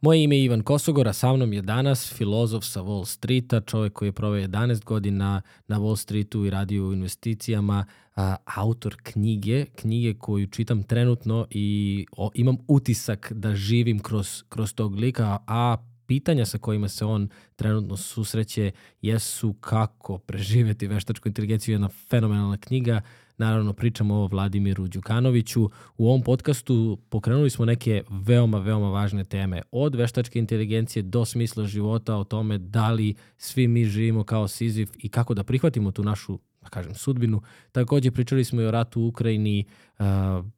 Moje ime je Ivan Kosogor, a sa mnom je danas filozof sa Wall Streeta, čovjek koji je proveo 11 godina na Wall Streetu i radio u investicijama, a, autor knjige, knjige koju čitam trenutno i o, imam utisak da živim kroz, kroz tog lika, a pitanja sa kojima se on trenutno susreće jesu kako preživeti veštačku inteligenciju, jedna fenomenalna knjiga, Naravno, pričamo o Vladimiru Đukanoviću. U ovom podcastu pokrenuli smo neke veoma, veoma važne teme. Od veštačke inteligencije do smisla života, o tome da li svi mi živimo kao Sizif i kako da prihvatimo tu našu da kažem, sudbinu. Takođe pričali smo i o ratu u Ukrajini, uh,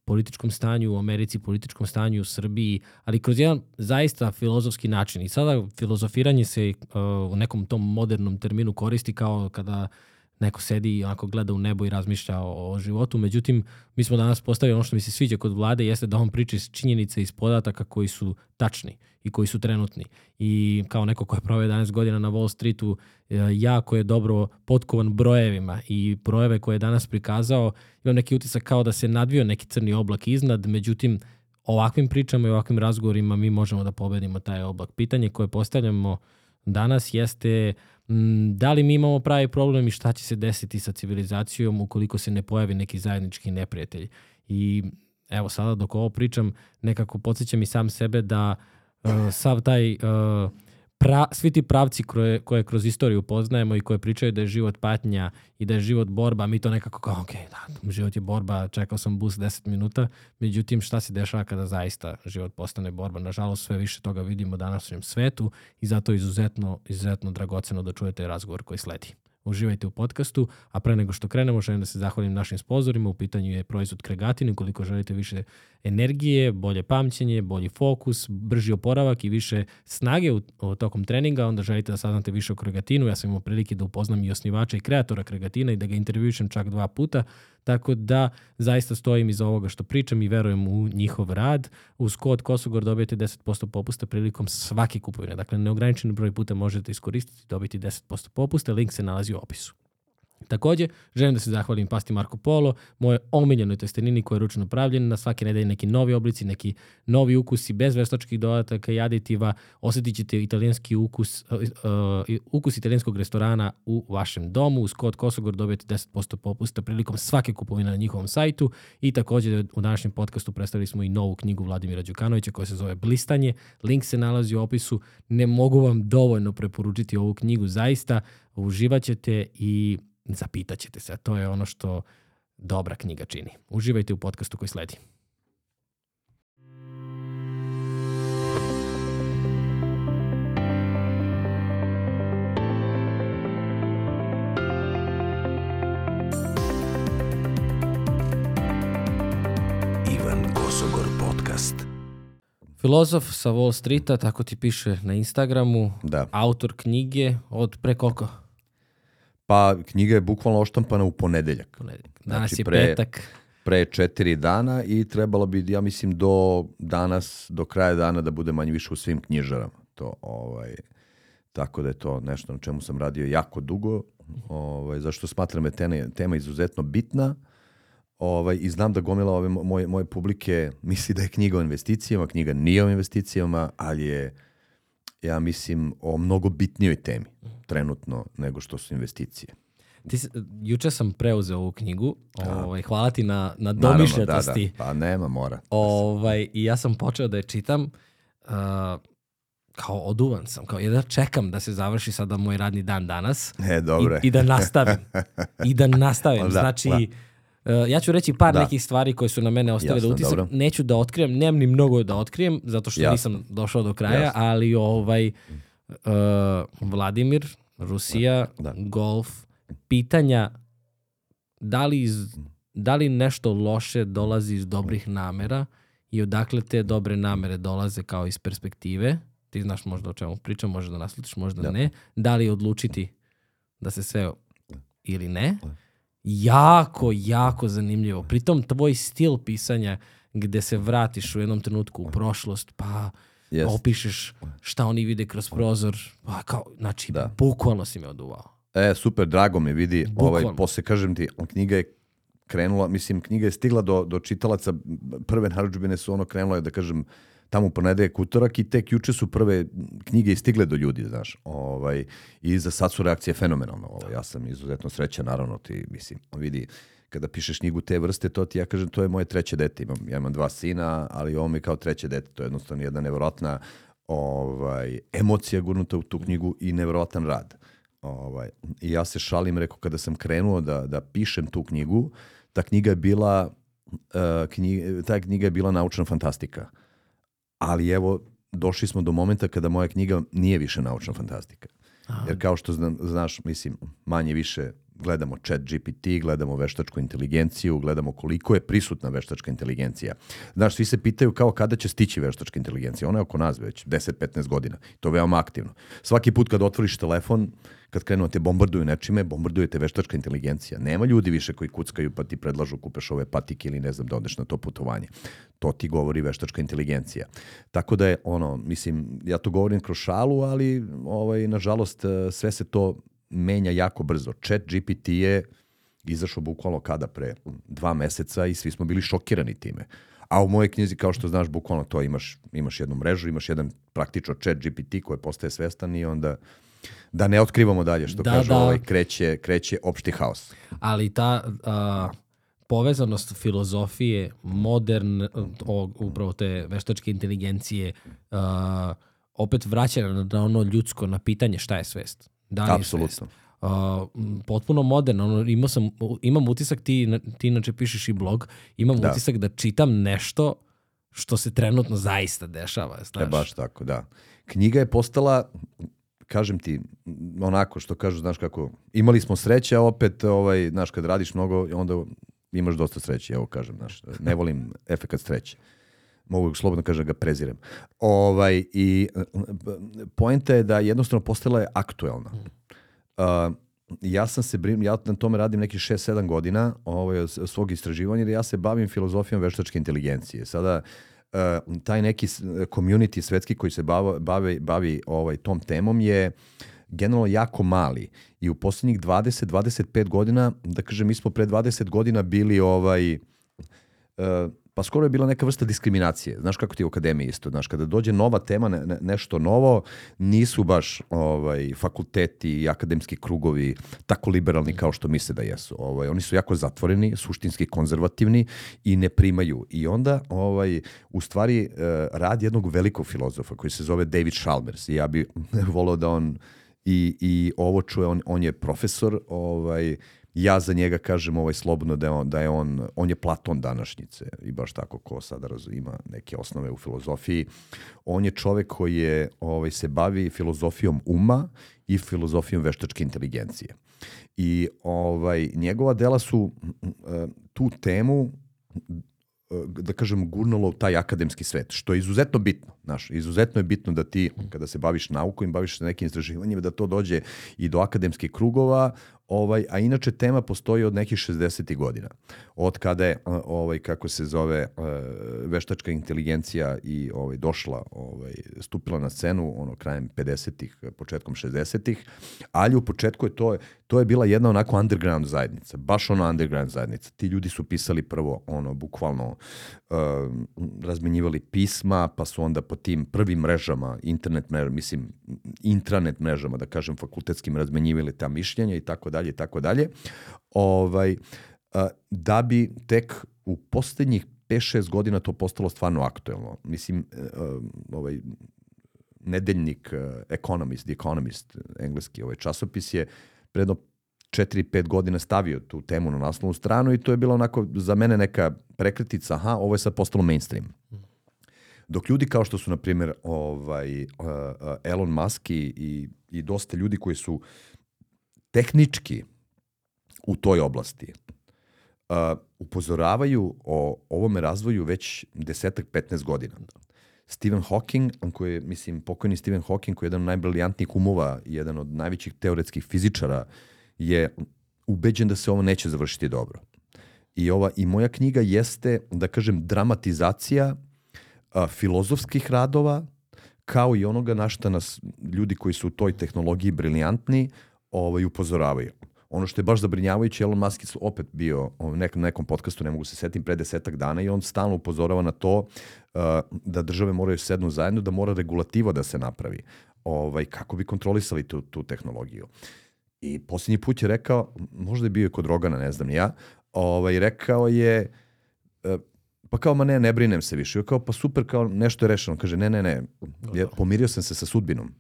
političkom stanju u Americi, političkom stanju u Srbiji, ali kroz jedan zaista filozofski način. I sada filozofiranje se uh, u nekom tom modernom terminu koristi kao kada neko sedi i onako gleda u nebo i razmišlja o, o životu. Međutim, mi smo danas postavili ono što mi se sviđa kod vlade jeste da on priča iz činjenica iz podataka koji su tačni i koji su trenutni. I kao neko ko je proveo 11 godina na Wall Streetu, e, jako je dobro potkovan brojevima i brojeve koje je danas prikazao, imam neki utisak kao da se nadvio neki crni oblak iznad, međutim, ovakvim pričama i ovakvim razgovorima mi možemo da pobedimo taj oblak. Pitanje koje postavljamo danas jeste Mm, da li mi imamo pravi problem i šta će se desiti sa civilizacijom ukoliko se ne pojavi neki zajednički neprijatelj. I evo sada dok ovo pričam, nekako podsjećam i sam sebe da uh, sav taj uh, pra, svi ti pravci koje, koje kroz istoriju poznajemo i koje pričaju da je život patnja i da je život borba, mi to nekako kao, ok, da, život je borba, čekao sam bus 10 minuta, međutim šta se dešava kada zaista život postane borba? Nažalost, sve više toga vidimo danas u svetu i zato je izuzetno, izuzetno dragoceno da čujete razgovor koji sledi uživajte u podcastu, a pre nego što krenemo želim da se zahvalim našim sponzorima, u pitanju je proizvod Kregatin, ukoliko želite više energije, bolje pamćenje, bolji fokus, brži oporavak i više snage u, u tokom treninga, onda želite da saznate više o Kregatinu, ja sam imao prilike da upoznam i osnivača i kreatora Kregatina i da ga intervjušem čak dva puta, Tako da zaista stojim iza ovoga što pričam i verujem u njihov rad. Uz kod Kosogor dobijete 10% popusta prilikom svake kupovine. Dakle, neograničeni broj puta možete iskoristiti dobiti 10% popusta. Link se nalazi u opisu. Takođe, želim da se zahvalim pasti Marko Polo, moje omiljenoj testenini koja je ručno pravljena, na svake nedelje neki novi oblici, neki novi ukusi, bez veštačkih dodataka i aditiva, osetit ćete italijanski ukus, uh, uh, ukus italijanskog restorana u vašem domu. Uz kod Kosogor dobijete 10% popusta prilikom svake kupovine na njihovom sajtu i takođe u današnjem podcastu predstavili smo i novu knjigu Vladimira Đukanovića koja se zove Blistanje. Link se nalazi u opisu. Ne mogu vam dovoljno preporučiti ovu knjigu, zaista uživaćete i zapitaćete se. To je ono što dobra knjiga čini. Uživajte u podcastu koji sledi. Ivan Kosogor podcast. Filozof sa Wall Streeta, tako ti piše na Instagramu, Da. autor knjige od pre koliko? Pa knjiga je bukvalno oštampana u ponedeljak. Ponedeljak. Danas Znači, je pre- petak. Pre četiri dana i trebalo bi, ja mislim, do danas, do kraja dana da bude manje više u svim knjižarama. To, ovaj, tako da je to nešto na čemu sam radio jako dugo, ovaj, zašto smatram da je tene- tema izuzetno bitna ovaj, i znam da gomila ove mo- moje, moje publike misli da je knjiga o investicijama, knjiga nije o investicijama, ali je, ja mislim, o mnogo bitnijoj temi trenutno nego što su investicije. Ti, juče sam preuzeo ovu knjigu. Ovaj, hvala ti na, na Naravno, da, domišljatosti. da, pa nema, mora. Ovaj, I ja sam počeo da je čitam uh, kao oduvan sam, kao jedva čekam da se završi sada moj radni dan danas E, dobro i, i da nastavim. I da nastavim. Da, znači, da. Uh, ja ću reći par Da. nekih stvari koje su na mene ostavile utisak. dobro. Neću da otkrijem, nemam ni mnogo da otkrijem, zato što Jasno. nisam došao do kraja, Jasno. ali ovaj uh, Vladimir, Rusija, Da. golf, pitanja da li, iz, da li nešto loše dolazi iz dobrih namera i odakle te dobre namere dolaze kao iz perspektive. Ti znaš možda o čemu pričam, možda da naslutiš, možda Da. ne. Da li odlučiti da se sve ili ne. Jako, jako zanimljivo. Pritom tvoj stil pisanja gde se vratiš u jednom trenutku u prošlost, pa Jest. opišeš šta oni vide kroz prozor, pa kao, znači, Da. bukvalno si me oduvao. E, super, drago mi vidi. Bukvalno. Ovaj, posle, kažem ti, knjiga je krenula, mislim, knjiga je stigla do, do čitalaca, prve narudžbine su ono krenule, da kažem, tamo u ponedeljak, utorak i tek juče su prve knjige stigle do ljudi, znaš. Ovaj, I za sad su reakcije fenomenalne. Ovaj, ja sam izuzetno srećan, naravno, ti, mislim, vidi, kada pišeš knjigu te vrste, to ti ja kažem, to je moje treće dete. Imam, ja imam dva sina, ali ovo mi kao treće dete. To je jednostavno jedna nevjerojatna ovaj, emocija gurnuta u tu knjigu i nevjerojatan rad. Ovaj, I ja se šalim, rekao, kada sam krenuo da, da pišem tu knjigu, ta knjiga je bila uh, knjiga, ta knjiga je bila naučna fantastika. Ali evo, došli smo do momenta kada moja knjiga nije više naučna fantastika. Jer kao što znaš, mislim, manje više gledamo chat GPT, gledamo veštačku inteligenciju, gledamo koliko je prisutna veštačka inteligencija. Znaš, svi se pitaju kao kada će stići veštačka inteligencija. Ona je oko nas već 10-15 godina. To je veoma aktivno. Svaki put kad otvoriš telefon, kad krenu da te bombarduju nečime, bombarduje te veštačka inteligencija. Nema ljudi više koji kuckaju pa ti predlažu kupeš ove patike ili ne znam da odeš na to putovanje. To ti govori veštačka inteligencija. Tako da je ono, mislim, ja to govorim kroz šalu, ali ovaj, nažalost sve se to menja jako brzo. Chat GPT je izašao bukvalno kada pre dva meseca i svi smo bili šokirani time. A u mojoj knjizi, kao što znaš, bukvalno to imaš, imaš jednu mrežu, imaš jedan praktično chat GPT koji postaje svestan i onda da ne otkrivamo dalje, što Da, kažu, da. ovaj, kreće, kreće opšti haos. ali ta a, povezanost filozofije, modern, o, upravo te veštačke inteligencije, a, opet vraća na ono ljudsko, na pitanje šta je svest. Da? Apsolutno. M, potpuno moderno. Ono, imao sam, imam utisak, ti, ti inače pišeš i blog, imam Da. utisak da čitam nešto što se trenutno zaista dešava. Znaš? E baš tako, da. Knjiga je postala, kažem ti, onako što kažu, znaš kako, imali smo sreće, a opet, ovaj, znaš, kad radiš mnogo, onda imaš dosta sreće, evo kažem, znaš, ne volim efekat sreće. Mogu slobodno kažem da ga prezirem. Ovaj, I eh, poenta je da jednostavno postala je aktuelna. Uh, ja sam se brin, ja na tome radim nekih 6-7 godina ovaj, svog istraživanja, jer ja se bavim filozofijom veštačke inteligencije. Sada, uh, taj neki community svetski koji se bava, bavi, bavi ovaj, tom temom je generalno jako mali i u posljednjih 20-25 godina, da kažem, mi smo pre 20 godina bili ovaj, Uh, pa skoro je bila neka vrsta diskriminacije. Znaš kako ti u akademiji isto, znaš, kada dođe nova tema, ne, ne- nešto novo, nisu baš ovaj, fakulteti i akademski krugovi tako liberalni kao što misle da jesu. Ovaj, oni su jako zatvoreni, suštinski konzervativni i ne primaju. I onda, ovaj, u stvari, uh, rad jednog velikog filozofa koji se zove David Chalmers i ja bi volao da on i, i ovo čuje, on, on je profesor, ovaj, ja za njega kažem ovaj slobodno da je on, da je on, on je Platon današnjice i baš tako ko sada ima neke osnove u filozofiji. On je čovek koji je, ovaj, se bavi filozofijom uma i filozofijom veštačke inteligencije. I ovaj, njegova dela su eh, tu temu da kažem, gurnulo u taj akademski svet, što je izuzetno bitno. Znaš, izuzetno je bitno da ti, kada se baviš naukom i baviš se nekim istraživanjima, da to dođe i do akademskih krugova, ovaj, a inače tema postoji od nekih 60. godina. Od kada je, ovaj, kako se zove, veštačka inteligencija i ovaj, došla, ovaj, stupila na scenu ono, krajem 50-ih, početkom 60-ih, ali u početku je to, to je bila jedna onako underground zajednica, baš ono underground zajednica. Ti ljudi su pisali prvo ono, bukvalno uh, razmenjivali pisma, pa su onda po tim prvim mrežama, internet mrežama, mislim, intranet mrežama, da kažem, fakultetskim razmenjivali ta mišljenja i tako dalje i tako dalje. Ovaj, uh, da bi tek u poslednjih 5-6 godina to postalo stvarno aktuelno. Mislim, uh, ovaj, nedeljnik uh, Economist, The Economist, engleski ovaj časopis je predno 4-5 godina stavio tu temu na naslovnu stranu i to je bilo onako za mene neka prekretica, aha, ovo je sad postalo mainstream. Dok ljudi kao što su, na primjer, ovaj, uh, Elon Musk i, i, i dosta ljudi koji su tehnički u toj oblasti, uh, upozoravaju o ovome razvoju već desetak, 15 godina. Stephen Hawking, koji je, mislim, pokojni Stephen Hawking, koji je jedan od najbriljantnijih umova i jedan od najvećih teoretskih fizičara, je ubeđen da se ovo neće završiti dobro. I ova i moja knjiga jeste, da kažem, dramatizacija a, filozofskih radova, kao i onoga na šta nas ljudi koji su u toj tehnologiji briljantni ovaj, upozoravaju. Ono što je baš zabrinjavajuće, Elon Musk je opet bio u nekom, nekom podcastu, ne mogu se setim, pre desetak dana i on stalno upozorava na to uh, da države moraju sednu zajedno, da mora regulativa da se napravi ovaj, kako bi kontrolisali tu, tu tehnologiju. I posljednji put je rekao, možda je bio i kod Rogana, ne znam ja, ovaj, rekao je, uh, pa kao, ma ne, ne brinem se više. Kao, pa super, kao nešto je rešeno. Kaže, ne, ne, ne, ja, pomirio sam se sa sudbinom.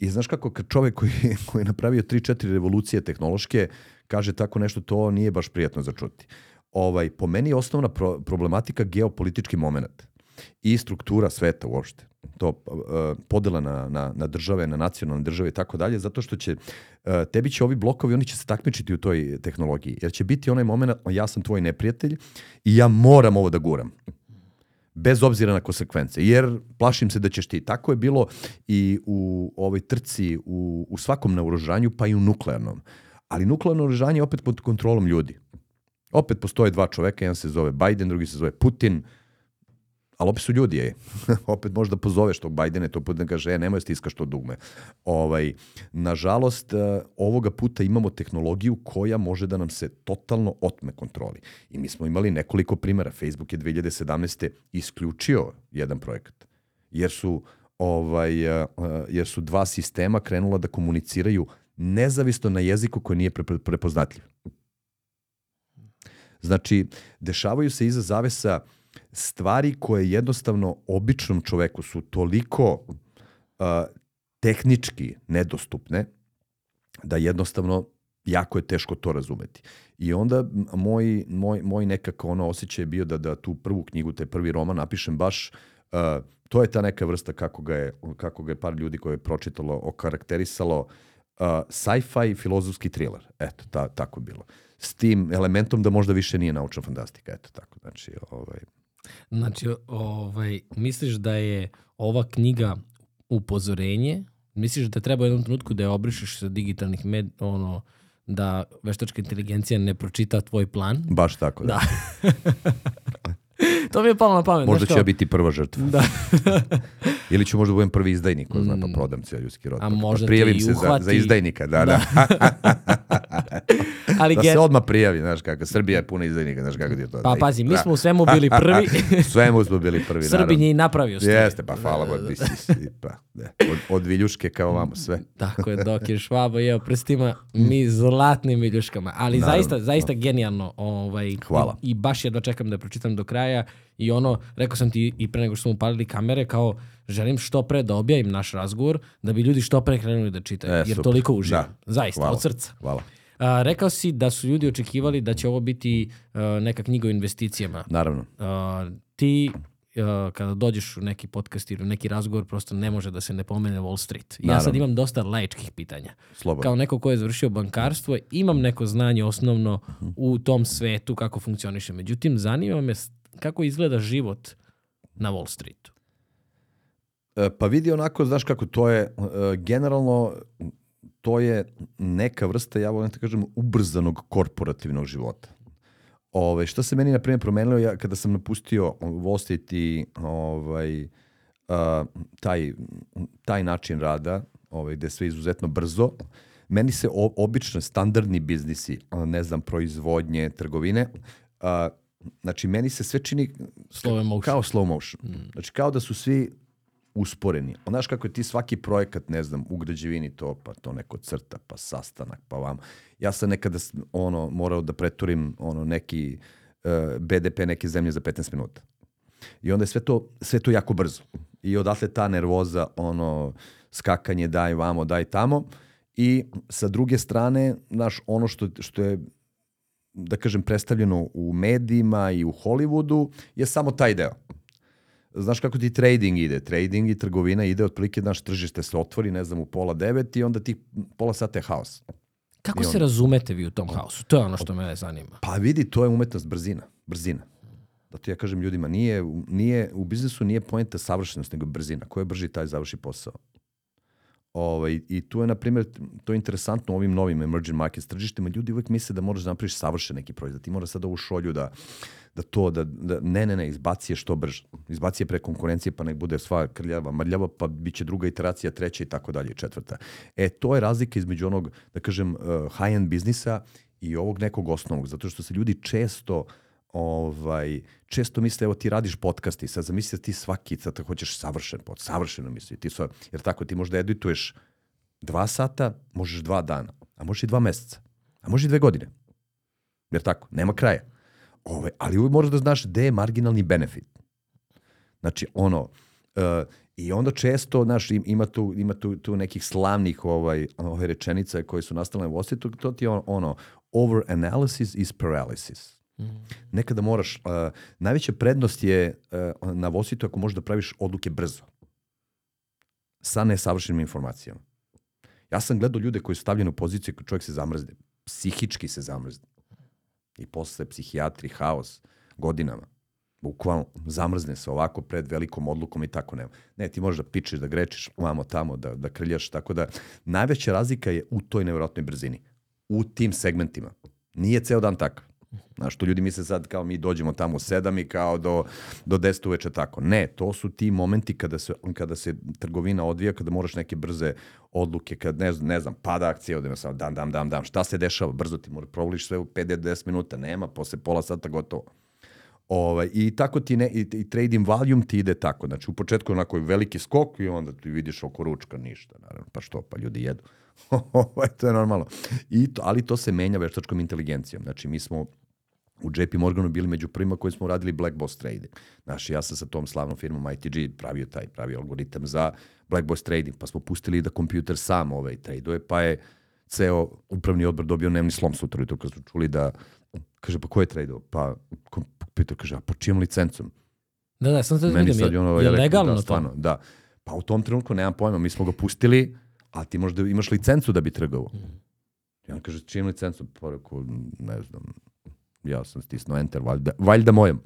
I znaš kako, čovek koji, koji je napravio 3-4 revolucije tehnološke, kaže tako nešto, to nije baš prijatno za čuti. Ovaj, po meni je osnovna pro, problematika geopolitički moment i struktura sveta uopšte. To uh, podela na, na, na države, na nacionalne države i tako dalje, zato što će, uh, tebi će ovi blokovi, oni će se takmičiti u toj tehnologiji, jer će biti onaj moment, ja sam tvoj neprijatelj i ja moram ovo da guram bez obzira na konsekvence, jer plašim se da ćeš ti. Tako je bilo i u ovoj trci, u, u svakom naoružanju, pa i u nuklearnom. Ali nuklearno naoružanje je opet pod kontrolom ljudi. Opet postoje dva čoveka, jedan se zove Biden, drugi se zove Putin, ali opet su ljudi, je. opet možda pozoveš tog Bajdena to put da kaže, e, nemoj stiskaš to dugme. Ovaj, nažalost, e, ovoga puta imamo tehnologiju koja može da nam se totalno otme kontroli. I mi smo imali nekoliko primjera. Facebook je 2017. isključio jedan projekat, jer su ovaj, e, e, jer su dva sistema krenula da komuniciraju nezavisno na jeziku koji nije prepoznatljiv. Znači, dešavaju se iza zavesa uh, stvari koje jednostavno običnom čoveku su toliko uh, tehnički nedostupne da jednostavno jako je teško to razumeti. I onda moj, moj, moj nekako ono osjećaj je bio da, da tu prvu knjigu, taj prvi roman napišem baš uh, to je ta neka vrsta kako ga je, kako ga je par ljudi koje je pročitalo okarakterisalo uh, sci-fi filozofski thriller. Eto, ta, tako bilo. S tim elementom da možda više nije naučna fantastika. Eto, tako. Znači, ovaj, Znači, ovaj, misliš da je ova knjiga upozorenje? Misliš da treba u jednom trenutku da je obrišeš sa digitalnih med, ono, da veštačka inteligencija ne pročita tvoj plan? Baš tako, da. da. to mi je palo na pamet. Možda ću ja biti prva žrtva. Da. Ili ću možda budem prvi izdajnik, ko zna, pa mm. prodam cijel ljudski rod. A pa, možda prijavim se uhvati... za, za izdajnika, da, da. da. Ali da get... se odmah prijavi, znaš kako, Srbija je puna izdajnika, znaš kako ti je to. Pa pazi, mi da. smo u svemu bili prvi. svemu smo bili prvi, Srbin je i napravio sve. Jeste, pa hvala Bog, ti si, pa, ne. Od, od viljuške kao vamo, sve. Tako je, dok je švabo jeo prstima, mi zlatnim viljuškama. Ali Naravno. zaista, zaista genijalno. Ovaj, hvala. I, I baš jedno čekam da pročitam do kraja. I ono, rekao sam ti i pre nego što smo upalili kamere, kao želim što pre da objavim naš razgovor, da bi ljudi što pre krenuli da čitaju. E, jer super. toliko uživam. Da. Zaista, hvala. od srca. Hvala. A, rekao si da su ljudi očekivali da će ovo biti uh, neka knjiga o investicijama. Naravno. Uh, ti uh, kada dođeš u neki podcast ili u neki razgovor, prosto ne može da se ne pomene Wall Street. Naravno. Ja sad imam dosta laičkih pitanja. Slobodno. Kao neko ko je završio bankarstvo, imam neko znanje osnovno u tom svetu kako funkcioniše. Međutim, zanima me kako izgleda život na Wall Streetu. E, pa vidi onako, znaš kako, to je uh, generalno to je neka vrsta, ja volim da kažem, ubrzanog korporativnog života. Ove, šta se meni, na primjer, promenilo ja, kada sam napustio Wall Street i ovaj, uh, taj, taj način rada, ovaj, gde je sve izuzetno brzo, meni se o, obično standardni biznisi, ne znam, proizvodnje, trgovine, uh, znači meni se sve čini slow motion. kao slow motion. Mm. Znači kao da su svi usporeni. Znaš kako je ti svaki projekat, ne znam, u građevini to, pa to neko crta, pa sastanak, pa vam. Ja sam nekada ono, morao da preturim ono, neki uh, e, BDP neke zemlje za 15 minuta. I onda je sve to, sve to jako brzo. I odatle ta nervoza, ono, skakanje, daj vamo, daj tamo. I sa druge strane, znaš, ono što, što je da kažem, predstavljeno u medijima i u Hollywoodu je samo taj deo znaš kako ti trading ide. Trading i trgovina ide otprilike, naš tržište se otvori, ne znam, u pola devet i onda ti pola sata je haos. Kako se razumete vi u tom haosu? To je ono što me zanima. Pa vidi, to je umetnost brzina. Brzina. Da ti ja kažem ljudima, nije, nije, u biznisu nije poenta savršenost, nego brzina. Ko je brži, taj završi posao. Ovaj, I tu je, na primjer, to je interesantno u ovim novim emerging markets tržištima. Ljudi uvek misle da moraš da napraviš savršen neki proizvod. Ti moraš sad ovu šolju da, da to, da, da ne, ne, ne, izbaci je što brže. Izbaci je pre konkurencije pa nek bude sva krljava, mrljava, pa bit će druga iteracija, treća i tako dalje, četvrta. E, to je razlika između onog, da kažem, uh, high-end biznisa i ovog nekog osnovnog, zato što se ljudi često ovaj, često misle, evo ti radiš podcast i sad zamisli da ti svaki, sad hoćeš savršen pod, savršeno misli, ti so, jer tako ti možda edituješ dva sata, možeš dva dana, a možeš i dva meseca, a možeš i dve godine. Jer tako, nema kraja. Ove, ovaj, ali uvijek moraš da znaš gde je marginalni benefit. Znači, ono, uh, i onda često, znaš, ima tu, ima tu, tu nekih slavnih ovaj, ove rečenica koje su nastale u osjetu, to ti je ono, ono over analysis is paralysis. Mm. Nekada moraš, uh, najveća prednost je uh, na Vositu ako možeš da praviš odluke brzo. Sa nesavršenim informacijama. Ja sam gledao ljude koji su stavljeni u poziciju kad čovjek se zamrzne. Psihički se zamrzne. I posle psihijatri, haos, godinama. Bukvalno zamrzne se ovako pred velikom odlukom i tako nema. Ne, ti možeš da pičeš, da grečiš, vamo tamo, da, da krljaš, tako da najveća razlika je u toj nevjerojatnoj brzini. U tim segmentima. Nije ceo dan takav. Znaš, to ljudi misle sad kao mi dođemo tamo u sedam i kao do, do deset uveče tako. Ne, to su ti momenti kada se, kada se trgovina odvija, kada moraš neke brze odluke, kad ne, ne znam, pada akcija, odemo sam dan, dan, dan, dan, šta se dešava, brzo ti moraš provoliš sve u 5-10 minuta, nema, posle pola sata gotovo. Ovaj, I tako ti ne, i, i trading volume ti ide tako. Znači u početku onako je veliki skok i onda ti vidiš oko ručka ništa, naravno. Pa što, pa ljudi jedu. Ovaj, to je normalno. I to, ali to se menja veštačkom inteligencijom. Znači mi smo u JP Morganu bili među prvima koji smo radili Black Box trading. Znaš, ja sam sa tom slavnom firmom ITG pravio taj pravi algoritam za Black Box trading, pa smo pustili da kompjuter sam ovaj traduje, pa je ceo upravni odbor dobio nemni slom sutra to kad su čuli da, kaže, pa ko je tradeo? Pa kompjuter kaže, a po čijom licencom? Da, da, sam se vidim, je, ono, je, je legalno da, stvarno, to? Da, pa u tom trenutku nemam pojma, mi smo ga pustili, a ti možda imaš licencu da bi trgovao. Mm. I on kaže, čijom licencu? Pa ne znam, ja sam stisnuo enter, valjda, valjda mojem.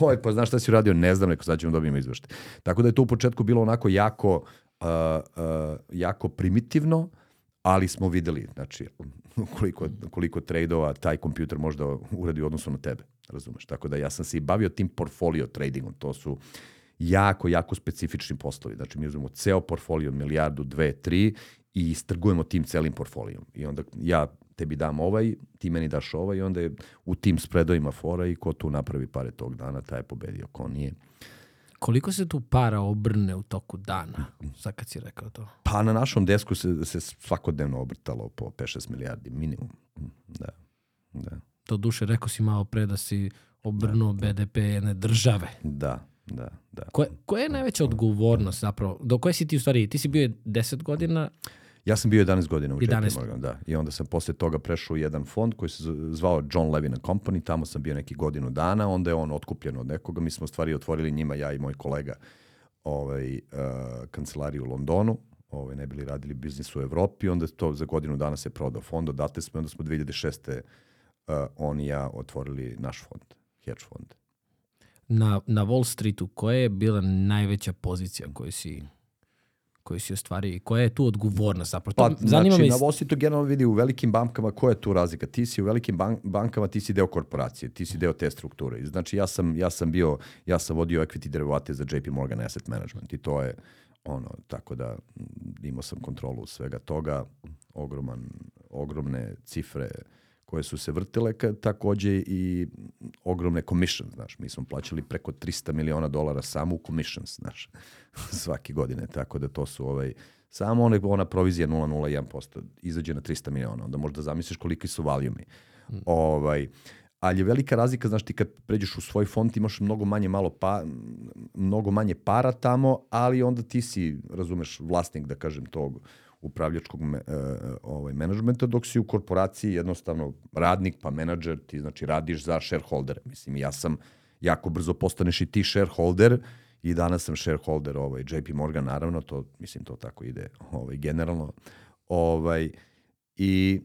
Oj, pa znaš šta si uradio? Ne znam, neko sad ćemo dobijemo izveštaj. Tako da je to u početku bilo onako jako, uh, uh, jako primitivno, ali smo videli, znači, koliko, koliko tradeova taj kompjuter možda uradi u odnosu na tebe, razumeš? Tako da ja sam se i bavio tim portfolio tradingom, to su jako, jako specifični poslovi. Znači, mi uzmemo ceo portfolio, milijardu, dve, tri i istrgujemo tim celim portfolijom. I onda ja tebi dam ovaj, ti meni daš ovaj i onda je u tim spredovima fora i ko tu napravi pare tog dana, taj je pobedio, ko nije. Koliko se tu para obrne u toku dana, sad kad si rekao to? Pa na našom desku se, se svakodnevno obrtalo po 5-6 milijardi minimum. Da, da. To duše, rekao si malo pre da si obrnuo da, da. BDP jedne države. Da, da, da. Koje, koja je najveća odgovornost zapravo? Do koje si ti u stvari, ti si bio 10 godina Ja sam bio 11 godina u 11. JP Morgan, da. I onda sam posle toga prešao u jedan fond koji se zvao John Levin Company, tamo sam bio neki godinu dana, onda je on otkupljen od nekoga, mi smo stvari otvorili njima, ja i moj kolega, ovaj, uh, kancelariju u Londonu, ovaj, ne bili radili biznis u Evropi, onda to za godinu dana se prodao fond, odatle smo, onda smo 2006. Uh, on i ja otvorili naš fond, hedge fond. Na, na Wall Streetu, koja je bila najveća pozicija koju si koji si ostvario i koja je tu odgovornost zapravo? Pa, zanima znači, me... na Wall to generalno vidi u velikim bankama koja je tu razlika. Ti si u velikim bank, bankama, ti si deo korporacije, ti si deo te strukture. Znači, ja sam, ja sam bio, ja sam vodio equity derivate za JP Morgan Asset Management i to je ono, tako da imao sam kontrolu svega toga, ogroman, ogromne cifre, koje su se vrtile, takođe i ogromne commission, znaš, mi smo plaćali preko 300 miliona dolara samo u commissions, znaš, svake godine, tako da to su ovaj, samo one, ona provizija 0,01% izađe na 300 miliona, onda možda zamisliš koliki su valjumi. Mm. Ovaj, ali je velika razlika, znaš, ti kad pređeš u svoj fond imaš mnogo manje malo pa, mnogo manje para tamo, ali onda ti si, razumeš, vlasnik, da kažem, tog upravljačkog me, uh, ovaj, menadžmenta, dok si u korporaciji jednostavno radnik pa menadžer, ti znači radiš za shareholder. Mislim, ja sam, jako brzo postaneš i ti shareholder i danas sam shareholder ovaj, JP Morgan, naravno, to, mislim, to tako ide ovaj, generalno. Ovaj, I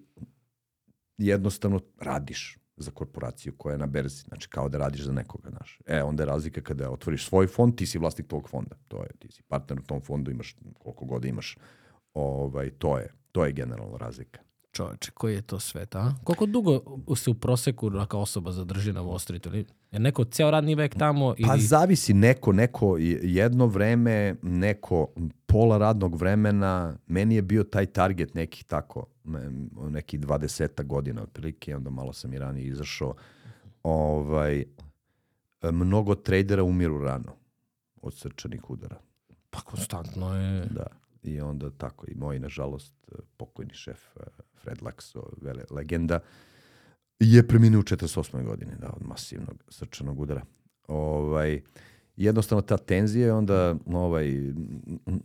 jednostavno radiš za korporaciju koja je na berzi, znači kao da radiš za nekoga, znaš. E, onda je razlika kada otvoriš svoj fond, ti si vlasnik tog fonda, to je, ti si partner u tom fondu, imaš koliko god imaš Ovaj, to je, to je generalno razlika. Čoveče, koji je to svet, a? Koliko dugo se u proseku neka osoba zadrži na Wall Streetu? Ili Je neko ceo radni vek tamo? Ili... Pa zavisi neko, neko jedno vreme, neko pola radnog vremena, meni je bio taj target nekih tako, nekih 20 godina otprilike, onda malo sam i ranije izašao. Ovaj, mnogo tradera umiru rano od srčanih udara. Pa konstantno je... Da. I onda tako i moj, nažalost, pokojni šef eh, Fred Laxo, vele, legenda, je preminuo u 48. godini, da, od masivnog srčanog udara. Ovaj, jednostavno ta tenzija onda ovaj,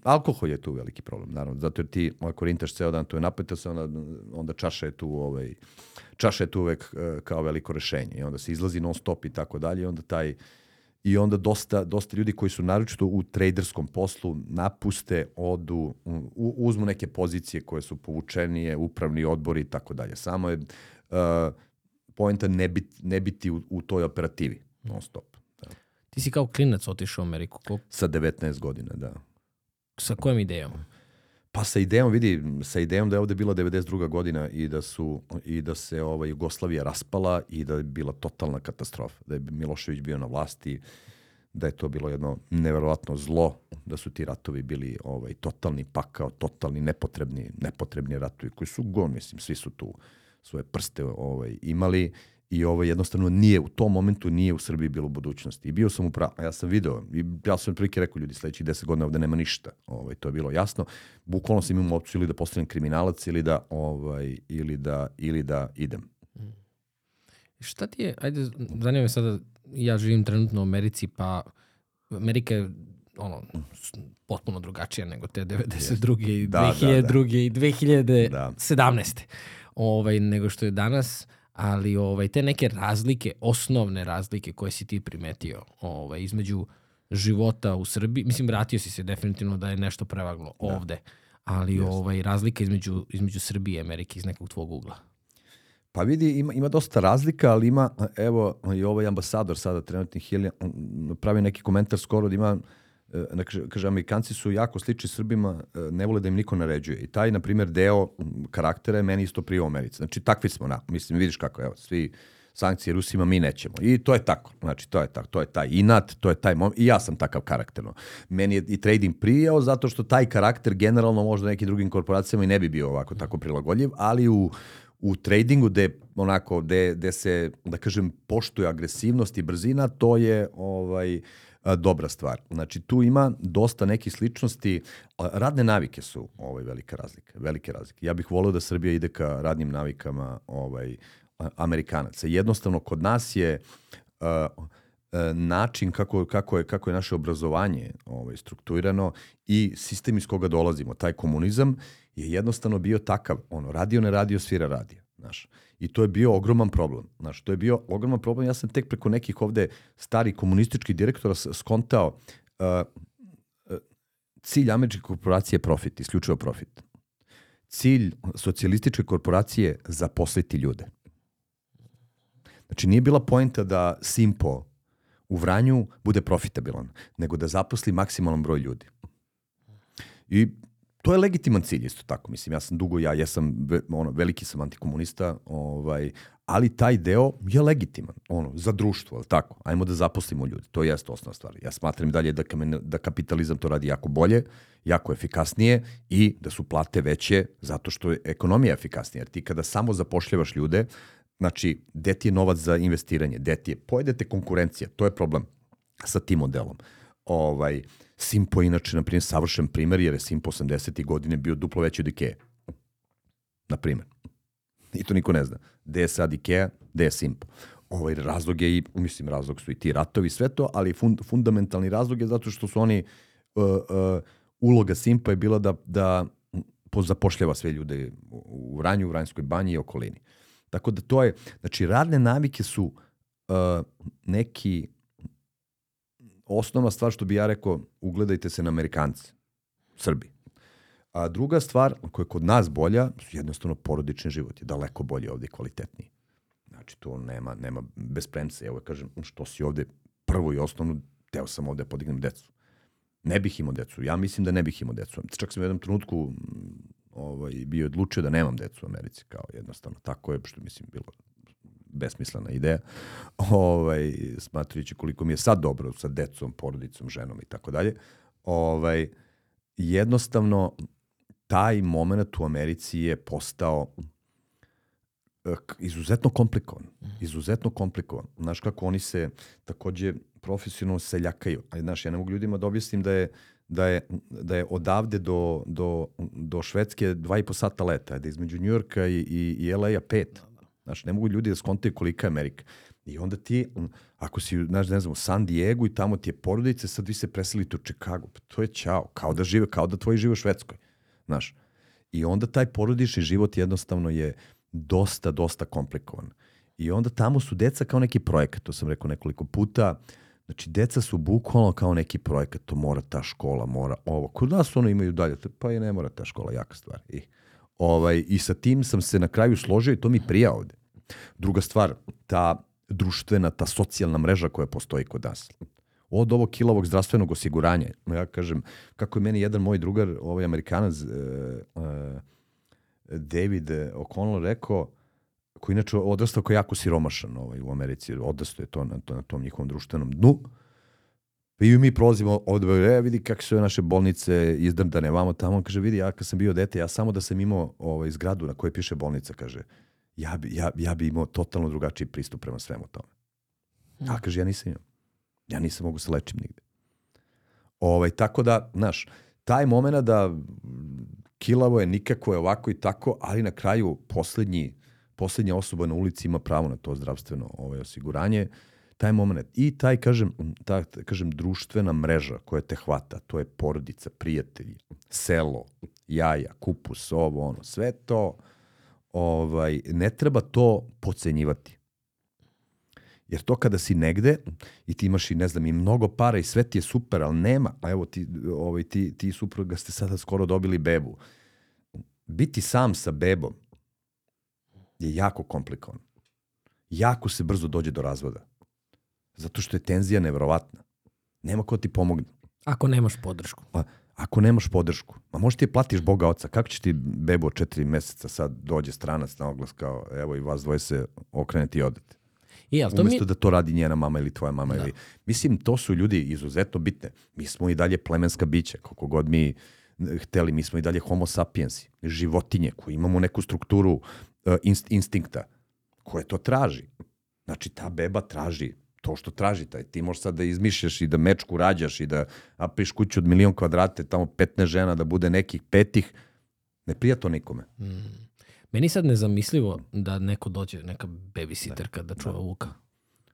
alkohol je tu veliki problem, naravno, zato jer ti ako rintaš ceo dan, to je napeto se, onda, onda čaša je tu ovaj, čaša je tu uvek eh, kao veliko rešenje i onda se izlazi non stop i tako dalje i onda taj i onda dosta, dosta ljudi koji su naročito u traderskom poslu napuste, odu, u, uzmu neke pozicije koje su povučenije, upravni odbori i tako dalje. Samo je uh, poenta ne, bit, ne biti u, u toj operativi non stop. Da. Ti si kao klinac otišao u Ameriku. Ko, Sa 19 godina, da. sa kojom idejom? Pa sa idejom, vidi, sa idejom da je ovde bila 92. godina i da su i da se ovaj Jugoslavija raspala i da je bila totalna katastrofa, da je Milošević bio na vlasti, da je to bilo jedno neverovatno zlo, da su ti ratovi bili ovaj totalni pakao, totalni nepotrebni, nepotrebni ratovi koji su gon, mislim, svi su tu svoje prste ovaj imali i ovo jednostavno nije u tom momentu nije u Srbiji bilo budućnosti. I bio sam upravo, ja sam video, i ja sam otprilike rekao ljudi sledećih 10 godina ovde nema ništa. Ovaj to je bilo jasno. Bukvalno sam imao opciju ili da postanem kriminalac ili da ovaj ili da ili da idem. Šta ti je, ajde, zanima me sada, ja živim trenutno u Americi, pa Amerika je ono, potpuno drugačija nego te 92. i Da, da, 2002. i 2017. Da. Ovaj, nego što je danas, ali ovaj, te neke razlike, osnovne razlike koje si ti primetio ovaj, između života u Srbiji, mislim, vratio si se definitivno da je nešto prevaglo ovde, ali ovaj, razlika između, između Srbije i Amerike iz nekog tvog ugla. Pa vidi, ima, ima dosta razlika, ali ima, evo, i ovaj ambasador sada trenutni Hilja, pravi neki komentar skoro da ima, kaže, kaže, Amerikanci su jako slični Srbima, e, ne vole da im niko naređuje. I taj, na primjer, deo karaktera je meni isto prije u Americi. Znači, takvi smo, na, mislim, vidiš kako, evo, svi sankcije Rusima mi nećemo. I to je tako. Znači, to je tako. To je taj inat, to je taj moment. I ja sam takav karakterno. Meni je i trading prijao zato što taj karakter generalno možda nekim drugim korporacijama i ne bi bio ovako tako prilagodljiv, ali u u tradingu gde onako gde, gde se da kažem poštuje agresivnost i brzina to je ovaj dobra stvar. Znači tu ima dosta nekih sličnosti. Radne navike su ovaj velika razlika, velike razlike. Ja bih voleo da Srbija ide ka radnim navikama ovaj Amerikanaca. Jednostavno kod nas je a, način kako, kako, je, kako je naše obrazovanje ovaj, strukturirano i sistem iz koga dolazimo, taj komunizam, je jednostavno bio takav, ono, radio ne radio, svira radio, znaš. I to je bio ogroman problem, znaš, to je bio ogroman problem, ja sam tek preko nekih ovde starih komunističkih direktora skontao uh, uh, cilj američke korporacije je profit, isključivo profit. Cilj socijalističke korporacije je zaposliti ljude. Znači nije bila poenta da Simpo u Vranju bude profitabilan, nego da zaposli maksimalan broj ljudi. I to je legitiman cilj isto tako. Mislim, ja sam dugo, ja jesam, ono, veliki sam antikomunista, ovaj, ali taj deo je legitiman, ono, za društvo, ali tako? Ajmo da zaposlimo ljudi, to jeste osnovna stvar. Ja smatram dalje da, da kapitalizam to radi jako bolje, jako efikasnije i da su plate veće zato što je ekonomija efikasnija. Jer ti kada samo zapošljavaš ljude, znači, gde ti je novac za investiranje, gde ti je, pojedete konkurencija, to je problem sa tim modelom. Ovaj, Simpo je inače, na primjer, savršen primer, jer je Simpo 80. godine bio duplo veći od Ikea. Na primjer. I to niko ne zna. Gde je sad Ikea, gde je Simpo. Ovaj razlog je i, mislim, razlog su i ti ratovi, sve to, ali fund, fundamentalni razlog je zato što su oni, uh, uh, uloga Simpa je bila da, da po- zapošljava sve ljude u Vranju, u Vranjskoj banji i okolini. Tako da to je, znači radne navike su uh, neki osnovna stvar što bi ja rekao, ugledajte se na Amerikance, Srbi. A druga stvar koja je kod nas bolja, jednostavno porodični život je daleko bolje ovde i kvalitetniji. Znači, to nema, nema bez premce. Evo, kažem, što si ovde prvo i osnovno, teo sam ovde da podignem decu. Ne bih imao decu. Ja mislim da ne bih imao decu. Čak sam u jednom trenutku ovaj, bio odlučio da nemam decu u Americi, kao jednostavno. Tako je, što mislim bilo besmislena ideja, ovaj, smatrujući koliko mi je sad dobro sa decom, porodicom, ženom i tako dalje. Ovaj, jednostavno, taj moment u Americi je postao eh, izuzetno komplikovan. Izuzetno komplikovan. Znaš kako oni se takođe profesionalno seljakaju. Ali, znaš, ja ne mogu ljudima da objasnim da je da je, da je odavde do, do, do Švedske dva i po sata leta, da je između Njujorka i, i, i LA-a pet. Znaš, ne mogu ljudi da skontaju kolika je Amerika. I onda ti, m, ako si, znaš, ne znam, u San Diego i tamo ti je porodice, sad vi se preselite u Chicago. Pa to je ćao. Kao da žive, kao da tvoji žive u Švedskoj. Znaš. I onda taj porodični život jednostavno je dosta, dosta komplikovan. I onda tamo su deca kao neki projekat, to sam rekao nekoliko puta. Znači, deca su bukvalno kao neki projekat, to mora ta škola, mora ovo. Kod nas ono imaju dalje, pa i ne mora ta škola, jaka stvar. I, ovaj, I sa tim sam se na kraju složio i to mi prija ovde. Druga stvar, ta društvena, ta socijalna mreža koja postoji kod nas. Od ovog kilovog zdravstvenog osiguranja, ja kažem, kako je meni jedan moj drugar, ovaj Amerikanac, e, e, David O'Connell rekao, koji inače odrastao kao jako siromašan ovaj, u Americi, odrastao je to na, to na tom njihovom društvenom dnu. I mi prolazimo ovde, e, vidi kako su naše bolnice izdrndane, vamo tamo, on kaže, vidi, ja kad sam bio dete, ja samo da sam imao ovaj, zgradu na kojoj piše bolnica, kaže, ja bi, ja, ja bi imao totalno drugačiji pristup prema svemu tome. A kaže, ja nisam imao. Ja nisam mogu se lečim nigde. Ovaj, tako da, znaš, taj moment da mm, kilavo je nikako je ovako i tako, ali na kraju poslednji, poslednja osoba na ulici ima pravo na to zdravstveno ovaj, osiguranje, taj moment i taj, kažem, ta, kažem, društvena mreža koja te hvata, to je porodica, prijatelji, selo, jaja, kupus, ovo, ono, sve to, ovaj, ne treba to pocenjivati. Jer to kada si negde i ti imaš i ne znam i mnogo para i sve ti je super, ali nema, a evo ti, ovaj, ti, ti supruga ste sada skoro dobili bebu. Biti sam sa bebom je jako komplikovan. Jako se brzo dođe do razvoda. Zato što je tenzija neverovatna. Nema ko ti pomogne. Ako nemaš podršku. Pa, ako nemaš podršku, ma možeš ti platiš Boga oca, kako će ti bebo od četiri meseca sad dođe stranac na oglas kao evo i vas dvoje se okrenete i odete. I, ali to mi, Umesto da to radi njena mama ili tvoja mama. Ili, mislim, to su ljudi izuzetno bitne. Mi smo i dalje plemenska bića, koliko god mi eh, hteli, mi smo i dalje homo sapiensi, životinje koji imamo neku strukturu uh, inst, instinkta koje to traži. Znači, ta beba traži to što traži. Taj, ti možeš sad da izmišljaš i da mečku rađaš i da napriš kuću od milion kvadrate, tamo 15 žena, da bude nekih petih. Ne prija to nikome. meni sad nezamislivo da neko dođe, neka babysitterka da čuva Vuka.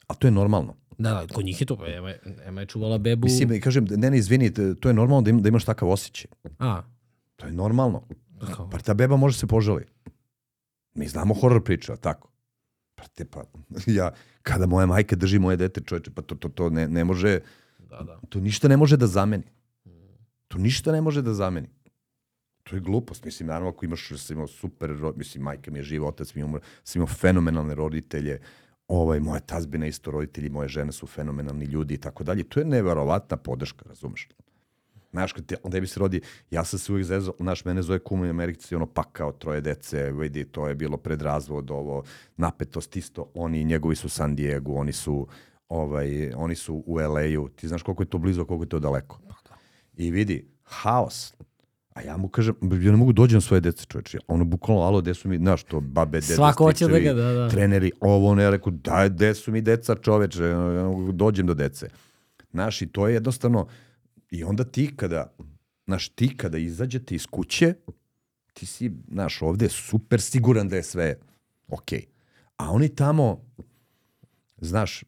A to je normalno. Da, da, kod njih je to, pa Ema, Ema je čuvala bebu. Mislim, kažem, ne, ne, izvini, to je normalno da, im, da imaš takav osjećaj. A, To je normalno. kao, Pa ta beba može se požali. Mi znamo horor priča, tako. Pa te pa, ja, kada moja majka drži moje dete, čoveče, pa to, to, to ne, ne može, da, da. to ništa ne može da zameni. To ništa ne može da zameni. To je glupost. Mislim, naravno, ako imaš, sam imao super, mislim, majka mi je živa, otac mi je umro, sam imao fenomenalne roditelje, ovaj, moja tazbina isto roditelji, moje žene su fenomenalni ljudi i tako dalje. To je neverovatna podrška, razumeš? Znaš, kad te, onda bi se rodi, ja sam se uvijek zezao, znaš, mene zove kum u Americi, ono pakao troje dece, vidi, to je bilo pred razvod, ovo, napetost isto, oni, njegovi su San Diego, oni su, ovaj, oni su u LA-u, ti znaš koliko je to blizu, koliko je to daleko. I vidi, haos. A ja mu kažem, ja ne mogu dođem na svoje dece, čoveče. Ono, bukvalno, alo, gde su mi, znaš, to, babe, dede, Svako hoće da ga, da, da. treneri, ovo, ono, ja rekao, daj, gde su mi deca, čoveče, ja ne mogu dođem do dece. Znaš, i to je jednostavno, i onda ti kada, znaš, ti kada izađete iz kuće, ti si, znaš, ovde super siguran da je sve okej. A oni tamo, znaš,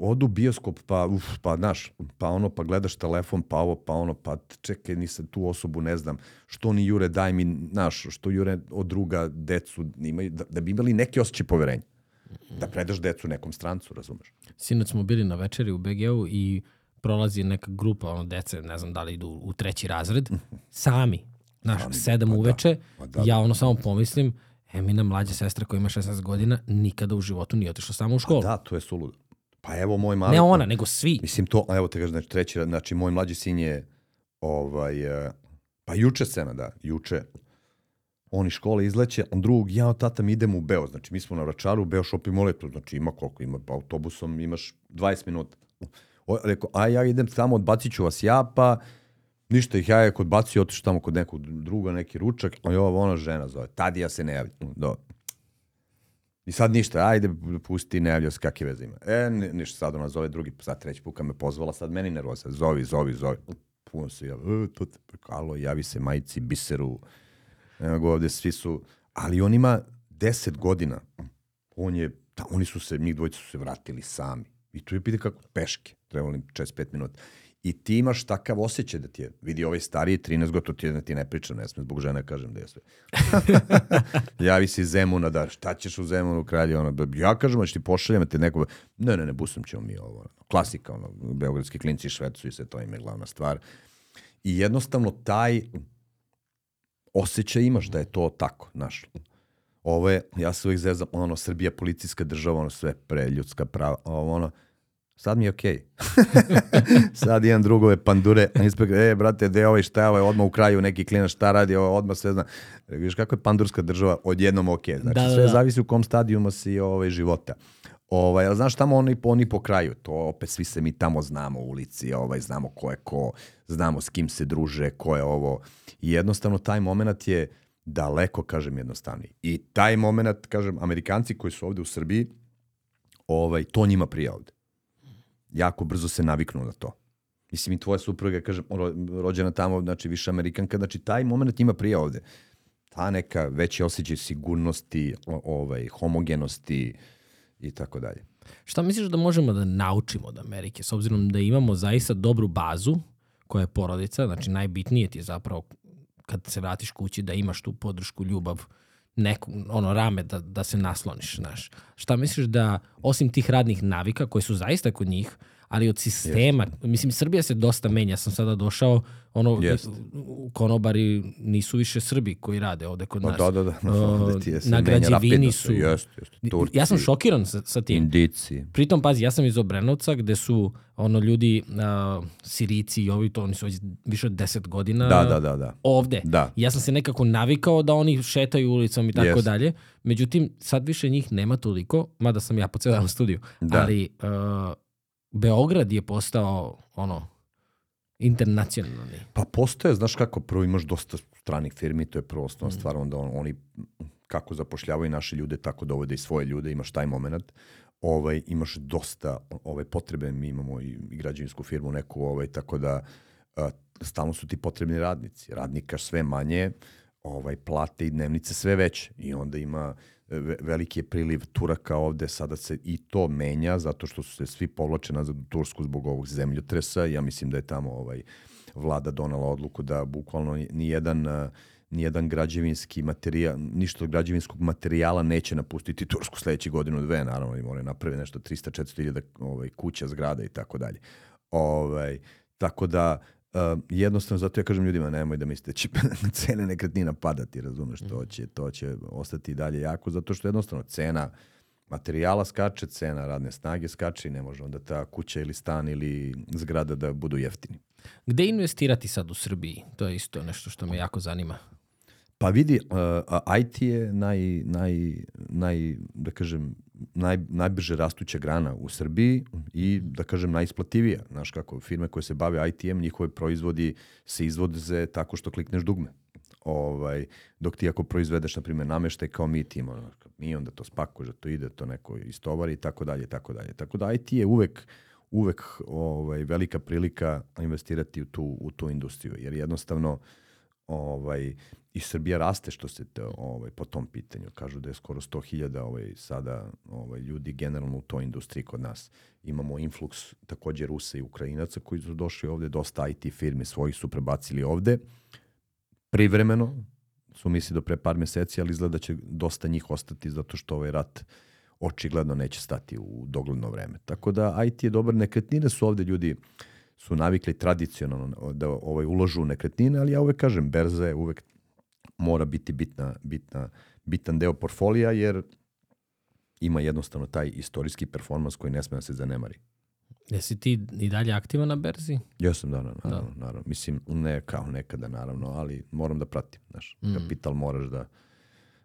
odu bioskop, pa, uf, pa, znaš, pa ono, pa gledaš telefon, pa ovo, pa ono, pa čekaj, nisam tu osobu, ne znam, što oni jure, daj mi, znaš, što jure od druga decu, imaju, da, da bi imali neki osjećaj poverenja. Da predaš decu nekom strancu, razumeš? Sinoć smo bili na večeri u BG-u i prolazi neka grupa ono, dece, ne znam da li idu u treći razred, sami. Znaš, Sami, sedam pa da, uveče, pa da, ja ono samo pomislim, Emina mlađa sestra koja ima 16 godina nikada u životu nije otišla samo u školu. Da, to je suludo. Pa evo moj mali... ne ona, nego svi. Mislim to, a evo te kažem, znači treći, znači moj mlađi sin je Ovaj, e, pa juče scena, da, juče. On iz škole izleće, on drugog, ja tata mi idemo u Beo. Znači, mi smo na Vračaru, Beo shopping moletu, znači ima koliko, ima pa autobusom, imaš 20 minuta. Rekao, a ja idem tamo, odbacit ću vas ja, pa ništa ih ja je kod bacio, otišao tamo kod nekog druga, neki ručak, a jo, ona žena zove, Tadija se ne javlja. Do. I sad ništa, ajde, pusti, ne javljao se, kakve veze ima. E, ni- ništa, sad ona zove drugi, sad treći put kad me pozvala, sad meni nervoza, zovi, zovi, zovi. Puno se javi, e, to te prekalo, javi se majici, biseru, ga ovde, svi su, ali on ima 10 godina, on je, ta, oni su se, njih dvojica su se vratili sami. I tu je pide kako peške, trebalo im 45 minuta. I ti imaš takav osjećaj da ti je, vidi ovaj stariji 13 godina, ti, da ti ne pričam, ne smem zbog žene kažem da je sve. Javi se iz Zemuna, da šta ćeš u Zemunu kralje, ono, da- ja kažem, da ti pošaljem te neko, ne, ne, ne, busom ćemo mi ovo, ono, klasika, ono, beogradski klinci švecuju se, to im je glavna stvar. I jednostavno taj osjećaj imaš da je to tako, znaš. Ovo je, ja se uvijek zezam, ono, Srbija policijska država, ono, sve pre ljudska prava, ovo, ono, sad mi je okej. sad imam drugove pandure, a inspektor, e, brate, gde je ovaj, šta je ovaj, odmah u kraju neki klinac, šta radi, ovo odmah sve zna. Viš kako je pandurska država, odjednom okej. Znači, Da, da, sve da. zavisi u kom stadijumu si ovaj, života. Ovaj, ali znaš, tamo oni, oni po kraju, to opet svi se mi tamo znamo u ulici, ovaj, znamo ko je ko, znamo s kim se druže, ko je ovo. I jednostavno taj moment je daleko, kažem, jednostavniji. I taj moment, kažem, Amerikanci koji su ovde u Srbiji, ovaj, to njima prija ovde. Jako brzo se naviknu na to. Mislim, i tvoja supruga, kažem, ro- rođena tamo, znači više Amerikanka, znači taj moment njima prija ovde. Ta neka veći osjećaj sigurnosti, ovaj, homogenosti i tako dalje. Šta misliš da možemo da naučimo od Amerike, s obzirom da imamo zaista dobru bazu koja je porodica, znači najbitnije ti je zapravo kad se vratiš kući da imaš tu podršku, ljubav, neku, ono rame da, da se nasloniš, znaš. Šta misliš da, osim tih radnih navika koje su zaista kod njih, ali od sistema, mislim, Srbija se dosta menja, sam sada došao, ono, Jest. u konobari nisu više Srbi koji rade ovde kod Pa nas. da, da, da. Uh, na građevini su... Jeste, jeste. Turci, Ja sam šokiran sa, sa tim. Indici. Pritom, pazi, ja sam iz Obrenovca gde su ono ljudi, uh, Sirici i ovi, to oni su već više od 10 godina Da, da, da, da. ovde. Da. Ja sam se nekako navikao da oni šetaju ulicom i tako Yes. dalje. Međutim, sad više njih nema toliko, mada sam ja po u studiju. Da. Ali uh, Beograd je postao ono internacionalni. Pa postoje, znaš kako, prvo imaš dosta stranih firmi, to je prvo Mm. osnovna stvar, onda on, oni kako zapošljavaju naše ljude, tako dovode i svoje ljude, imaš taj moment. Ovaj, imaš dosta ovaj, potrebe, mi imamo i, i građevinsku firmu neku, ovaj, tako da a, stalno su ti potrebni radnici. Radnika sve manje, ovaj, plate i dnevnice sve veće i onda ima veliki je priliv Turaka ovde, sada se i to menja zato što su se svi povlače nazad u Tursku zbog ovog zemljotresa. Ja mislim da je tamo ovaj vlada donala odluku da bukvalno ni- nijedan a, nijedan građevinski materijal, ništa od građevinskog materijala neće napustiti Tursku sledeće godinu dve, naravno i moraju napravi nešto 300-400 hiljada ovaj, kuća, zgrada i tako dalje. Ovaj, tako da uh, jednostavno zato ja kažem ljudima nemoj da mislite da će cene nekretnina padati, razumeš, to će, to će ostati i dalje jako, zato što jednostavno cena materijala skače, cena radne snage skače i ne može onda ta kuća ili stan ili zgrada da budu jeftini. Gde investirati sad u Srbiji? To je isto nešto što me jako zanima. Pa vidi, uh, IT je naj, naj, naj, da kažem, naj, najbrže rastuća grana u Srbiji i, da kažem, najisplativija. Znaš kako, firme koje se bave IT-em, njihove proizvodi se izvoze tako što klikneš dugme. Ovaj, dok ti ako proizvedeš, na primjer, nameštaj kao mi, ti ima, mi onda to spakuješ, da to ide, to neko istovari i tako dalje, tako dalje. Tako da IT je uvek, uvek ovaj, velika prilika investirati u tu, u tu industriju, jer jednostavno ovaj, i Srbija raste što se te, ovaj, po tom pitanju. Kažu da je skoro 100.000 ovaj, sada ovaj, ljudi generalno u toj industriji kod nas. Imamo influx takođe Rusa i Ukrajinaca koji su došli ovde, dosta IT firme svojih su prebacili ovde. Privremeno, su misli do pre par meseci, ali izgleda da će dosta njih ostati zato što ovaj rat očigledno neće stati u dogledno vreme. Tako da IT je dobar, nekretnine su ovde ljudi su navikli tradicionalno da ovaj uložu u nekretnine, ali ja uvek kažem, berza je uvek mora biti bitna, bitna, bitan deo portfolija, jer ima jednostavno taj istorijski performans koji ne sme da se zanemari. Jesi ti i dalje aktivan na berzi? Jesam, da, naravno, naravno, naravno. Mislim, ne kao nekada, naravno, ali moram da pratim, znaš. Mm. Kapital moraš da,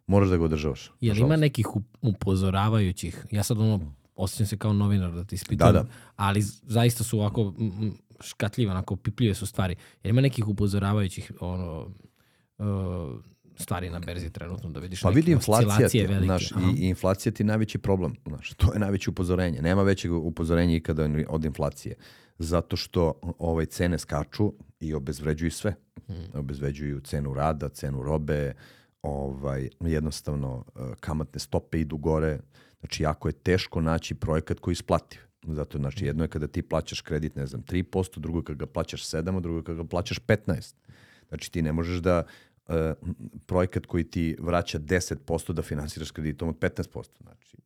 moraš da ga održavaš. Jel ima nažalost. nekih up- upozoravajućih? Ja sad ono, osjećam se kao novinar da ti ispitujem, Da, da. ali zaista su ovako mm, mm, škatljive, onako pipljive su stvari. Jel ima nekih upozoravajućih ono, uh, stvari na berzi trenutno da vidiš Pa vidi inflacija, ti, velike? znaš, Aha. i, i inflacija ti je najveći problem, znaš, to je najveće upozorenje. Nema većeg upozorenja ikada od inflacije, zato što ovaj cene skaču i obezvređuju sve. Obezvređuju cenu rada, cenu robe, ovaj, jednostavno eh, kamatne stope idu gore, znači jako je teško naći projekat koji isplativ. Zato, znači, jedno je kada ti plaćaš kredit, ne znam, 3%, drugo je kada ga plaćaš 7%, a drugo je kada ga plaćaš 15%. Znači, ti ne možeš da e, projekat koji ti vraća 10% da finansiraš kreditom od 15%. Znači,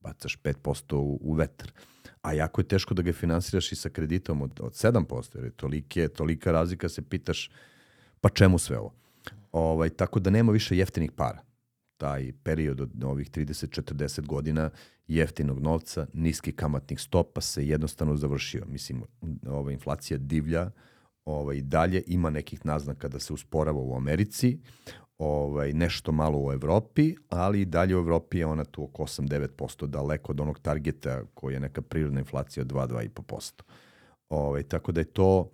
bacaš 5% u, u vetar. A jako je teško da ga finansiraš i sa kreditom od, od 7%, jer je tolike, tolika razlika se pitaš pa čemu sve ovo. Ovaj, tako da nema više jeftinih para. Taj period od ovih 30-40 godina jeftinog novca, niskih kamatnih stopa se jednostavno završio. Mislim, ova inflacija divlja, ovaj, dalje ima nekih naznaka da se usporava u Americi, ovaj, nešto malo u Evropi, ali i dalje u Evropi je ona tu oko 8-9%, daleko od onog targeta koji je neka prirodna inflacija od 2-2,5%. Ovaj, tako da je to,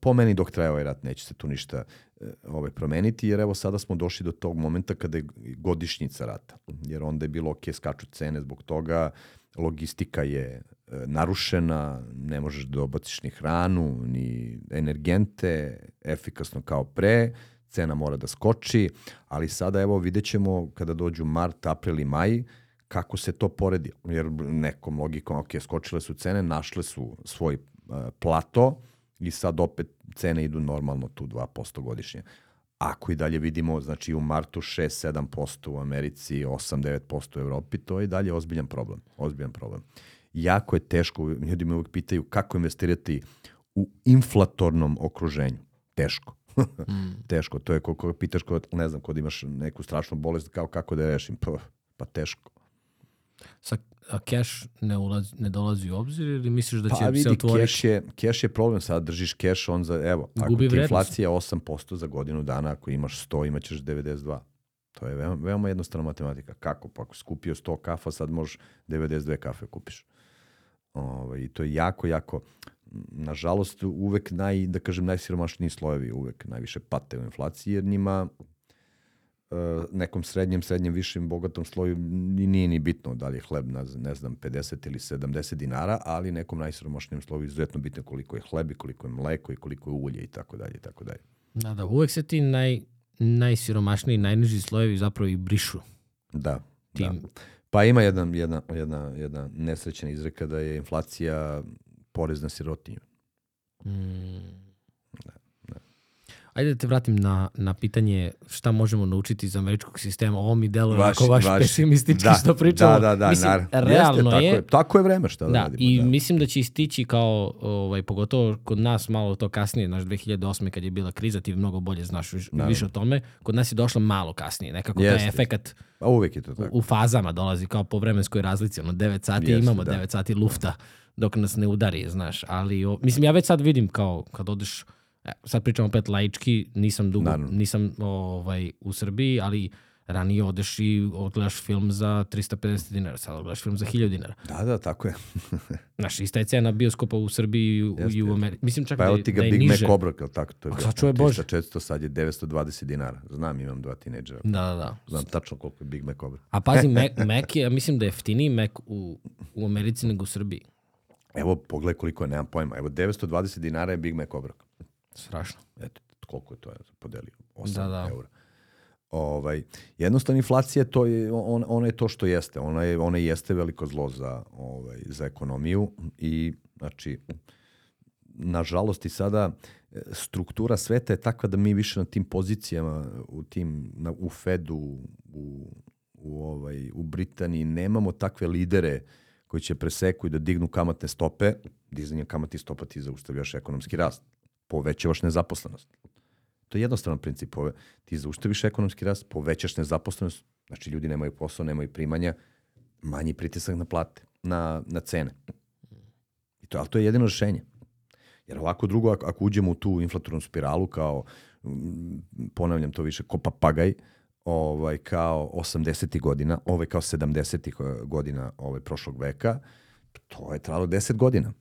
po meni dok traje ovaj rat neće se tu ništa e, ovaj, promeniti, jer evo sada smo došli do tog momenta kada je godišnjica rata, jer onda je bilo ok, skaču cene zbog toga, logistika je e, narušena, ne možeš da obaciš ni hranu, ni energente, efikasno kao pre, cena mora da skoči, ali sada evo vidjet ćemo kada dođu mart, april i maj, kako se to poredi. Jer nekom logikom, ok, skočile su cene, našle su svoj e, plato i sad opet cene idu normalno tu 2% godišnje. Ako i dalje vidimo, znači u martu 6-7% u Americi, 8-9% u Evropi, to je i dalje ozbiljan problem. Ozbiljan problem. Jako je teško, ljudi me uvijek pitaju kako investirati u inflatornom okruženju. Teško. teško. To je ko, ko pitaš kod, ne znam, kod imaš neku strašnu bolest, kao kako da je rešim. Pa, pa teško. Sa, a cash ne, ulazi, ne dolazi u obzir ili misliš da će Pa se vidi, otvoriti? keš je, keš je problem, sad držiš keš, on za, evo, ako Gubi ti vrednost. inflacija 8% za godinu dana, ako imaš 100, imaćeš 92. To je veoma, veoma jednostavna matematika. Kako? Pa ako si kupio 100 kafa, sad možeš 92 kafe kupiš. Ovaj, I to je jako, jako, nažalost, uvek naj, da kažem, najsiromašniji slojevi uvek najviše pate u inflaciji, jer njima nekom srednjem, srednjem, višem, bogatom sloju ni nije ni bitno da li je hleb na, ne znam, 50 ili 70 dinara, ali nekom najsiromašnijem sloju je izuzetno bitno koliko je hleb i koliko je mleko i koliko je ulje i tako dalje i tako dalje. Da, da, uvek se ti naj, najsiromašniji, najniži slojevi zapravo i brišu. Da, da. Tim. Pa ima jedna, jedna, jedna, jedna nesrećena izreka da je inflacija porez na sirotinju. Mm. Ajde da te vratim na, na pitanje šta možemo naučiti iz američkog sistema. Ovo mi deluje Vaš- ovako baš vaš- pesimistički da, što pričamo. Da, da, da. Mislim, naravno. realno Jeste, je, Tako je, tako je vreme šta da, Da, radimo. i da. mislim da će istići kao, ovaj, pogotovo kod nas malo to kasnije, znaš, 2008. kad je bila kriza, ti mnogo bolje znaš viš- Naravno. više o tome, kod nas je došla malo kasnije, nekako Jeste, taj efekat Pa uvek je to tako. u fazama dolazi kao po vremenskoj razlici, ono 9 sati Jeste, imamo da. 9 sati lufta dok nas ne udari, znaš, ali o, mislim ja već sad vidim kao kad odeš sad pričam opet laički, nisam dugo, Naravno. nisam ovaj, u Srbiji, ali ranije odeš i odgledaš film za 350 dinara, sad odgledaš film za 1000 dinara. Da, da, tako je. Znaš, ista je cena bioskopa u Srbiji i u, Jeste, i u. Americi. Mislim čak Pa da, je, ti ga da je Big niže. Mac obrok, jel tako? To je bilo čuvaj Bože. 300, 400, sad je 920 dinara. Znam, imam dva tineđera. Da, da, da. Znam tačno koliko je Big Mac obrok. A pazi, Mac, Mac je, ja mislim da je jeftiniji Mac u, u Americi nego u Srbiji. Evo, pogledaj koliko je, nemam pojma. Evo, 920 dinara je Big Mac obrok. Strašno. Eto, koliko je to ja sam podelio? 8 Da, da. eura. Ovaj, jednostavno inflacija to je, on, ona je to što jeste. Ona, je, ona jeste veliko zlo za, ovaj, za ekonomiju i znači nažalost i sada e, struktura sveta je takva da mi više na tim pozicijama u tim na, u Fedu u, u, ovaj, u Britaniji nemamo takve lidere koji će preseku i da dignu kamatne stope, dizanje kamatnih stopa ti zaustavljaš ekonomski rast, povećavaš nezaposlenost. To je jednostavan princip. Ove, ti zaustaviš ekonomski rast, povećaš nezaposlenost, znači ljudi nemaju posao, nemaju primanja, manji pritisak na plate, na, na cene. I to, ali to je jedino rešenje. Jer ovako drugo, ako, ako uđemo u tu inflatornu spiralu kao, mm, ponavljam to više, ko papagaj, ovaj, kao 80. godina, ovaj kao 70. godina ovaj, prošlog veka, to je trajalo 10 godina.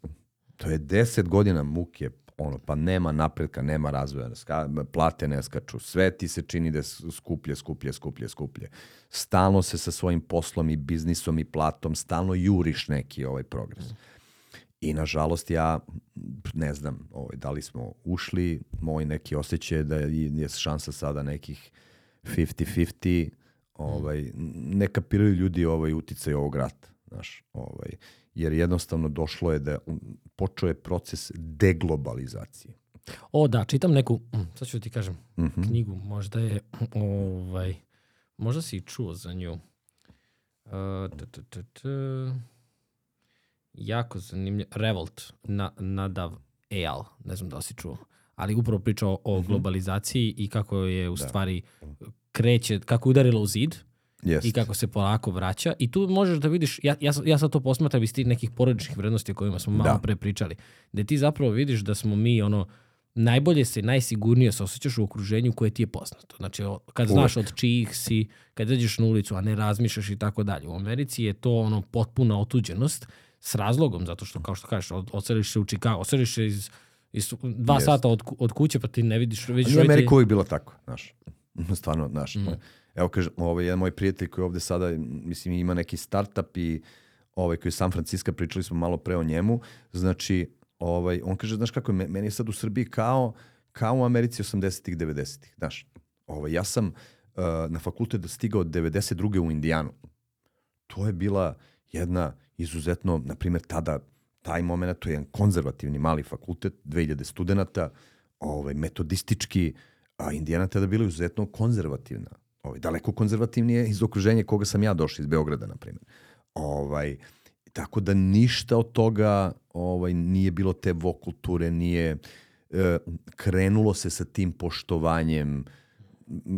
To je 10 godina muke, ono, pa nema napredka, nema razvoja, ska, plate ne skaču, sve ti se čini da je skuplje, skuplje, skuplje, skuplje. Stalno se sa svojim poslom i biznisom i platom, stalno juriš neki ovaj progres. I nažalost ja ne znam ovaj, da li smo ušli, moj neki osjećaj da je šansa sada nekih 50-50, ovaj, ne kapiraju ljudi ovaj uticaj ovog rata. Znaš, ovaj, jer jednostavno došlo je da počeo je proces deglobalizacije. O da, čitam neku, mm, sad ću ti kažem, mm -hmm. knjigu, možda je, ovaj, možda si i čuo za nju. Uh, t, t, t, t, jako zanimljivo, Revolt, na, Nadav Eyal, ne znam da li si čuo, ali upravo pričao o mm -hmm. globalizaciji i kako je u da. stvari kreće, kako je udarila u zid, Jest. i kako se polako vraća. I tu možeš da vidiš, ja, ja, ja sad to posmatram iz tih nekih porodičnih vrednosti o kojima smo malo da. pre pričali, gde ti zapravo vidiš da smo mi ono, najbolje se, najsigurnije se osjećaš u okruženju koje ti je poznato. Znači, kad Uvek. znaš od čijih si, kad izađeš na ulicu, a ne razmišljaš i tako dalje. U Americi je to ono potpuna otuđenost s razlogom, zato što, kao što kažeš, od, odseliš se u Chicago, odseliš se iz, iz dva yes. sata od, od kuće, pa ti ne vidiš... Već u Ameriku uvijek bilo tako, znaš. Stvarno, znaš. Mm evo kaže, ovaj, jedan moj prijatelj koji ovde sada, mislim, ima neki startup i ovaj, koji je San Francisco, pričali smo malo pre o njemu, znači, ovaj, on kaže, znaš kako je, meni je sad u Srbiji kao, kao u Americi 80-ih, 90-ih, znaš, ovaj, ja sam uh, na fakultet stigao od 92. u Indijanu. To je bila jedna izuzetno, na primjer, tada, taj moment, to je jedan konzervativni mali fakultet, 2000 studenta, ovaj, metodistički, a Indijana tada bila izuzetno konzervativna ovaj, daleko konzervativnije iz okruženja koga sam ja došao iz Beograda, na primjer. Ovaj, tako da ništa od toga ovaj, nije bilo te vokulture, nije e, krenulo se sa tim poštovanjem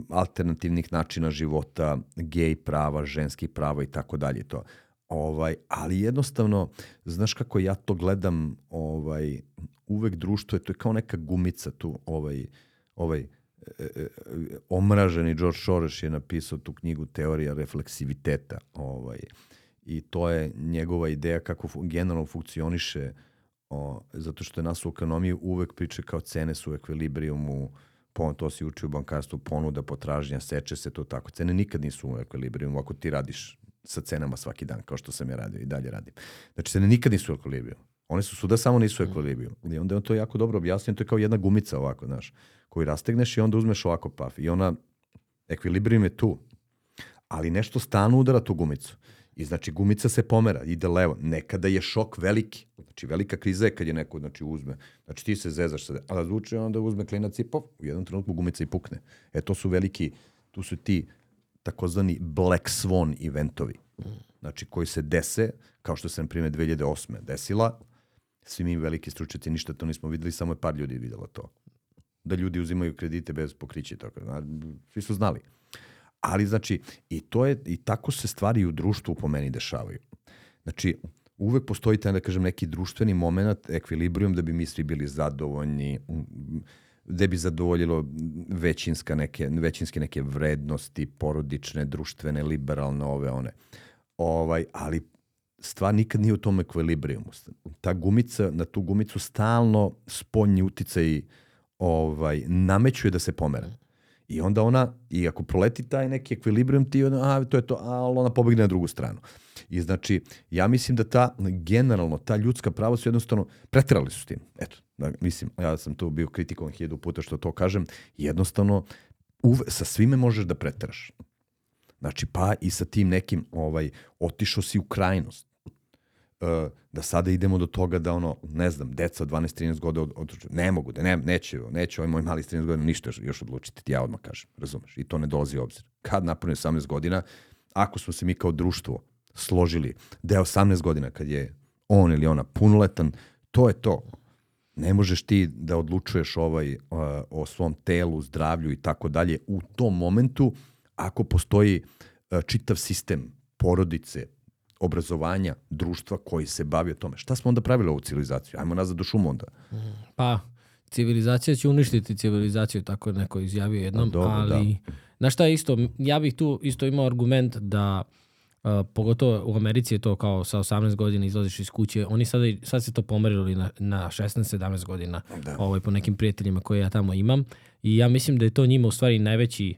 alternativnih načina života, gej prava, ženskih prava i tako dalje to. Ovaj, ali jednostavno, znaš kako ja to gledam, ovaj, uvek društvo je, to je kao neka gumica tu, ovaj, ovaj, omraženi George Soros je napisao tu knjigu Teorija refleksiviteta. Ovaj, I to je njegova ideja kako generalno funkcioniše o, zato što je nas u ekonomiji uvek priče kao cene su u ekvilibrijumu, pon, to si uči u bankarstvu, ponuda, potražnja, seče se to tako. Cene nikad nisu u ekvilibrijumu ako ti radiš sa cenama svaki dan, kao što sam ja radio i dalje radim. Znači, cene nikad nisu u ekvilibrijumu. One su suda, samo nisu u ekvilibrijumu. I onda je on to jako dobro objasnio, to je kao jedna gumica ovako, znaš koju rastegneš i onda uzmeš ovako paf. I ona, ekvilibrijum je tu. Ali nešto stano udara tu gumicu. I znači gumica se pomera, ide levo. Nekada je šok veliki. Znači velika kriza je kad je neko znači, uzme. Znači ti se zezaš sada. A zvuče onda uzme klinac i pop, u jednom trenutku gumica i pukne. E to su veliki, tu su ti takozvani Black Swan eventovi. Znači koji se dese, kao što se na primjer 2008. desila, svi mi veliki stručnjaci ništa to nismo videli, samo je par ljudi videlo to da ljudi uzimaju kredite bez pokrića i tako. Svi su znali. Ali znači, i to je, i tako se stvari u društvu po meni dešavaju. Znači, uvek postoji taj, da kažem, neki društveni moment, ekvilibrijum da bi mi svi bili zadovoljni, da bi zadovoljilo većinska neke, većinske neke vrednosti, porodične, društvene, liberalne, ove, one. Ovaj, ali stvar nikad nije u tom ekvilibrijumu. Ta gumica, na tu gumicu stalno spoljni uh, ovaj, namećuje da se pomera. I onda ona, i ako proleti taj neki ekvilibrijum, ti ona, a, to je to, ali ona pobegne na drugu stranu. I znači, ja mislim da ta, generalno, ta ljudska prava su jednostavno, pretrali su s tim. Eto, da, mislim, ja sam tu bio kritikovan hiljadu puta što to kažem, jednostavno, uve, sa svime možeš da preteraš. Znači, pa i sa tim nekim, ovaj, otišao si u krajnost. Uh, da sada idemo do toga da ono, ne znam, deca od 12-13 godina od, od, ne mogu, da ne, neće, neće ovaj moj mali 13 godina ništa još, odlučiti, ti ja odmah kažem, razumeš, i to ne dolazi u obzir. Kad napravim 18 godina, ako smo se mi kao društvo složili da je 18 godina kad je on ili ona punoletan, to je to. Ne možeš ti da odlučuješ ovaj, uh, o svom telu, zdravlju i tako dalje u tom momentu ako postoji uh, čitav sistem porodice, obrazovanja društva koji se bavi o tome. Šta smo onda pravili ovu civilizaciju? Ajmo nazad do šumu onda. Pa, civilizacija će uništiti civilizaciju, tako je neko izjavio jednom, Pa dobro, ali... Znaš šta je isto, ja bih tu isto imao argument da Uh, pogotovo u Americi je to kao sa 18 godina izlaziš iz kuće. Oni sada, sad se to pomerili na, na 16-17 godina Da. ovaj, po nekim prijateljima koje ja tamo imam. I ja mislim da je to njima u stvari najveći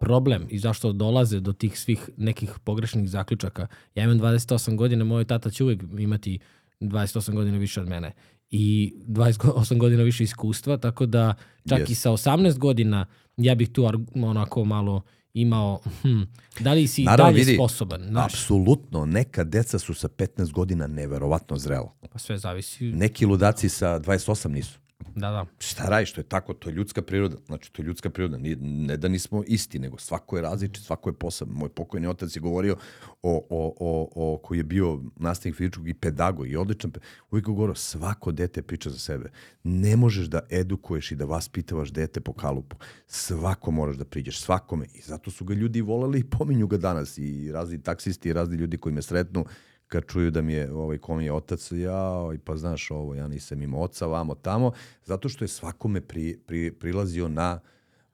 problem i zašto dolaze do tih svih nekih pogrešnih zaključaka. Ja imam 28 godina, moj tata će uvek imati 28 godina više od mene i 28 godina više iskustva, tako da čak Yes. i sa 18 godina ja bih tu onako malo imao, hm, da li si Naravno, dalje vidi, sposoban, znaš, Apsolutno, neka deca su sa 15 godina neverovatno zrela. pa sve zavisi, Neki ludaci sa 28 nisu. Da, da. Šta radiš, to je tako, to je ljudska priroda. Znači, to je ljudska priroda. Nije, ne da nismo isti, nego svako je različit, svako je poseban. Moj pokojni otac je govorio o, o, o, o koji je bio nastavnik fizičkog i pedagog i odličan. Uvijek je govorio, svako dete priča za sebe. Ne možeš da edukuješ i da vaspitavaš dete po kalupu. Svako moraš da priđeš, svakome. I zato su ga ljudi voleli i pominju ga danas. I razni taksisti i razni ljudi koji me sretnu kad čuju da mi je ovaj kom je otac, ja, i pa znaš ovo, ja nisam imao oca vamo tamo, zato što je svakome pri, pri, prilazio na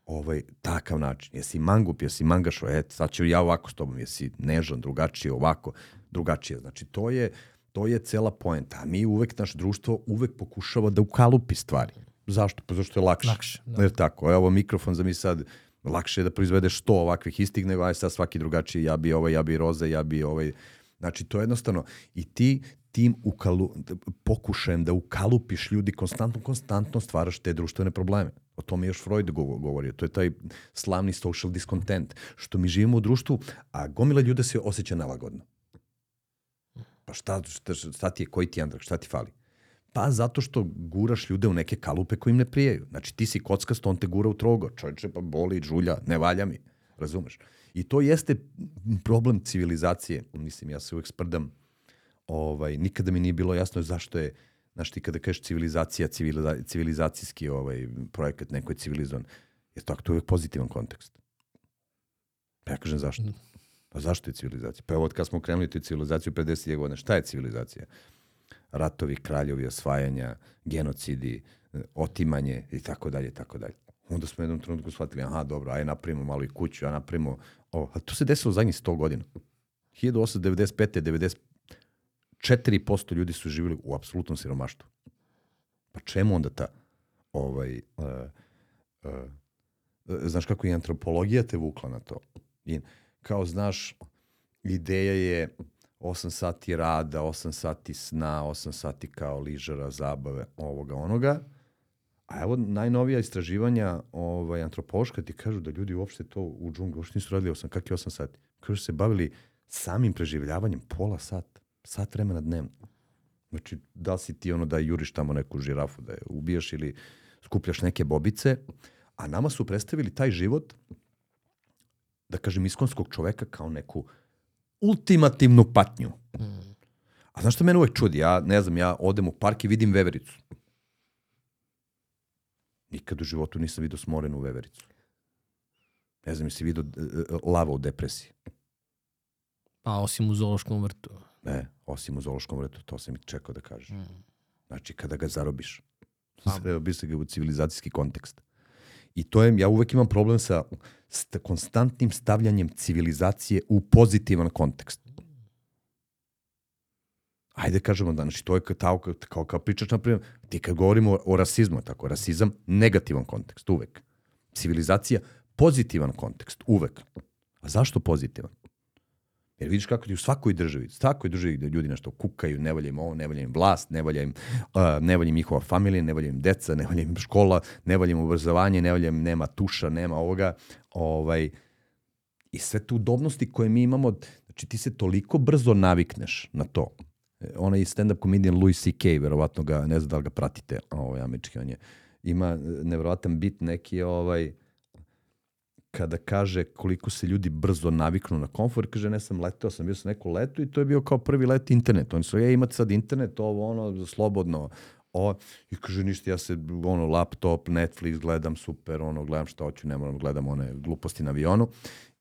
ovaj takav način. Jesi mangup, jesi mangašo, e, sad ću ja ovako s tobom, jesi nežan, drugačije, ovako, drugačije. Znači, to je, to je cela poenta. A mi uvek, naš društvo uvek pokušava da ukalupi stvari. Zašto? Pa zašto je lakše. Lakše, da. Jer tako, evo mikrofon za mi sad, lakše je da proizvedeš 100 ovakvih istih, nego aj sad svaki drugačiji, ja bi ovaj, ja bi roze, ja bi ovaj. Znači, to je jednostavno. I ti tim ukalu, pokušajem da ukalupiš ljudi konstantno, konstantno stvaraš te društvene probleme. O tome je još Freud govo- govorio. To je taj slavni social discontent. Što mi živimo u društvu, a gomila ljude se osjeća nelagodno. Pa šta, šta, šta ti je, koji ti je Andrag, šta ti fali? Pa zato što guraš ljude u neke kalupe koji im ne prijaju. Znači ti si kockast, on te gura u trogo. Čovječe, pa boli, žulja, ne valja mi. Razumeš? I to jeste problem civilizacije. Mislim, ja se uvek sprdam. Ovaj, nikada mi nije bilo jasno zašto je Znaš, ti kada kažeš civilizacija, civiliza, civilizacijski ovaj, projekat, neko je civilizovan, je to, uvek pozitivan kontekst. Pa ja kažem zašto? Pa zašto je civilizacija? Pa evo od kad smo krenuli tu civilizaciju 50 godina, šta je civilizacija? Ratovi, kraljovi, osvajanja, genocidi, otimanje i tako dalje, tako dalje. Onda smo u jednom trenutku shvatili, aha, dobro, aj napravimo malo i kuću, a napravimo ovo. A to se desilo u zadnjih 100 godina. 1895. 94% ljudi su živjeli u apsolutnom siromaštvu. Pa čemu onda ta ovaj, uh, uh, znaš kako je antropologija te vukla na to? I, kao znaš, ideja je 8 sati rada, 8 sati sna, 8 sati kao ližara, zabave, ovoga, onoga. A evo najnovija istraživanja ovaj, antropološka ti kažu da ljudi uopšte to u džungli uopšte nisu radili 8, kak je 8 sati? Kažu se bavili samim preživljavanjem pola sata, sat vremena dnevno. Znači, da li si ti ono da juriš tamo neku žirafu, da je ubijaš ili skupljaš neke bobice, a nama su predstavili taj život, da kažem, iskonskog čoveka kao neku ultimativnu patnju. A znaš što mene uvek čudi? Ja, ne znam, ja odem u park i vidim vevericu. Nikad u životu nisam vidio smorenu vevericu. Ne znam, jesi vidio e, e, lava u depresiji. Pa osim u zoološkom vrtu. Ne, osim u zoološkom vrtu, to sam i čekao da kažem. Mm. Znači, kada ga zarobiš. Pa. Zarobiš ga u civilizacijski kontekst. I to je, ja uvek imam problem sa st konstantnim stavljanjem civilizacije u pozitivan kontekst. Ajde kažemo da, znači to je kao, kao, kao pričaš, na primjer, ti kad govorimo o, o rasizmu, tako, rasizam, negativan kontekst, uvek. Civilizacija, pozitivan kontekst, uvek. A zašto pozitivan? Jer vidiš kako ti u svakoj državi, u svakoj državi gde ljudi nešto kukaju, ne valja im ovo, ne valja im vlast, ne valja im, uh, ne valja im njihova familija, ne valja im deca, ne valja im škola, ne valja im obrazovanje, ne valja im, nema tuša, nema ovoga. Ovaj, I sve te udobnosti koje mi imamo, znači ti se toliko brzo navikneš na to. E, Onaj stand-up comedian Louis C.K., verovatno ga, ne znam da li ga pratite, ovaj, američki, on je, ima e, nevjerovatan bit neki, ovaj, kada kaže koliko se ljudi brzo naviknu na komfort, kaže ne sam letao, sam bio sam neku letu i to je bio kao prvi let internet. Oni su, je imate sad internet, ovo ono, slobodno. O, I kaže ništa, ja se ono, laptop, Netflix gledam super, ono, gledam šta hoću, ne moram, gledam one gluposti na avionu.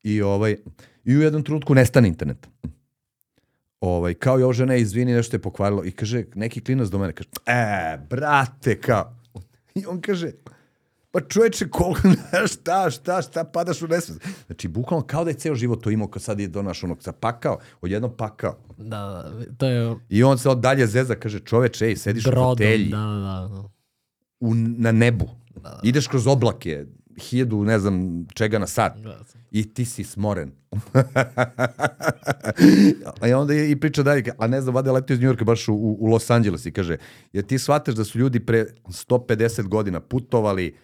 I, ovaj, I u jednom trenutku nestane internet. Ovaj, kao ovo žena, izvini, nešto je pokvarilo. I kaže, neki klinac do mene, kaže, e, brate, kao. I on kaže, pa čoveče, koliko, šta, šta, šta, padaš u nesvest. Znači, bukvalno kao da je ceo život to imao, kad sad je donaš onog zapakao, odjednom pakao. Da, to je I on se od dalje zeza, kaže, čoveče, ej, sediš u brodom. fotelji, Da, da, da. u, na nebu, ideš kroz oblake, hiljadu, ne znam, čega na sat. Da. I ti si smoren. a onda je i priča dalje, a ne znam, vada je letio iz Njujorka baš u, u Los Angeles i kaže, jer ti shvataš da su ljudi pre 150 godina putovali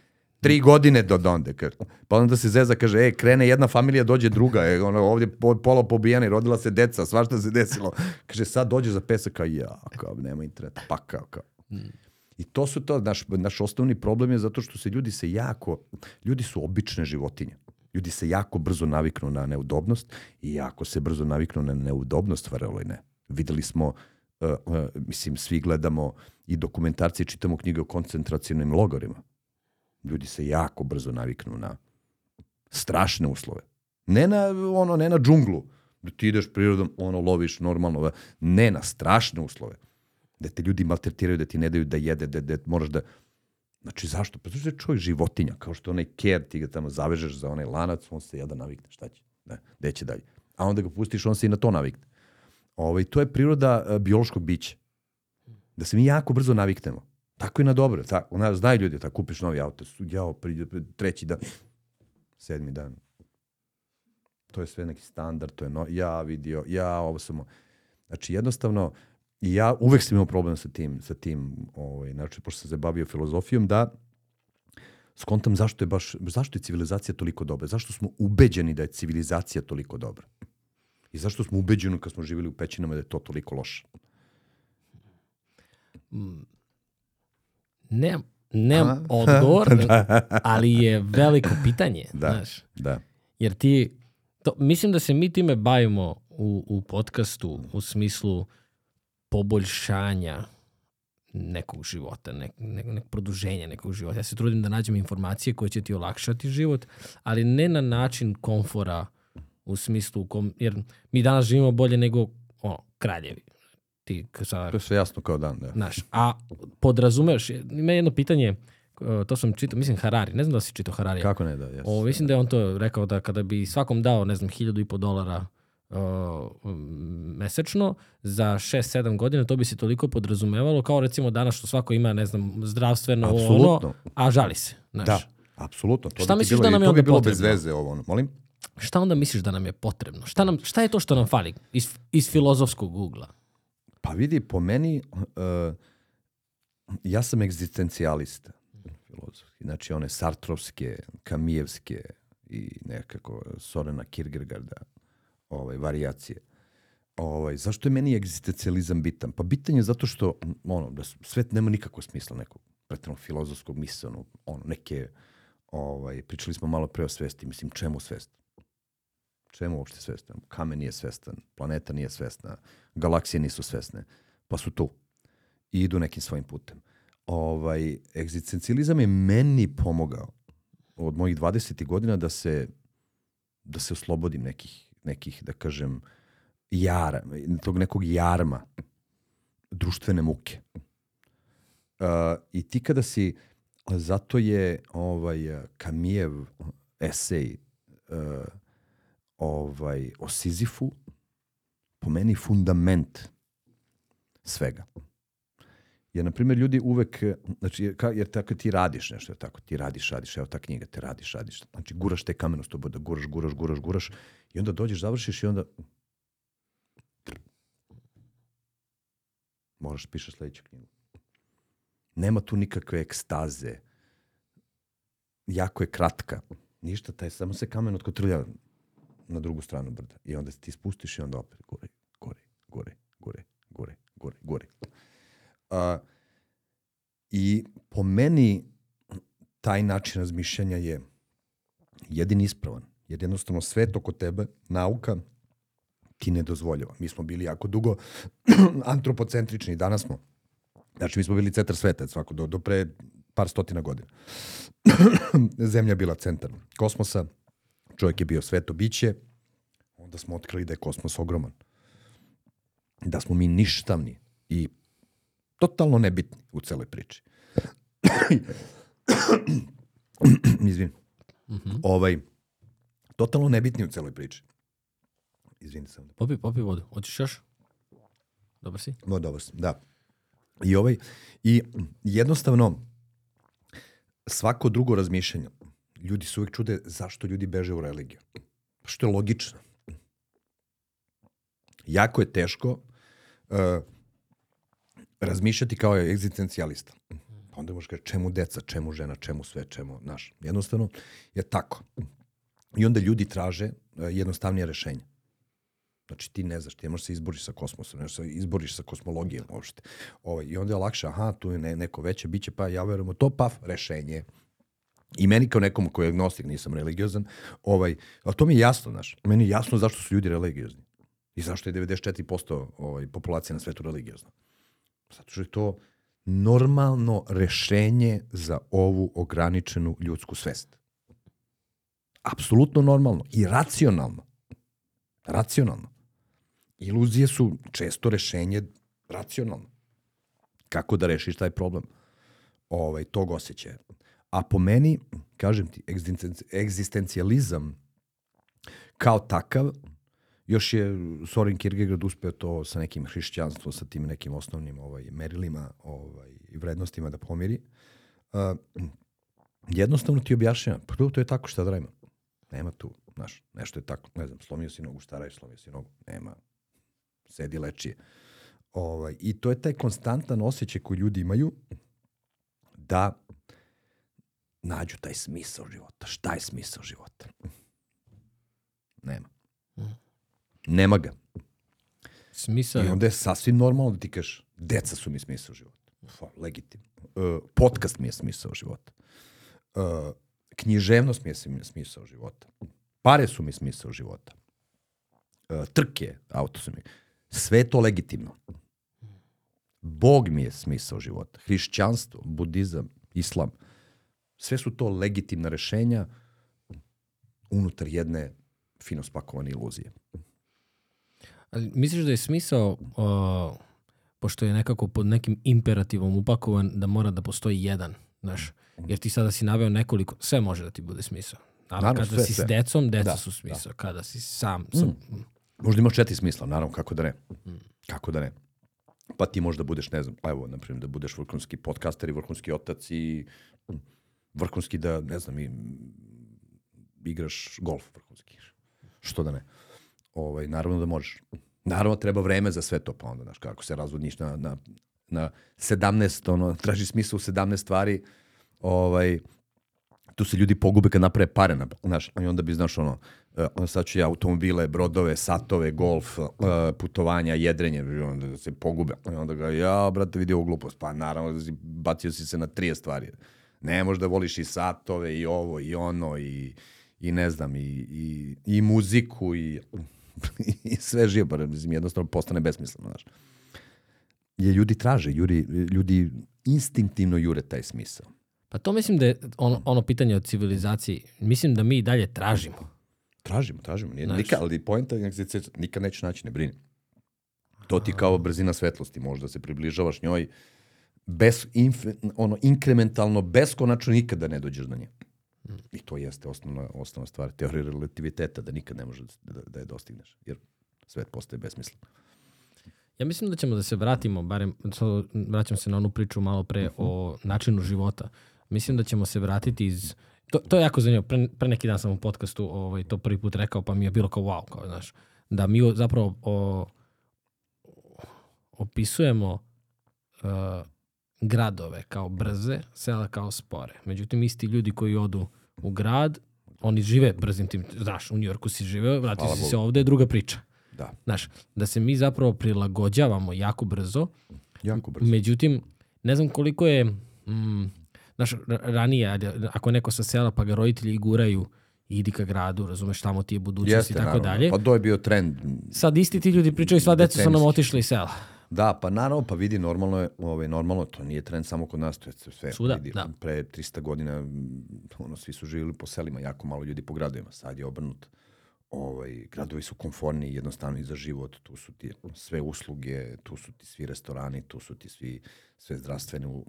tri godine do donde. Kaže. Pa onda se zeza, kaže, e, krene jedna familija, dođe druga, e, ono, ovdje po, pola pobijani, rodila se deca, svašta se desilo. Kaže, sad dođe za pesak, kao, ja, kao, nema interneta, pa kao, kao. I to su to, naš, naš osnovni problem je zato što se ljudi se jako, ljudi su obične životinje. Ljudi se jako brzo naviknu na neudobnost i jako se brzo naviknu na neudobnost, vareolo i ne. Videli smo, uh, uh, mislim, svi gledamo i dokumentarci i čitamo knjige o koncentracijnim logorima. Ljudi se jako brzo naviknu na strašne uslove. Ne na, ono, ne na džunglu, da ti ideš prirodom, ono, loviš normalno, ne na strašne uslove da te ljudi maltretiraju, da ti ne daju da jede, da, da moraš da... Znači, zašto? Pa zato je čovjek životinja, kao što onaj ker, ti ga tamo zavežeš za onaj lanac, on se jada navikne, šta će? Ne, gde će dalje? A onda ga pustiš, on se i na to navikne. Ovaj, to je priroda uh, biološkog bića. Da se mi jako brzo naviknemo. Tako i na dobro. Tako, ona, znaju ljudi, tako kupiš novi auto, jao, pri, pri, treći dan, sedmi dan. To je sve neki standard, to je no, ja vidio, ja ovo samo. Znači, jednostavno, i ja uvek sam imao problem sa tim, sa tim ovaj, znači, pošto sam se bavio filozofijom, da skontam zašto je baš, zašto je civilizacija toliko dobra, zašto smo ubeđeni da je civilizacija toliko dobra. I zašto smo ubeđeni kad smo živjeli u pećinama da je to toliko loše. Nemam, nemam A? odgovor, ali je veliko pitanje. Da. Znaš. Da. Jer ti, to, mislim da se mi time bavimo u, u podcastu u smislu poboljšanja nekog života, nek, nek, nek produženja nekog života. Ja se trudim da nađem informacije koje će ti olakšati život, ali ne na način komfora u smislu, u kom, jer mi danas živimo bolje nego ono, kraljevi. Ti sada To je sve jasno kao dan. Da. Znaš, a podrazumeš, ima jedno pitanje, to sam čitao, mislim Harari, ne znam da si čitao Harari. Kako ne da? Yes. O, mislim da je on to rekao da kada bi svakom dao, ne znam, hiljadu i po dolara mesečno za 6-7 godina, to bi se toliko podrazumevalo, kao recimo danas što svako ima, ne znam, zdravstveno ono, Apsolutno. a žali se. Znaš. Da, apsolutno. To Šta bi misliš bilo, da nam je to bi bilo bez potrebno? veze ovo. ono. Molim? Šta onda misliš da nam je potrebno? Šta, nam, šta je to što nam fali iz, iz filozofskog ugla? Pa vidi, po meni, uh, ja sam egzistencijalista filozofski. Znači one sartrovske, kamijevske i nekako Sorena Kierkegaarda ovaj, varijacije. Ovaj, zašto je meni egzistencializam bitan? Pa bitan je zato što ono, da svet nema nikakvog smisla nekog pretrednog filozofskog misleno, ono, neke, ovaj, pričali smo malo pre o svesti, mislim, čemu svest? Čemu uopšte svestan? Kamen nije svestan, planeta nije svesna, galaksije nisu svesne, pa su tu i idu nekim svojim putem. Ovaj, egzistencializam je meni pomogao od mojih 20. godina da se da se oslobodim nekih, nekih da kažem, jara, tog nekog jarma društvene muke. Uh, I ti kada si, zato je ovaj Kamijev esej uh, ovaj, o Sizifu po meni fundament svega. Jer, na primjer, ljudi uvek, znači, ka, jer tako ti radiš nešto, jer tako ti radiš, radiš, evo ta knjiga, te radiš, radiš. Znači, guraš te kameno s tobom, da guraš, guraš, guraš, guraš, i onda dođeš, završiš i onda moraš pišeš sledeću knjigu. Nema tu nikakve ekstaze. Jako je kratka. Ništa, taj, samo se kamen otkotrlja na drugu stranu brda. I onda ti spustiš i onda opet gore, gore, gore, gore, gore, gore, gore. A, I po meni taj način razmišljanja je jedini ispravan. Jer jednostavno svet oko tebe, nauka, ti ne dozvoljava. Mi smo bili jako dugo antropocentrični, danas smo. Znači, mi smo bili centar sveta, svako, do, do pre par stotina godina. Zemlja bila centar kosmosa, čovjek je bio sveto biće, onda smo otkrili da je kosmos ogroman. da smo mi ništavni i totalno nebitni u celoj priči. Izvin. Ovaj, totalno nebitni u celoj priči. Izvini sam. Popi, popi vodu. Hoćeš još? Dobar si? No, dobro sam, da. I ovaj, i jednostavno, svako drugo razmišljanje, ljudi se uvijek čude zašto ljudi beže u religiju. Što je logično. Jako je teško uh, razmišljati kao egzistencijalista. Pa onda možeš kaži čemu deca, čemu žena, čemu sve, čemu, znaš. Jednostavno je tako. I onda ljudi traže uh, jednostavnije rešenje. Znači ti ne znaš, ti ne možeš se izboriš sa kosmosom, ne možeš se izboriš sa kosmologijom uopšte. Ovaj, I onda je lakše, aha, tu je ne, neko veće biće, pa ja verujem to, paf, rešenje. I meni kao nekom koji je agnostik, nisam religiozan, ovaj, ali to mi je jasno, znaš. Meni je jasno zašto su ljudi religiozni. I zašto je 94% ovaj, populacije na svetu religiozna. Zato što je to normalno rešenje za ovu ograničenu ljudsku svest. Apsolutno normalno i racionalno. Racionalno. Iluzije su često rešenje racionalno. Kako da rešiš taj problem? Ovaj, tog osjećaja. A po meni, kažem ti, egzistenci- egzistencijalizam kao takav, još je Soren Kierkegaard uspeo to sa nekim hrišćanstvom, sa tim nekim osnovnim ovaj, merilima ovaj, i vrednostima da pomiri. Uh, jednostavno ti objašnjava, pa to, je tako šta da radimo. Nema tu, znaš, nešto je tako, ne znam, slomio si nogu, šta radiš, slomio si nogu, nema, sedi lečije. Ovaj, I to je taj konstantan osjećaj koji ljudi imaju da nađu taj smisao života. Šta je smisao života? Nema. Nema ga. Smisao I onda je sasvim normalno da ti kažeš, deca su mi smisao života. Legitimno. Uh, podcast mi je smisao života. Uh, književnost mi je smi- smisao života. Pare su mi smisao života. Uh, trke, auto su mi. Sve je to legitimno. Bog mi je smisao života. Hrišćanstvo, budizam, islam. Sve su to legitimna rešenja unutar jedne fino spakovane iluzije. Ali misliš da je smisao, o, pošto je nekako pod nekim imperativom upakovan, da mora da postoji jedan, znaš? Jer ti sada si naveo nekoliko, sve može da ti bude smisao. Naravno, Naravno, kada sve, si sve. s decom, deca Da, su smisao. Kada si sam, sam Možda imaš četiri smisla, naravno, kako da ne. Kako da ne. Pa ti možda budeš, ne znam, pa evo, na primjer, da budeš vrhunski podcaster i vrhunski otac i mm, vrhunski da, ne znam, i, mm, igraš golf vrhunski. Što da ne. Ovaj, naravno da možeš. Naravno treba vreme za sve to, pa onda, znaš, kako se razvodniš na, na, na 17, ono, traži smisla u 17 stvari, ovaj, tu se ljudi pogube kad naprave pare, na, znaš, i onda bi, znaš, ono, uh, onda sad ću ja automobile, brodove, satove, golf, uh, putovanja, jedrenje, onda da se pogube. I onda ga, ja, brate, vidi ovu glupost. Pa naravno, da si, bacio si se na trije stvari. Ne možeš da voliš i satove, i ovo, i ono, i, i ne znam, i, i, i muziku, i, i sve živo, pa, mislim, jednostavno postane besmisleno, znaš. Je ljudi traže, ljudi, ljudi instinktivno jure taj smisao. Pa to mislim da je ono, ono pitanje o civilizaciji. Mislim da mi i dalje tražimo. Tražimo, tražimo. Nije, Znaš. nikad, ali poenta je egzistencija, nikad nećeš naći, ne brini. To ti kao brzina svetlosti, možda se približavaš njoj bez, inf, ono, inkrementalno, beskonačno nikada ne dođeš do nje. I to jeste osnovna, osnovna stvar teorije relativiteta, da nikad ne može da, da je dostigneš, jer svet postaje besmislen. Ja mislim da ćemo da se vratimo, barem vraćam se na onu priču malo pre o načinu života. Mislim da ćemo se vratiti iz... To, to je jako zanimljivo. Pre, pre neki dan sam u podcastu ovaj, to prvi put rekao, pa mi je bilo kao wow, kao, znaš, da mi zapravo o, opisujemo uh, gradove kao brze, sela kao spore. Međutim, isti ljudi koji odu u grad, oni žive brzim tim, znaš, u Njorku si živeo, vratio Hvala si Bogu. se ovde, je druga priča. Da, Znaš, da se mi zapravo prilagođavamo jako brzo, jako brzo. međutim, ne znam koliko je, mm, znaš, ra- ranije, ako je neko sa sela pa ga roditelji guraju, idi ka gradu, razumeš, tamo ti je budućnost i tako naravno. dalje. Pa to je bio trend. Sad isti ti ljudi pričaju, sva deca su nam otišli iz sela. Da, pa naravno, pa vidi, normalno je, ovaj, normalno, to nije trend samo kod nas, to je sve. Svuda, vidi, da. Pre 300 godina, ono, svi su živjeli po selima, jako malo ljudi po gradovima, sad je obrnuto. ovaj, gradovi su konforniji jednostavno i za život, tu su ti sve usluge, tu su ti svi restorani, tu su ti svi, sve zdravstvene, uh,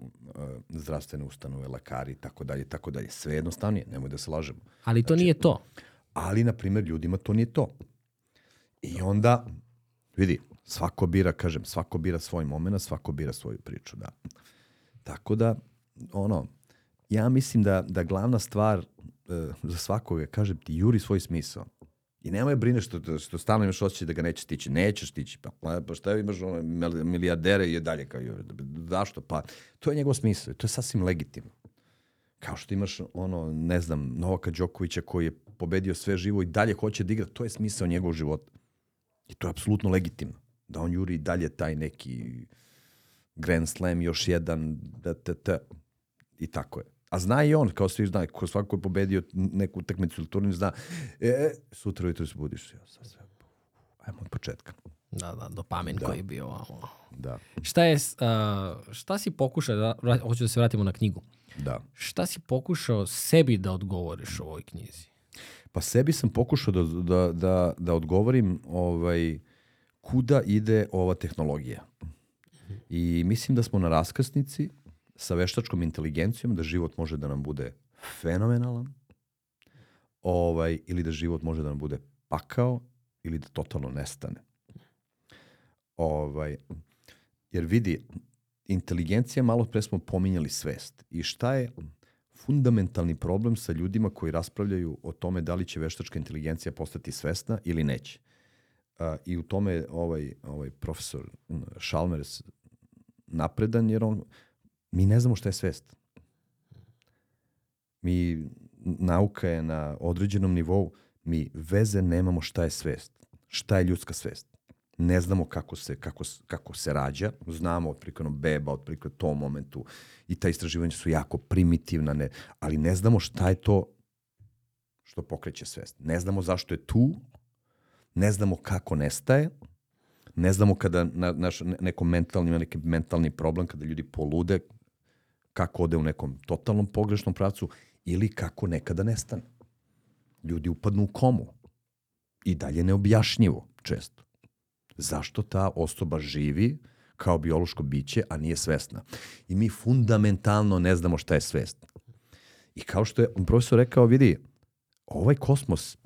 zdravstvene ustanove, lekari, tako dalje, tako dalje. Sve jednostavnije, nemoj da se lažemo. Ali Znači, to nije to. Ali, na primjer, ljudima to nije to. I onda, vidi, svako bira, kažem, svako bira svoj moment, svako bira svoju priču, da. Tako da, ono, ja mislim da, da glavna stvar e, za svakoga, kažem ti, juri svoj smisao. I nemoj brine što, što stalno imaš osjećaj da ga neće stići. Nećeš stići. Pa, pa, pa šta imaš ono, mil- milijardere i je dalje kao juri. Zašto? Pa to je njegov smisao. To je sasvim legitimno. Kao što imaš ono, ne znam, Novaka Đokovića koji je pobedio sve živo i dalje hoće da igra, to je smisao njegovog života. I to je apsolutno legitimno. Da on juri dalje taj neki Grand Slam, još jedan, da, da, da, i tako je. A zna i on, kao svi zna, ko svako je pobedio neku utakmicu ili turnir, zna, e, sutra ujutro se budiš, ja, sad sve, ajmo od početka. Da, da, dopamin koji je bio. ovo. Da, Šta je, a, šta si pokušao, da, hoću da se vratimo na knjigu. da. Šta si pokušao sebi da odgovoriš u ovoj knjizi? Pa sebi sam pokušao da, da, da, da odgovorim ovaj, kuda ide ova tehnologija. I mislim da smo na raskrsnici sa veštačkom inteligencijom da život može da nam bude fenomenalan ovaj, ili da život može da nam bude pakao ili da totalno nestane. Ovaj, jer vidi, inteligencija, malo pre smo pominjali svest. I šta je fundamentalni problem sa ljudima koji raspravljaju o tome da li će veštačka inteligencija postati svesna ili neće. A, I u tome je ovaj, ovaj profesor m, Chalmers napredan, jer on, mi ne znamo šta je svest. Mi, nauka je na određenom nivou, mi veze nemamo šta je svest. Šta je ljudska svest. Ne znamo kako se, kako, kako se rađa, znamo otprilike ono beba, otprilike tom momentu i ta istraživanja su jako primitivna, ne, ali ne znamo šta je to što pokreće svest. Ne znamo zašto je tu, ne znamo kako nestaje, ne znamo kada na, naš, ne- neko mentalni, ima neki mentalni problem, kada ljudi polude, kako ode u nekom totalnom pogrešnom pravcu ili kako nekada nestane. Ljudi upadnu u komu. I dalje neobjašnjivo često. Zašto ta osoba živi kao biološko biće, a nije svesna. I mi fundamentalno ne znamo šta je svest. I kao što je profesor rekao, vidi, ovaj kosmos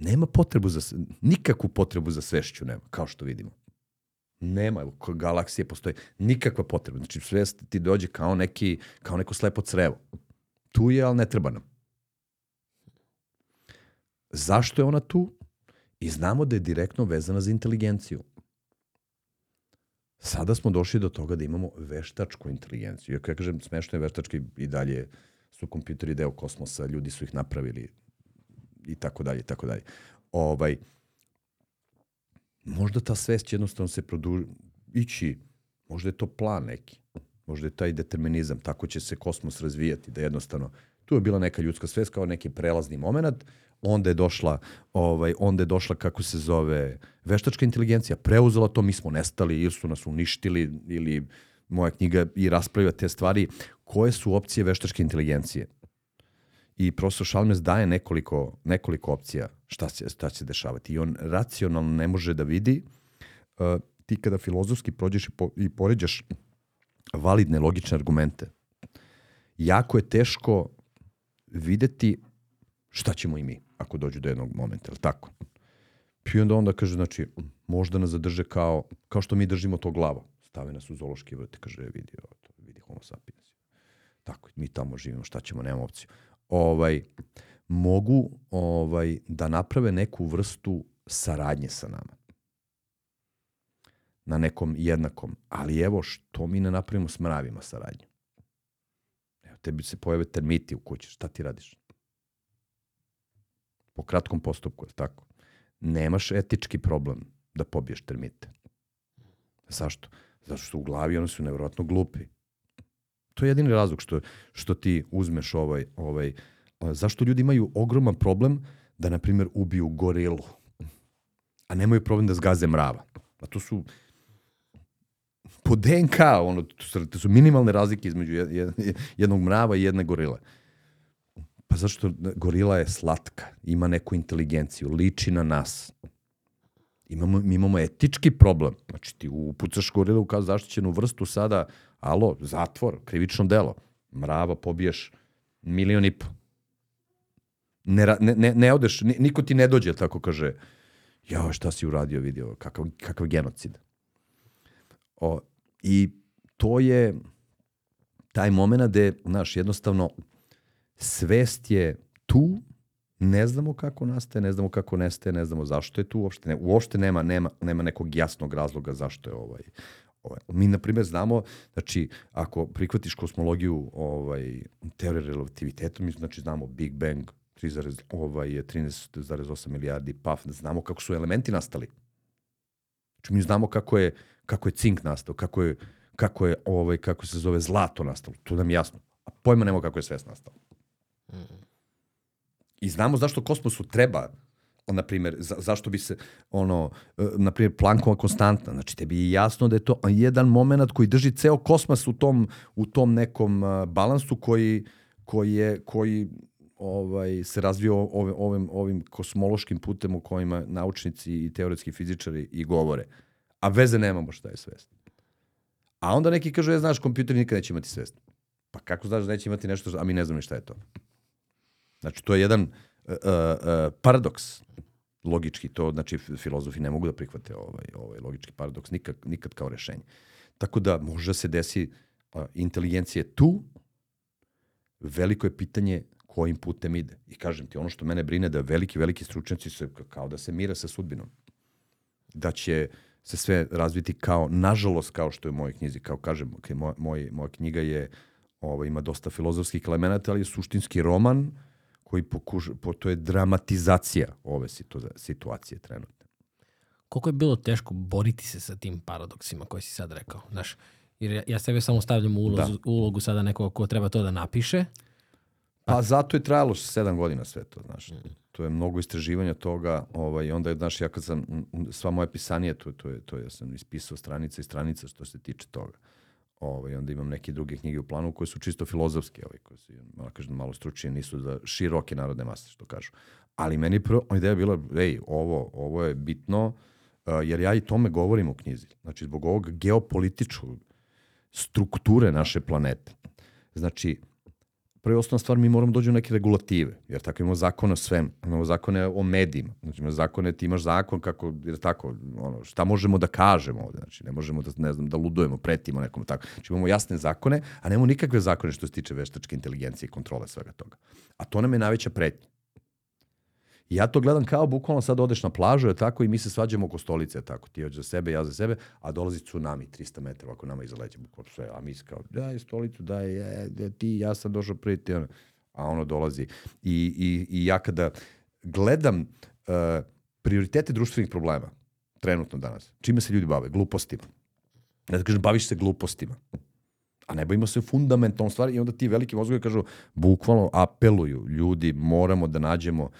nema potrebu za, nikakvu potrebu za svešću nema, kao što vidimo. Nema, evo, galaksije postoje, nikakva potreba. Znači, svest ti dođe kao, neki, kao neko slepo crevo. Tu je, ali ne treba nam. Zašto je ona tu? I znamo da je direktno vezana za inteligenciju. Sada smo došli do toga da imamo veštačku inteligenciju. Iako ja kažem, smešno je veštački i dalje su kompjuteri deo kosmosa, ljudi su ih napravili i tako dalje, i tako dalje. Ovaj, možda ta svest jednostavno se produ... ići, možda je to plan neki, možda je taj determinizam, tako će se kosmos razvijati, da jednostavno, tu je bila neka ljudska svest kao neki prelazni moment, onda je došla, ovaj, onda je došla, kako se zove, veštačka inteligencija, preuzela to, mi smo nestali, ili su nas uništili, ili moja knjiga i raspravlja te stvari, koje su opcije veštačke inteligencije i profesor Chalmers daje nekoliko, nekoliko opcija šta će, šta će dešavati. I on racionalno ne može da vidi. Uh, ti kada filozofski prođeš i, po, i poređaš validne, logične argumente, jako je teško videti šta ćemo i mi ako dođu do jednog momenta, je tako? I onda onda kaže, znači, možda nas zadrže kao, kao što mi držimo to glavo. Stave nas u zoološki vrt kaže, vidi, vidi homo sapiens. Tako, mi tamo živimo, šta ćemo, nemamo opciju. Ovaj, mogu ovaj, da naprave neku vrstu saradnje sa nama. Na nekom jednakom. Ali evo, što mi ne napravimo s mravima saradnju? Evo, tebi se pojave termiti u kući, šta ti radiš? Po kratkom postupku, je tako? Nemaš etički problem da pobiješ termite. Zašto? Zato što u glavi oni su nevjerojatno glupi. To je jedini razlog što, što ti uzmeš ovaj, ovaj, zašto ljudi imaju ogroman problem da, na primjer, ubiju gorilu, a nemaju problem da zgaze mrava. A to su po DNK, ono, to su, to su minimalne razlike između jed- jed- jednog mrava i jedne gorile. Pa zašto gorila je slatka, ima neku inteligenciju, liči na nas. Imamo, mi imamo etički problem. Znači ti upucaš gorilu kao zaštićenu vrstu sada, alo, zatvor, krivično delo. Mrava pobiješ milion i po. Ne, ne, ne, ne odeš, ni- niko ti ne dođe, tako kaže, jao, šta si uradio, vidio, kakav, kakav genocid. O, I to je taj moment gde, znaš, jednostavno, svest je tu, ne znamo kako nastaje, ne znamo kako nestaje, ne znamo zašto je tu, uopšte, ne, uopšte nema, nema, nema nekog jasnog razloga zašto je ovaj. Mi, na primjer, znamo, znači, ako prihvatiš kosmologiju ovaj, teorije relativiteta, mi znači znamo Big Bang, 3, ovaj, 13,8 milijardi, paf, znamo kako su elementi nastali. Znači, mi znamo kako je, kako je cink nastao, kako je, kako je ovaj, kako se zove zlato nastalo. To nam je jasno. A pojma nema kako je svest nastao. I znamo zašto kosmosu treba na primjer, za, zašto bi se, ono, e, na primjer, Planckova konstanta, znači tebi je jasno da je to jedan moment koji drži ceo kosmos u tom, u tom nekom uh, balansu koji, koji, je, koji ovaj, se razvio ovim, ovim, ovim kosmološkim putem u kojima naučnici i teoretski fizičari i govore. A veze nemamo šta je svest. A onda neki kažu, je, znaš, kompjuter nikad neće imati svest. Pa kako znaš da neće imati nešto, a mi ne znamo ni šta je to. Znači, to je jedan uh, uh, uh, paradoks logički to, znači filozofi ne mogu da prihvate ovaj, ovaj logički paradoks nikad, nikad kao rešenje. Tako da može da se desi a, inteligencija tu, veliko je pitanje kojim putem ide. I kažem ti, ono što mene brine da veliki, veliki stručnjaci se kao da se mire sa sudbinom. Da će se sve razviti kao, nažalost, kao što je u mojoj knjizi, kao kažem, moj, moj, moja knjiga je, ovaj, ima dosta filozofskih elemenata, ali je suštinski roman koji pokuša, po, to je dramatizacija ove situ, situacije trenutne. Koliko je bilo teško boriti se sa tim paradoksima koje si sad rekao? Znaš, jer ja, ja sebe samo stavljam u ulogu, da. ulogu sada nekoga ko treba to da napiše. Pa zato je trajalo sedam godina sve to, znaš. Mm. To je mnogo istraživanja toga, ovaj, onda je, znaš, ja kad sam, sva moja pisanija, to, to, je, to je, ja sam ispisao stranice i stranice što se tiče toga. Ovaj, onda imam neke druge knjige u planu koje su čisto filozofske, ovaj, koje su, malo, kažem, malo stručnije, nisu za široke narodne mase, što kažu. Ali meni prvo ideja je bila, ej, ovo, ovo je bitno, uh, jer ja i tome govorim u knjizi. Znači, zbog ovog geopolitičkog strukture naše planete. Znači, prva osnovna stvar, mi moramo dođu neke regulative, jer tako imamo zakon o svem, imamo zakone o medijima, znači imamo zakone, ti imaš zakon kako, jer tako, ono, šta možemo da kažemo ovde, znači ne možemo da, ne znam, da ludujemo, pretimo nekom tako, znači imamo jasne zakone, a nemamo nikakve zakone što se tiče veštačke inteligencije i kontrole svega toga. A to nam je najveća pretnja. Ja to gledam kao bukvalno sad odeš na plažu, je tako, i mi se svađamo oko stolice, tako, ti hođeš za sebe, ja za sebe, a dolazi tsunami 300 metara ako nama iza leđa, bukvalno sve, a mi se kao, daj stolicu, daj, je, ti, ja sam došao prvi, ti, ono, a ono dolazi. I, i, i ja kada gledam uh, prioritete društvenih problema, trenutno danas, čime se ljudi bave? Glupostima. Ja da kažem, baviš se glupostima a ne bavimo se fundamentalnom stvari i onda ti veliki mozgovi kažu, bukvalno apeluju, ljudi, moramo da nađemo uh,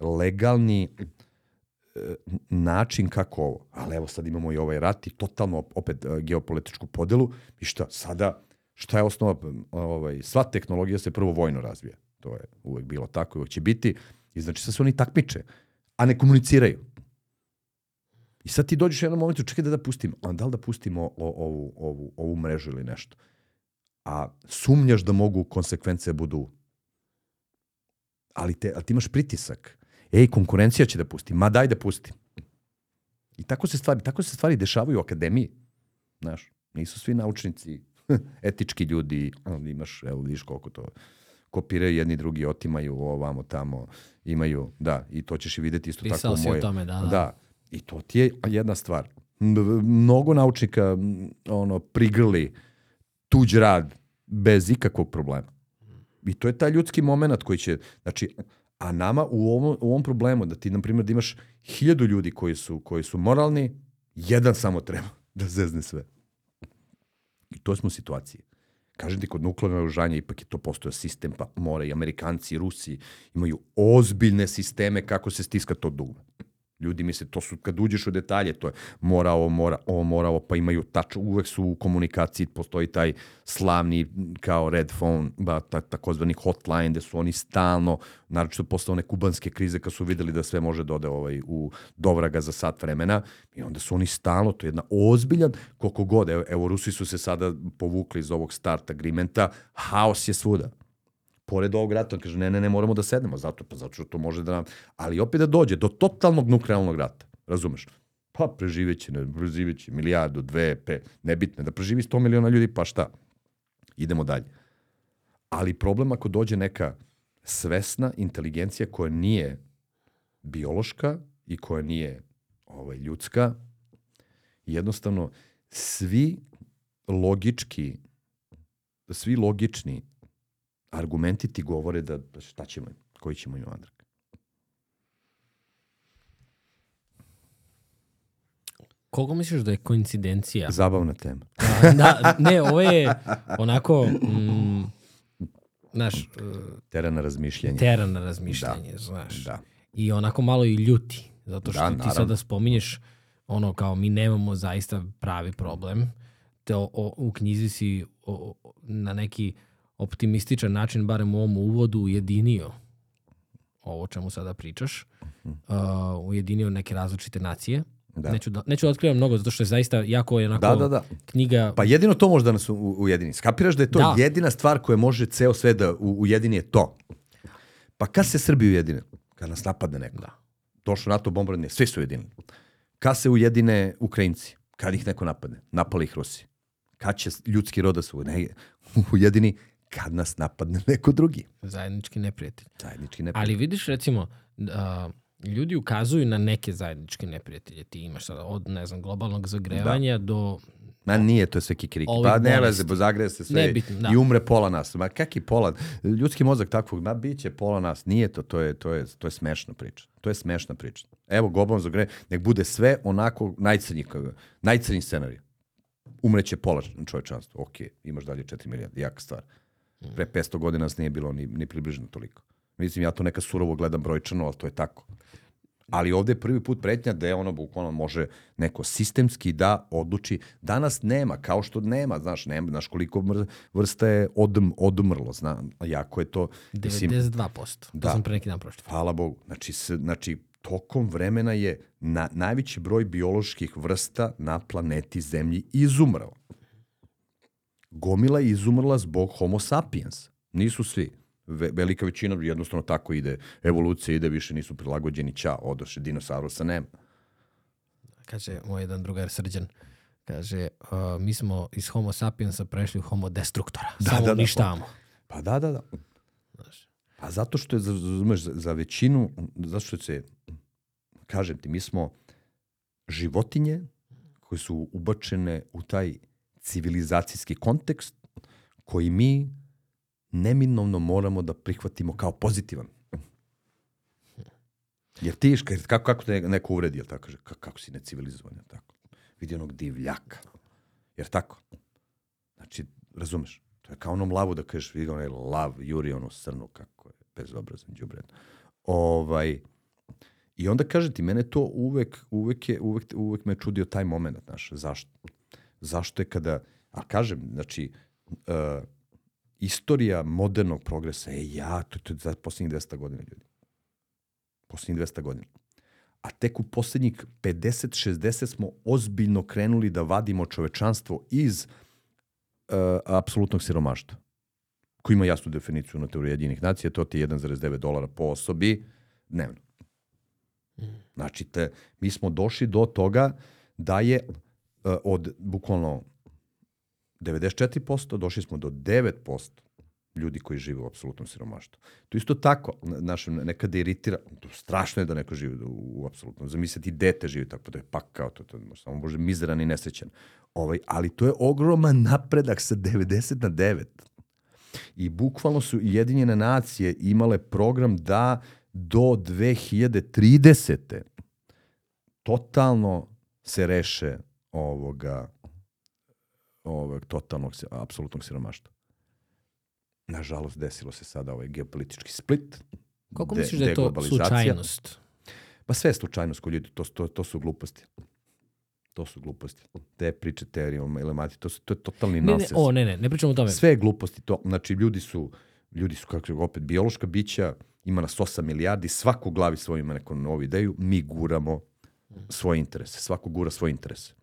legalni uh, način kako ovo. Ali evo sad imamo i ovaj rat i totalno opet uh, geopolitičku podelu i šta sada šta je osnova ovaj sva tehnologija se prvo vojno razvija. To je uvek bilo tako i uvek će biti. I znači sad se oni takmiče, a ne komuniciraju. I sad ti dođeš u jednom momentu, čekaj da da pustim, a da li da pustimo o, ovu, ovu, ovu mrežu ili nešto. A sumnjaš da mogu konsekvence budu ali, te, ali ti imaš pritisak. Ej, konkurencija će da pusti. Ma daj da pusti. I tako se stvari, tako se stvari dešavaju u akademiji. Znaš, nisu svi naučnici etički ljudi, ali imaš, evo vidiš koliko to kopiraju jedni drugi, otimaju ovamo tamo, imaju, da, i to ćeš i videti isto Pisao tako si moje. o tome, da, da. Da, i to ti je jedna stvar. Mnogo naučnika ono, prigrli tuđ rad bez ikakvog problema. I to je taj ljudski moment koji će, znači, a nama u ovom, u ovom problemu, da ti, na primjer, da imaš hiljadu ljudi koji su, koji su moralni, jedan samo treba da zezne sve. I to smo u situaciji. Kažem ti, kod nuklearnog oružanja ipak je to postoje sistem, pa mora i Amerikanci i Rusi imaju ozbiljne sisteme kako se stiska to dugme. Ljudi misle, to su, kad uđeš u detalje, to je mora ovo, mora ovo, mora ovo, pa imaju tač, uvek su u komunikaciji, postoji taj slavni kao red phone, ba, ta, takozvani hotline, gde su oni stalno, naročito posle one kubanske krize, kad su videli da sve može da ode ovaj, u dovraga za sat vremena, i onda su oni stalno, to je jedna ozbiljan, koliko god, evo, evo Rusi su se sada povukli iz ovog start agreementa, haos je svuda pored ovog rata, on kaže, ne, ne, ne, moramo da sednemo, zato, pa zato što to može da nam... Ali opet da dođe do totalnog nuklearnog rata, razumeš? Pa preživeće, ne, preživeće milijardu, dve, pet, nebitne, da preživi 100 miliona ljudi, pa šta? Idemo dalje. Ali problem ako dođe neka svesna inteligencija koja nije biološka i koja nije ovaj, ljudska, jednostavno svi logički, svi logični argumenti ti govore da šta ćemo, koji ćemo im Andrak. Koga misliš da je koincidencija? Zabavna tema. Da, da, ne, ovo je onako, mm, znaš, Tera na razmišljanje. tera na razmišljanje, da. znaš. Da. I onako malo i ljuti, zato što Da, ti naravno. sada spominješ ono kao mi nemamo zaista pravi problem, te o, o, u knjizi si o, o, na neki optimističan način, barem u ovom uvodu, ujedinio ovo o čemu sada pričaš, uh, ujedinio neke različite nacije. Da. Neću, da, neću da otkrivam mnogo, zato što je zaista jako je onako Da, da, da. knjiga... Pa jedino to može da nas ujedini. Skapiraš da je to Da. jedina stvar koja može ceo sve da ujedini je to. Pa kad se Srbi ujedine? Kad nas napadne neko. Da. Došlo NATO bombardanje, svi su ujedinili. Kad se ujedine Ukrajinci? Kad ih neko napadne? Napali ih Rusi. Kad će ljudski rod da se ne, ujedini? Kad nas napadne neko drugi. zajednički neprijatelj. Zajednički ne. Ali vidiš recimo, a, ljudi ukazuju na neke zajedničke neprijatelje. Ti imaš sada od, ne znam, globalnog zagrevanja do... Ma nije, to je sve kikiriki. Ovih Pa ne leze, zagreje se sve Nebitno, da. i umre pola nas. Ma kaki pola? Ljudski mozak takvog, ma bit će pola nas. Nije to, to je, to je, to je smešna priča. To je smešna priča. Evo, globalno zagreje, nek bude sve onako najcrnji, najcrnji scenarij. Umreće pola čovečanstva. Ok, imaš dalje 4 milijarde, jaka stvar. Pre 500 godina nas nije bilo ni, ni približno toliko. Mislim, ja to neka surovo gledam brojčano, ali to je tako. Ali ovde je prvi put pretnja da je ono bukvalno može neko sistemski da odluči. Danas nema, kao što nema, znaš, nema, znaš koliko mr, vrsta je odm, odmrlo, zna, jako je to, mislim, 92%. To Da. sam pre neki dan pročitao. hvala Bogu, znači, s, znači tokom vremena je na, najveći broj bioloških vrsta na planeti Zemlji izumrao. Gomila je izumrla zbog homo sapiens. Nisu svi. Ve, velika većina jednostavno tako ide. Evolucija ide, više nisu prilagođeni. Ćao, odoše, dinosaurusa nema. Kaže moj jedan drugar Srđan, kaže, uh, mi smo iz homo sapiensa prešli u homo destruktora. Da, Samo da, da, uništavamo. Pa da, da, da. Pa zato što je, razumeš, za, za većinu, zato što se, kažem ti, mi smo životinje koje su ubačene u taj civilizacijski kontekst koji mi neminovno moramo da prihvatimo kao pozitivan. Jer ti, kako, kako te neko uvredi, jel tako kaže, "Ka- kako si necivilizovan, jel tako? Vidi onog divljaka. Jer tako? Znači, razumeš? To je kao onom lavu da kažeš, vidi onaj lav, juri ono srnu, kako je bezobrazan džubred. Ovaj, I onda kaže ti, mene to uvek, uvek, je, uvek, uvek me čudio taj moment, znaš, zašto? Zašto je kada, a kažem, znači, uh, istorija modernog progresa je ja, to, to je za posljednjih 200 godina, ljudi. Posljednjih 200 godina. A tek u posljednjih 50-60 smo ozbiljno krenuli da vadimo čovečanstvo iz uh, apsolutnog siromaštva koji ima jasnu definiciju na teoriji jedinih nacija, to ti je 1,9 dolara po osobi dnevno. Znači, te, mi smo došli do toga da je od bukvalno 94%, došli smo do 9% ljudi koji žive u apsolutnom siromaštvu. To isto tako, znaš, nekada iritira, to strašno je da neko živi u, u apsolutnom, zamisliti dete živi tako, da je pakao, to, to, to samo može mizeran i nesrećan. Ovaj, ali to je ogroman napredak sa 90 na 9. I bukvalno su Jedinjene nacije imale program da do 2030. totalno se reše ovoga ovog totalnog, apsolutnog siromaštva. Nažalost, desilo se sada ovaj geopolitički split. Koliko de- misliš da je to slučajnost? Pa sve je slučajnost kod ljudi, to, to, to su gluposti. To su gluposti. Te priče, teorijom, elemati, to, su, to je totalni Ne, ne, nonsens. o, ne, ne, ne pričamo o tome. Sve je gluposti to. Znači, ljudi su, ljudi su kako opet biološka bića, ima nas 8 milijardi, svako u glavi svoj ima neku novu ideju, mi guramo svoje interese. Svako gura svoje interese.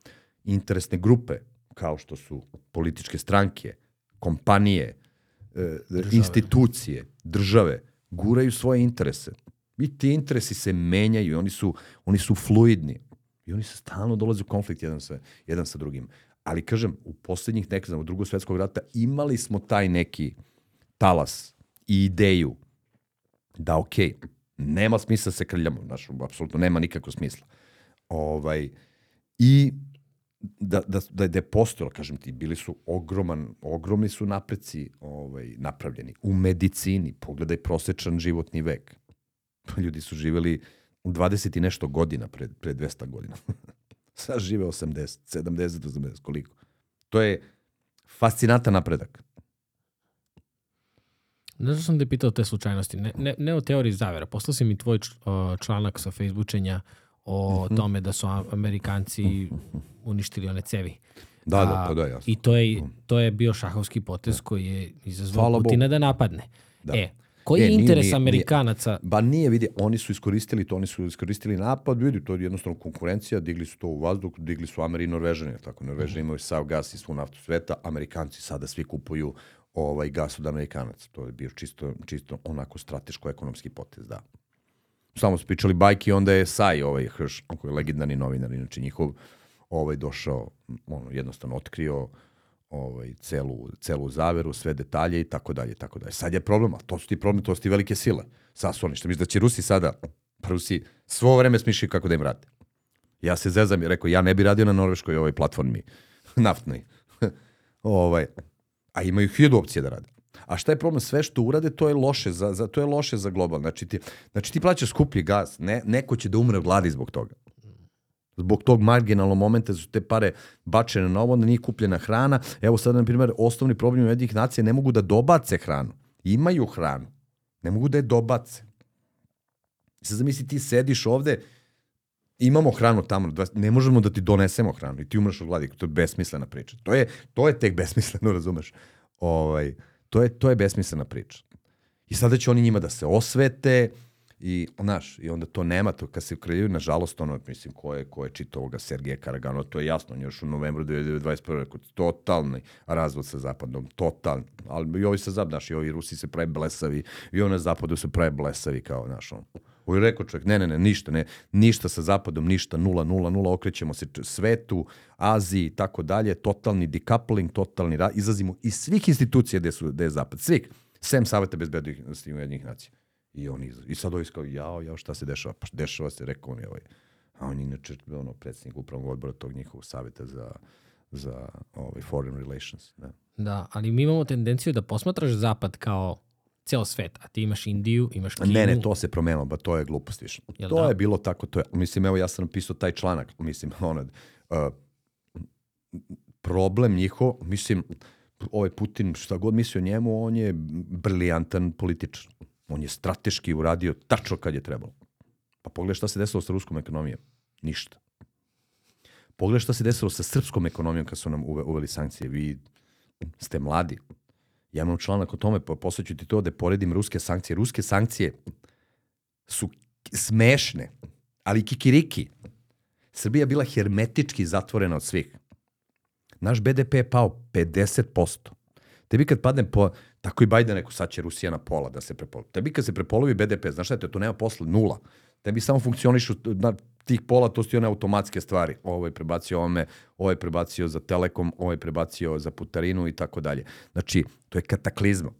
Interesne grupe, kao što su političke stranke, kompanije, e, institucije, države, guraju svoje interese. I ti interesi se menjaju, oni su, oni su fluidni. I oni se stalno dolaze u konflikt jedan sa, jedan sa drugim. Ali kažem, u poslednjih nekada, u drugog svetskog rata, imali smo taj neki talas i ideju da ok, nema smisla da se krljamo, znaš, apsolutno nema nikakvog smisla. Ovaj, I da, da, da, da je postojalo, kažem ti, bili su ogroman, ogromni su napreci ovaj, napravljeni. U medicini, pogledaj prosečan životni vek. Pa Ljudi su živeli u 20 i nešto godina pre, pre 200 godina. Sad žive 80, 70, 80, koliko. To je fascinantan napredak. Znaš što sam te pitao te slučajnosti? Ne, ne, ne o teoriji zavera. Poslao si mi tvoj članak sa Facebookenja o Mhm. tome da su Amerikanci uništili one cevi. Da, da, pa da, jasno. I to je, to je bio šahovski potez koji je izazvao Hvala Putina da napadne. Da. E, koji E, je nije- interes nije- Amerikanaca? Ba nije, vidi, oni su iskoristili to, oni su iskoristili napad, vidi, to je jednostavno konkurencija, digli su to u vazduh, digli su Ameri i Norvežani, tako, Norvežani imaju sav gas i svu naftu sveta, Amerikanci sada svi kupuju ovaj gas od Amerikanaca, to je bio čisto, čisto onako strateško-ekonomski potez, da. Samo su pričali bajki, onda je Saj, ovaj Hrš, koji je legendarni novinar, inače njihov, ovaj došao, ono, jednostavno otkrio ovaj, celu, celu zaveru, sve detalje i tako dalje, i tako dalje. Sad je problem, to su ti problemi, to su ti velike sile. Sad su oni, što misliš da će Rusi sada, pa Rusi svo vreme smišljaju kako da im rade. Ja se zezam i rekao, ja ne bi radio na norveškoj ovoj platformi naftnoj. ovaj, a imaju hiljadu opcije da rade. A šta je problem? Sve što urade, to je loše za, za, to je loše za global. Znači ti, znači ti plaćaš skuplji gas. Ne, neko će da umre od gladi zbog toga. Zbog tog marginalnog momenta su te pare bačene na ovo, da nije kupljena hrana. Evo sad, na primjer, osnovni problem jednih nacija ne mogu da dobace hranu. Imaju hranu. Ne mogu da je dobace. Sad zamisli ti sediš ovde, imamo hranu tamo, ne možemo da ti donesemo hranu i ti umreš od gladi. To je besmislena priča. To je, to je tek besmisleno, razumeš? Ovaj, to, je, to je besmislena priča. I sada će oni njima da se osvete i, znaš, i onda to nema, to kad se ukreljaju, nažalost, ono, mislim, ko je, ko je čitao ovoga Sergeja Karaganova, to je jasno, on je još u novembru 2021. rekao, totalni razvod sa zapadom, totalni, ali i ovi sa zapadom, znaš, i ovi Rusi se pravi blesavi, i ovi na zapadu se pravi blesavi, kao, znaš, on. Je rekao čovjek, ne, ne, ne, ništa, ne, ništa sa zapadom, ništa, nula, nula, nula, okrećemo se svetu, Aziji i tako dalje, totalni decoupling, totalni, izlazimo iz svih institucija gde, su, gde je zapad, svih, sem Saveta bezbednosti ujedinjenih nacija. I oni iz- i sad ovi kao jao, jao, šta se dešava? Pa dešava se, rekao on je ovaj. A on je inače ono, predsjednik upravnog odbora tog njihovog saveta za, za ovaj, foreign relations. Da. Da, ali mi imamo tendenciju da posmatraš zapad kao ceo svet, a ti imaš Indiju, imaš Kinu. Ne, ne, to se promenilo, ba to je glupost više. Jel to da? je bilo tako, to je, mislim, evo ja sam napisao taj članak, mislim, ono, uh, problem njihov, mislim, ovaj Putin, šta god misli o njemu, on je briljantan političar. On je strateški uradio tačno kad je trebalo. Pa pogledaj šta se desilo sa ruskom ekonomijom. Ništa. Pogledaj šta se desilo sa srpskom ekonomijom kad su nam uve, uveli sankcije. Vi ste mladi. Ja imam članak o tome, posleću ti to da poredim ruske sankcije. Ruske sankcije su smešne, ali kikiriki. Srbija bila hermetički zatvorena od svih. Naš BDP je pao 50%. Tebi kad padne po... Tako i Biden rekao, sad će Rusija na pola da se prepolovi. Tebi kad se prepolovi BDP, znaš šta je to? To nema posla, nula. Tebi samo funkcionišu na tih pola, to su ti one automatske stvari. Ovo je prebacio ovome, ovo je prebacio za Telekom, ovo je prebacio za putarinu i tako dalje. Znači, to je kataklizma.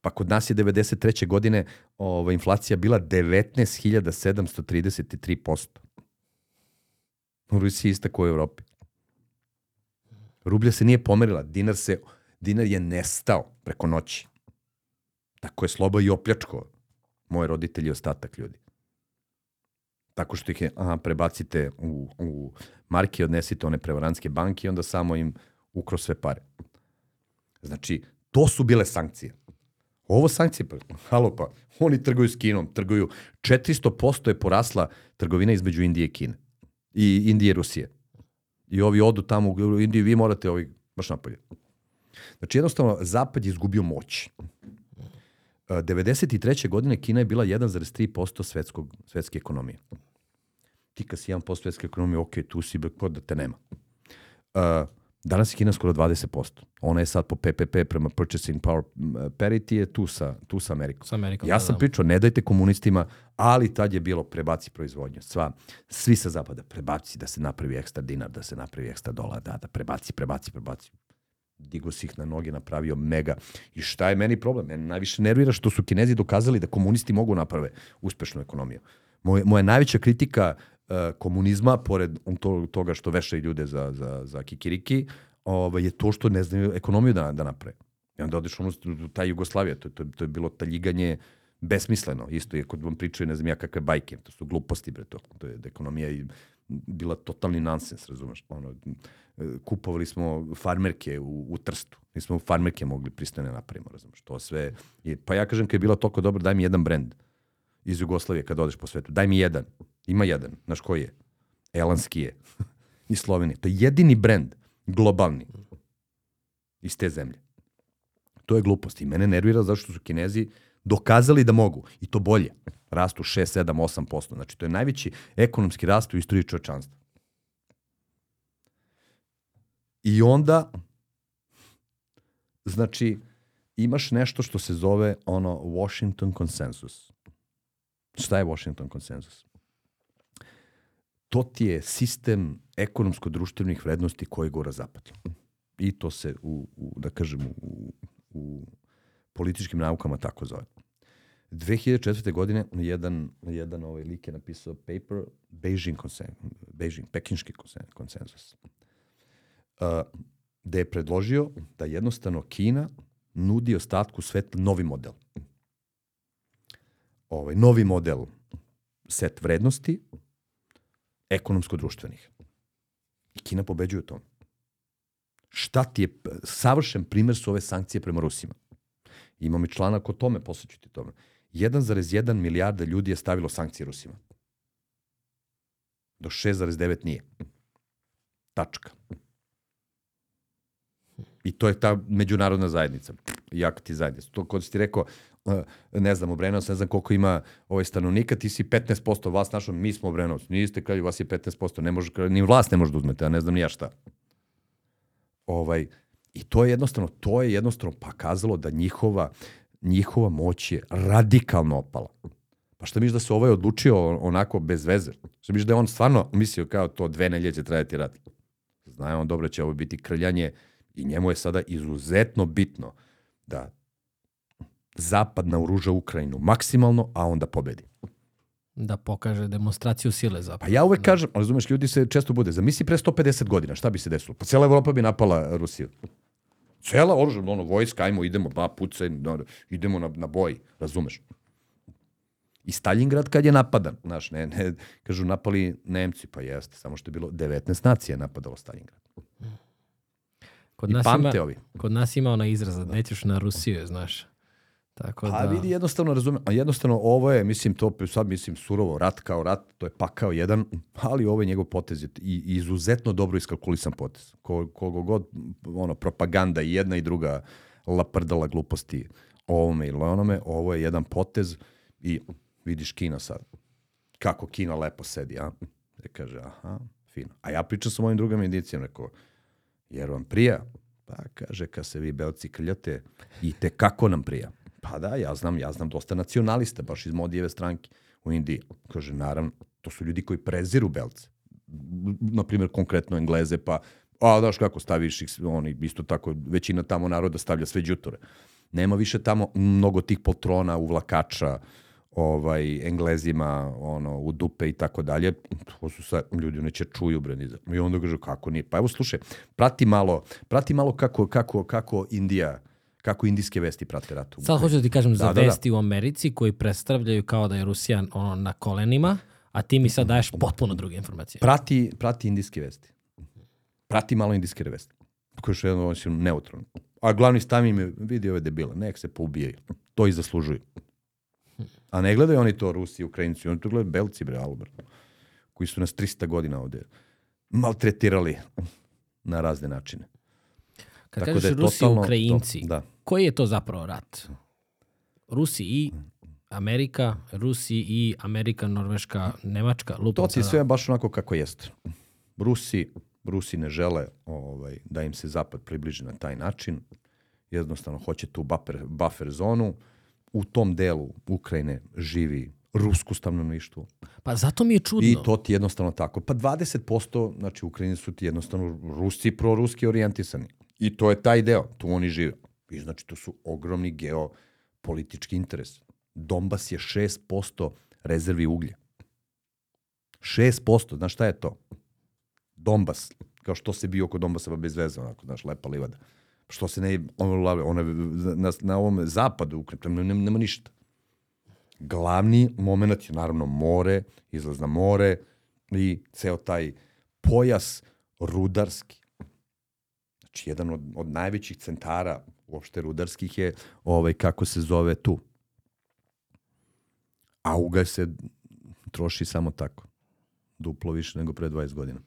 Pa kod nas je 93. godine ova, inflacija bila 19.733%. U Rusiji ista kao u Evropi. Rublja se nije pomerila, dinar, se, dinar je nestao preko noći. Tako je sloba i opljačko moje roditelji i ostatak ljudi. Tako što ih je, aha, prebacite u, u marke, odnesite one prevarantske banke i onda samo im ukro sve pare. Znači, to su bile sankcije. Ovo sankcije, pa, halo pa, oni trguju s Kinom, trguju, 400% je porasla trgovina između Indije i Kine. I Indije i Rusije. I ovi odu tamo u Indiju, vi morate ovi baš napolje. Znači jednostavno, Zapad je izgubio moć. E, 93. godine Kina je bila 1,3% svetskog, svetske ekonomije. Ti kad si 1% svetske ekonomije, ok, tu si, kod da te nema. Uh, danas je Kina skoro 20%. Ona je sad po PPP prema Purchasing Power Parity je tu sa, tu sa Amerikom. Sa Amerikom, Ja da, sam da. pričao, ne dajte komunistima, ali tad je bilo prebaci proizvodnju. Sva, svi sa zapada, prebaci da se napravi ekstra dinar, da se napravi ekstra dolar, da, da, prebaci, prebaci, prebaci. Digo si ih na noge, napravio mega. I šta je meni problem? Mene najviše nervira što su Kinezi dokazali da komunisti mogu naprave uspešnu ekonomiju. Moje, moja najveća kritika uh, komunizma, pored to, toga što vešaju ljude za, za, za kikiriki, ovaj, je to što ne znaju ekonomiju da, da naprave. I onda odeš ono, u taj Jugoslavija, to, to, to je bilo taljiganje besmisleno. Isto je kod vam pričaju, ne znam ja kakve bajke, to su gluposti, bre, to, to je ekonomija i bila totalni nonsens, razumeš? Ono, e, kupovali smo farmerke u, u Trstu. Nismo farmerke mogli pristojne napravimo, razumeš? To sve, je, pa ja kažem kad je bila toliko dobro, daj mi jedan brend iz Jugoslavije kad odeš po svetu. Daj mi jedan. Ima jedan. Znaš koji je? Elanski je. iz Slovenije. To je jedini brend globalni iz te zemlje. To je glupost i mene nervira zašto su Kinezi dokazali da mogu i to bolje. Rastu 6, 7, 8%. Znači to je najveći ekonomski rast u istoriji čovečanstva. I onda znači imaš nešto što se zove ono Washington konsensus. Šta je Washington konsensus? To ti je sistem ekonomsko-društvenih vrednosti koji gora zapad. I to se u, u da kažem, u, u političkim naukama tako zove. 2004. godine jedan, jedan ovaj lik je napisao paper Beijing, konsen, Beijing pekinški konsen, konsenzus. Uh, gde je predložio da jednostavno Kina nudi ostatku sveta novi model. Ovaj, novi model set vrednosti ekonomsko-društvenih. I Kina pobeđuje u tom. Šta ti je, savršen primer su ove sankcije prema Rusima. Imam i članak o tome, posjeću ti tome. 1,1 milijarda ljudi je stavilo sankcije Rusima. Do 6,9 nije. Tačka. I to je ta međunarodna zajednica. Jak ti zajednica. To kod si ti rekao, uh, ne znam, Obrenovac, ne znam koliko ima ovaj stanovnika, ti si 15% vas našo, mi smo Obrenovac. Niste kralju, vas je 15%, ne može, ni vlast ne može da uzmete, a ne znam ni ja šta. Ovaj, I to je jednostavno, to je jednostavno pokazalo da njihova, njihova moć je radikalno opala. Pa šta misliš da se ovaj odlučio onako bez veze? Šta misliš da je on stvarno mislio kao to dve nelje će trajati rat? Znaje on dobro da će ovo biti krljanje i njemu je sada izuzetno bitno da Zapad naoruža Ukrajinu maksimalno, a onda pobedi. Da pokaže demonstraciju sile zapravo. Pa ja uvek kažem, razumeš, ljudi se često bude, zamisli pre 150 godina, šta bi se desilo? Pa cijela Evropa bi napala Rusiju. Cela oružja, ono, vojska, ajmo, idemo, ba, pucaj, idemo na, na boj, razumeš? I Stalingrad kad je napadan, znaš, ne, ne, kažu napali Nemci, pa jeste, samo što je bilo 19 nacija napadalo Stalingrad. Kod I nas, pamte ima, ovi. kod nas ima ona izraza, nećeš na Rusiju, znaš. Tako Pa da, vidi, jednostavno razumem, a jednostavno ovo je, mislim, to sad mislim surovo, rat kao rat, to je pakao jedan, ali ovo je njegov potez i, izuzetno dobro iskalkulisan potez. Ko, kogo god, ono, propaganda i jedna i druga laprdala gluposti o ovome ili onome, ovo je jedan potez i vidiš Kina sad. Kako Kina lepo sedi, a? I kaže, aha, fino. A ja pričam sa mojim drugim indicijom, rekao, jer vam prija? Pa kaže, kad se vi belci krljate, i te kako nam prija? Pa da, ja znam, ja znam dosta nacionalista, baš iz Modijeve stranke u Indiji. Kaže, naravno, to su ljudi koji preziru belce. Na primjer, konkretno Engleze, pa, a daš kako staviš ih, oni isto tako, većina tamo naroda stavlja sve đuture. Nema više tamo mnogo tih poltrona, uvlakača, ovaj, Englezima, ono, u dupe i tako dalje. To su sad, ljudi neće čuju, bre, ni za- I onda kaže, kako nije? Pa evo, slušaj, prati malo, prati malo kako, kako, kako Indija, kako indijske vesti prate rat. u Sad hoću da ti kažem za Da, da, da. vesti u Americi koji predstavljaju kao da je Rusija ono, na kolenima, a ti mi sad daješ potpuno druge informacije. Prati, prati indijske vesti. Prati malo indijske vesti. Koje što je jedno osim neutralno. A glavni stav im je, vidi ove debile, nek se poubijaju. To i zaslužuju. A ne gledaju oni to Rusi, Ukrajinci, oni to gledaju Belci, bre, Albert, koji su nas 300 godina ovde maltretirali na razne načine. Kad Tako kažeš da Rusi i totalno to- Ukrajinci, da. koji je to zapravo rat? Rusi i Amerika, Rusi i Amerika, Norveška, Nemačka, lupam To ti je sada. sve baš onako kako jeste. Rusi, Rusi ne žele ovaj, da im se zapad približi na taj način. Jednostavno hoće tu buffer, buffer zonu. U tom delu Ukrajine živi rusko stanovništvo. Pa zato mi je čudno. I to ti je jednostavno tako. Pa 20%, znači Ukrajini su ti jednostavno Rusi proruski orijentisani. I to je taj deo, tu oni žive. I znači to su ogromni geopolitički interes. Donbas je 6% rezervi uglja. 6%, znaš šta je to? Donbas, kao što se bio oko Donbasa pa bez veze, onako, znaš, lepa livada. Što se ne, ono, ona, na, na ovom zapadu, Ukrajine, nema, nema ništa glavni moment je naravno more, izlaz na more i ceo taj pojas rudarski. Znači, jedan od, od najvećih centara uopšte rudarskih je, ovaj, kako se zove tu. A ugalj se troši samo tako. Duplo više nego pre 20 godina.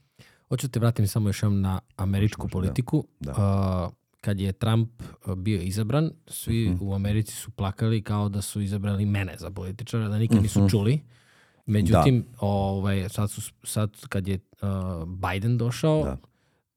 Hoću te vratim samo još jednom na američku Može, može, da. politiku. Da. A, kad je Trump a, bio izabran, svi Mhm. u Americi su plakali kao da su izabrali mene za političara, da nikad Mhm. nisu čuli. Međutim, ovaj, sad, su, sad kad je uh, Biden došao, Da.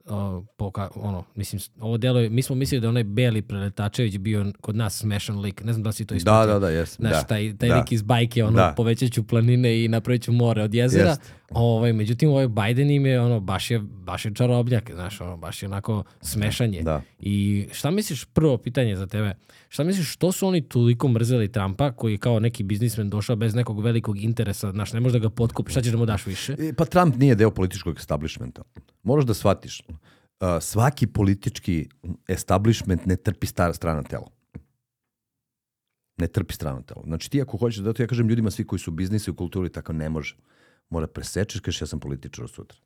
Uh, poka, ono, mislim, ovo delo je, mi smo mislili da onaj Beli Preletačević bio kod nas smešan lik, ne znam da si to Da, ispratio. da, da, jesam. Znaš, da, taj, taj da. lik iz bajke, ono, Da. povećat ću planine i napravit ću more od jezera. Jest. Ovaj, međutim, ovaj Biden im je, ono, baš je, baš je čarobnjak, znaš, ono, baš je onako smešanje. Da. I šta misliš, prvo pitanje za tebe, šta misliš, što su oni toliko mrzeli Trumpa, koji je kao neki biznismen došao bez nekog velikog interesa, znaš, ne može da ga potkupi, šta ćeš da mu daš više? E, Pa Trump nije deo političkog establishmenta. Moraš da shvatiš, uh, svaki politički establishment ne trpi stara strana telo. Ne trpi strano telo. Znači ti ako hoćeš, da to ja kažem ljudima svi koji su u biznisu i u kulturi, tako ne može. Mora presečeš, kažeš ja sam političar od sutra.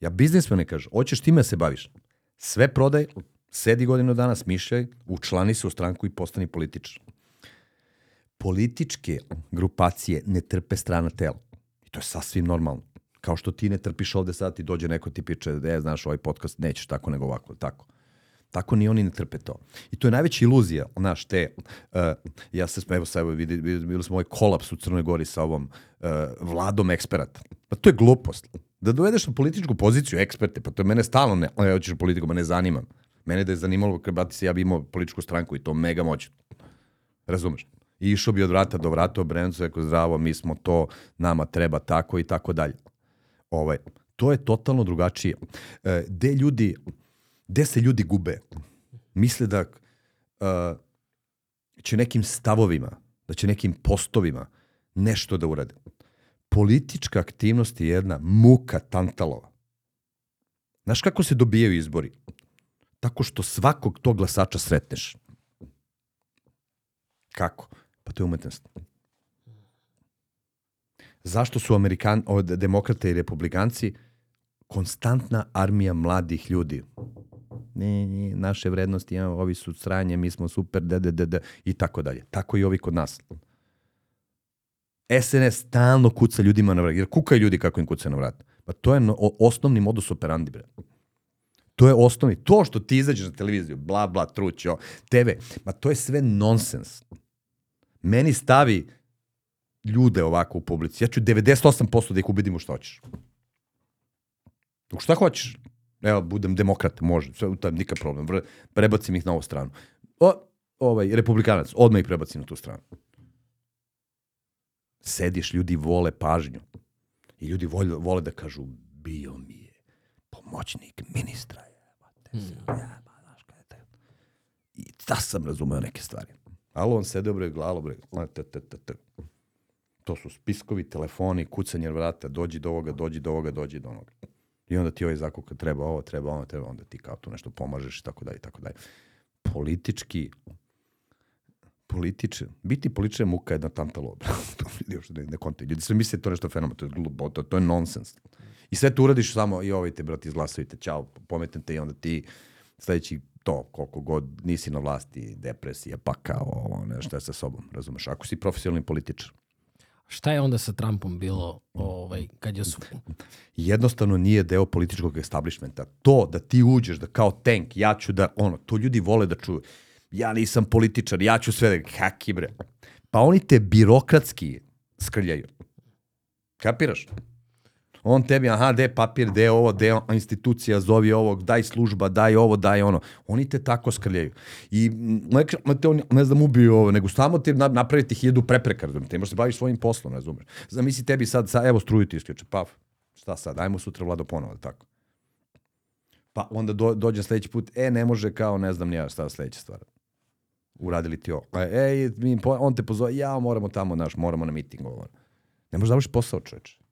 Ja biznismene kažem, hoćeš time da se baviš. Sve prodaj, sedi godinu dana, smišljaj, učlani se u stranku i postani političar. Političke grupacije ne trpe strana tela. I to je sasvim normalno. Kao što ti ne trpiš ovde sad ti dođe neko ti piče, e, znaš, ovaj podcast nećeš tako nego ovako, tako. Tako ni oni ne trpe to. I to je najveća iluzija, znaš, te, uh, ja se, evo sad, vidi, vidi, bili smo ovaj kolaps u Crnoj Gori sa ovom uh, vladom eksperata. Pa to je glupost. Da dovedeš na političku poziciju eksperte, pa to je mene stalno, ne, ja hoćeš u politiku, ma ne zanima. Mene da je zanimalo, kad brati se, ja bi imao političku stranku i to mega moćno. Razumeš? I išao bi od vrata do vrata, obrenucu, rekao zdravo, mi smo to, nama treba tako i tako dalje. Ovaj, to je totalno drugačije. E, gde ljudi, gde se ljudi gube? Misle da uh, će nekim stavovima, da će nekim postovima nešto da urade. Politička aktivnost je jedna muka tantalova. Znaš kako se dobijaju izbori? Tako što svakog tog glasača sretneš. Kako? Pa to je umetnost. Zašto su Amerikan, od demokrate i republikanci konstantna armija mladih ljudi? Ne, ne, naše vrednosti, ja, ovi su sranje, mi smo super, da, da, da, da, i tako dalje. Tako i ovi kod nas. SNS stalno kuca ljudima na vrat, jer kukaju ljudi kako im kuca na vrat. Pa to je no, osnovni modus operandi, bre. To je osnovni. To što ti izađeš na televiziju, bla, bla, trućo, TV, ma to je sve nonsens. Meni stavi ljude ovako u publici. Ja ću 98% da ih ubedim u šta hoćeš. U šta hoćeš? Evo, budem demokrat, može, sve, tam nikak problem. Prebacim ih na ovu stranu. O, ovaj, republikanac, odmah ih prebacim na tu stranu. Sediš, ljudi vole pažnju. I ljudi vole, vole da kažu, bio mi je pomoćnik ministra. Jebate se, jeba, znaš kada je to. I da sam razumeo neke stvari. Ali on sede bre, glalo bre, t, t, t, t. To su spiskovi, telefoni, kucanje vrata, dođi do ovoga, dođi do ovoga, dođi do onoga. I onda ti ovaj zakuka treba ovo, treba ovo, treba onda ti kao tu nešto pomažeš i tako dalje i tako dalje. Politički političar, biti političar je muka jedna tantalo. to ljudi uopšte ne, ne kontaju. Ljudi sve misle je to nešto fenomen, to je glupo, to, to je nonsens. I sve to uradiš samo, i ovaj te, brate, izglasujte, ćao, pometnem te i onda ti sledeći to koliko god nisi na vlasti, depresija, pa kao ovo, nešto je sa sobom, razumeš? Ako si profesionalni političar. Šta je onda sa Trumpom bilo ovaj, kad je su... jednostavno nije deo političkog establishmenta. To da ti uđeš, da kao tank, ja ću da, ono, to ljudi vole da čuju. Ja nisam političar, ja ću sve da, kaki bre. Pa oni te birokratski skrljaju. Kapiraš? On tebi, aha, de papir, de ovo, de institucija, zovi ovog, daj služba, daj ovo, daj ono. Oni te tako skrljaju. I ne, te on, ne znam, ubiju ovo, nego samo te napraviti hiljadu prepreka, razumiješ, te možeš se baviš svojim poslom, razumiješ. Zamisli tebi sad, sad evo struju ti isključe, paf, šta sad, ajmo sutra vlado ponovo, tako. Pa onda do, dođe sledeći put, e, ne može kao, ne znam nija šta sledeća stvar. Uradili ti ovo. E, mi, on te pozove, ja, moramo tamo, naš, moramo na miting, ovo. Ne možeš da posao, čoveče.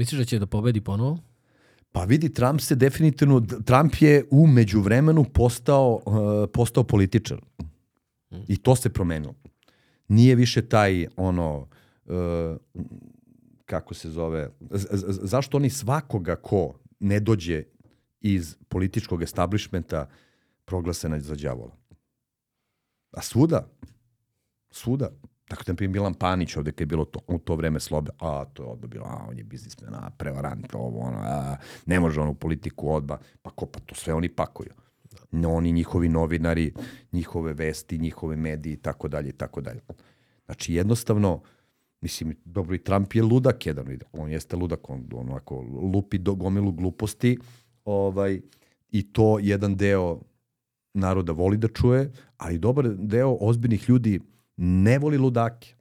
Misliš da će da pobedi ponovo? Pa vidi, Trump se definitivno, Trump je u međuvremenu postao, uh, postao političar. I to se promenilo. Nije više taj, ono, uh, kako se zove, zašto oni svakoga ko ne dođe iz političkog establishmenta proglase za djavola? A svuda, svuda. Tako da je Milan Panić ovde kad je bilo to, u to vreme slobe, a to je odba bilo, a on je biznismen, a prevarant, ovo, ono, a, ne može on u politiku odba, pa ko, pa to sve oni pakuju. No, oni, njihovi novinari, njihove vesti, njihove mediji, tako dalje, i tako dalje. Znači, jednostavno, mislim, dobro, i Trump je ludak jedan, on jeste ludak, on onako lupi do gomilu gluposti, ovaj, i to jedan deo naroda voli da čuje, ali dobar deo ozbiljnih ljudi ne voli ludake.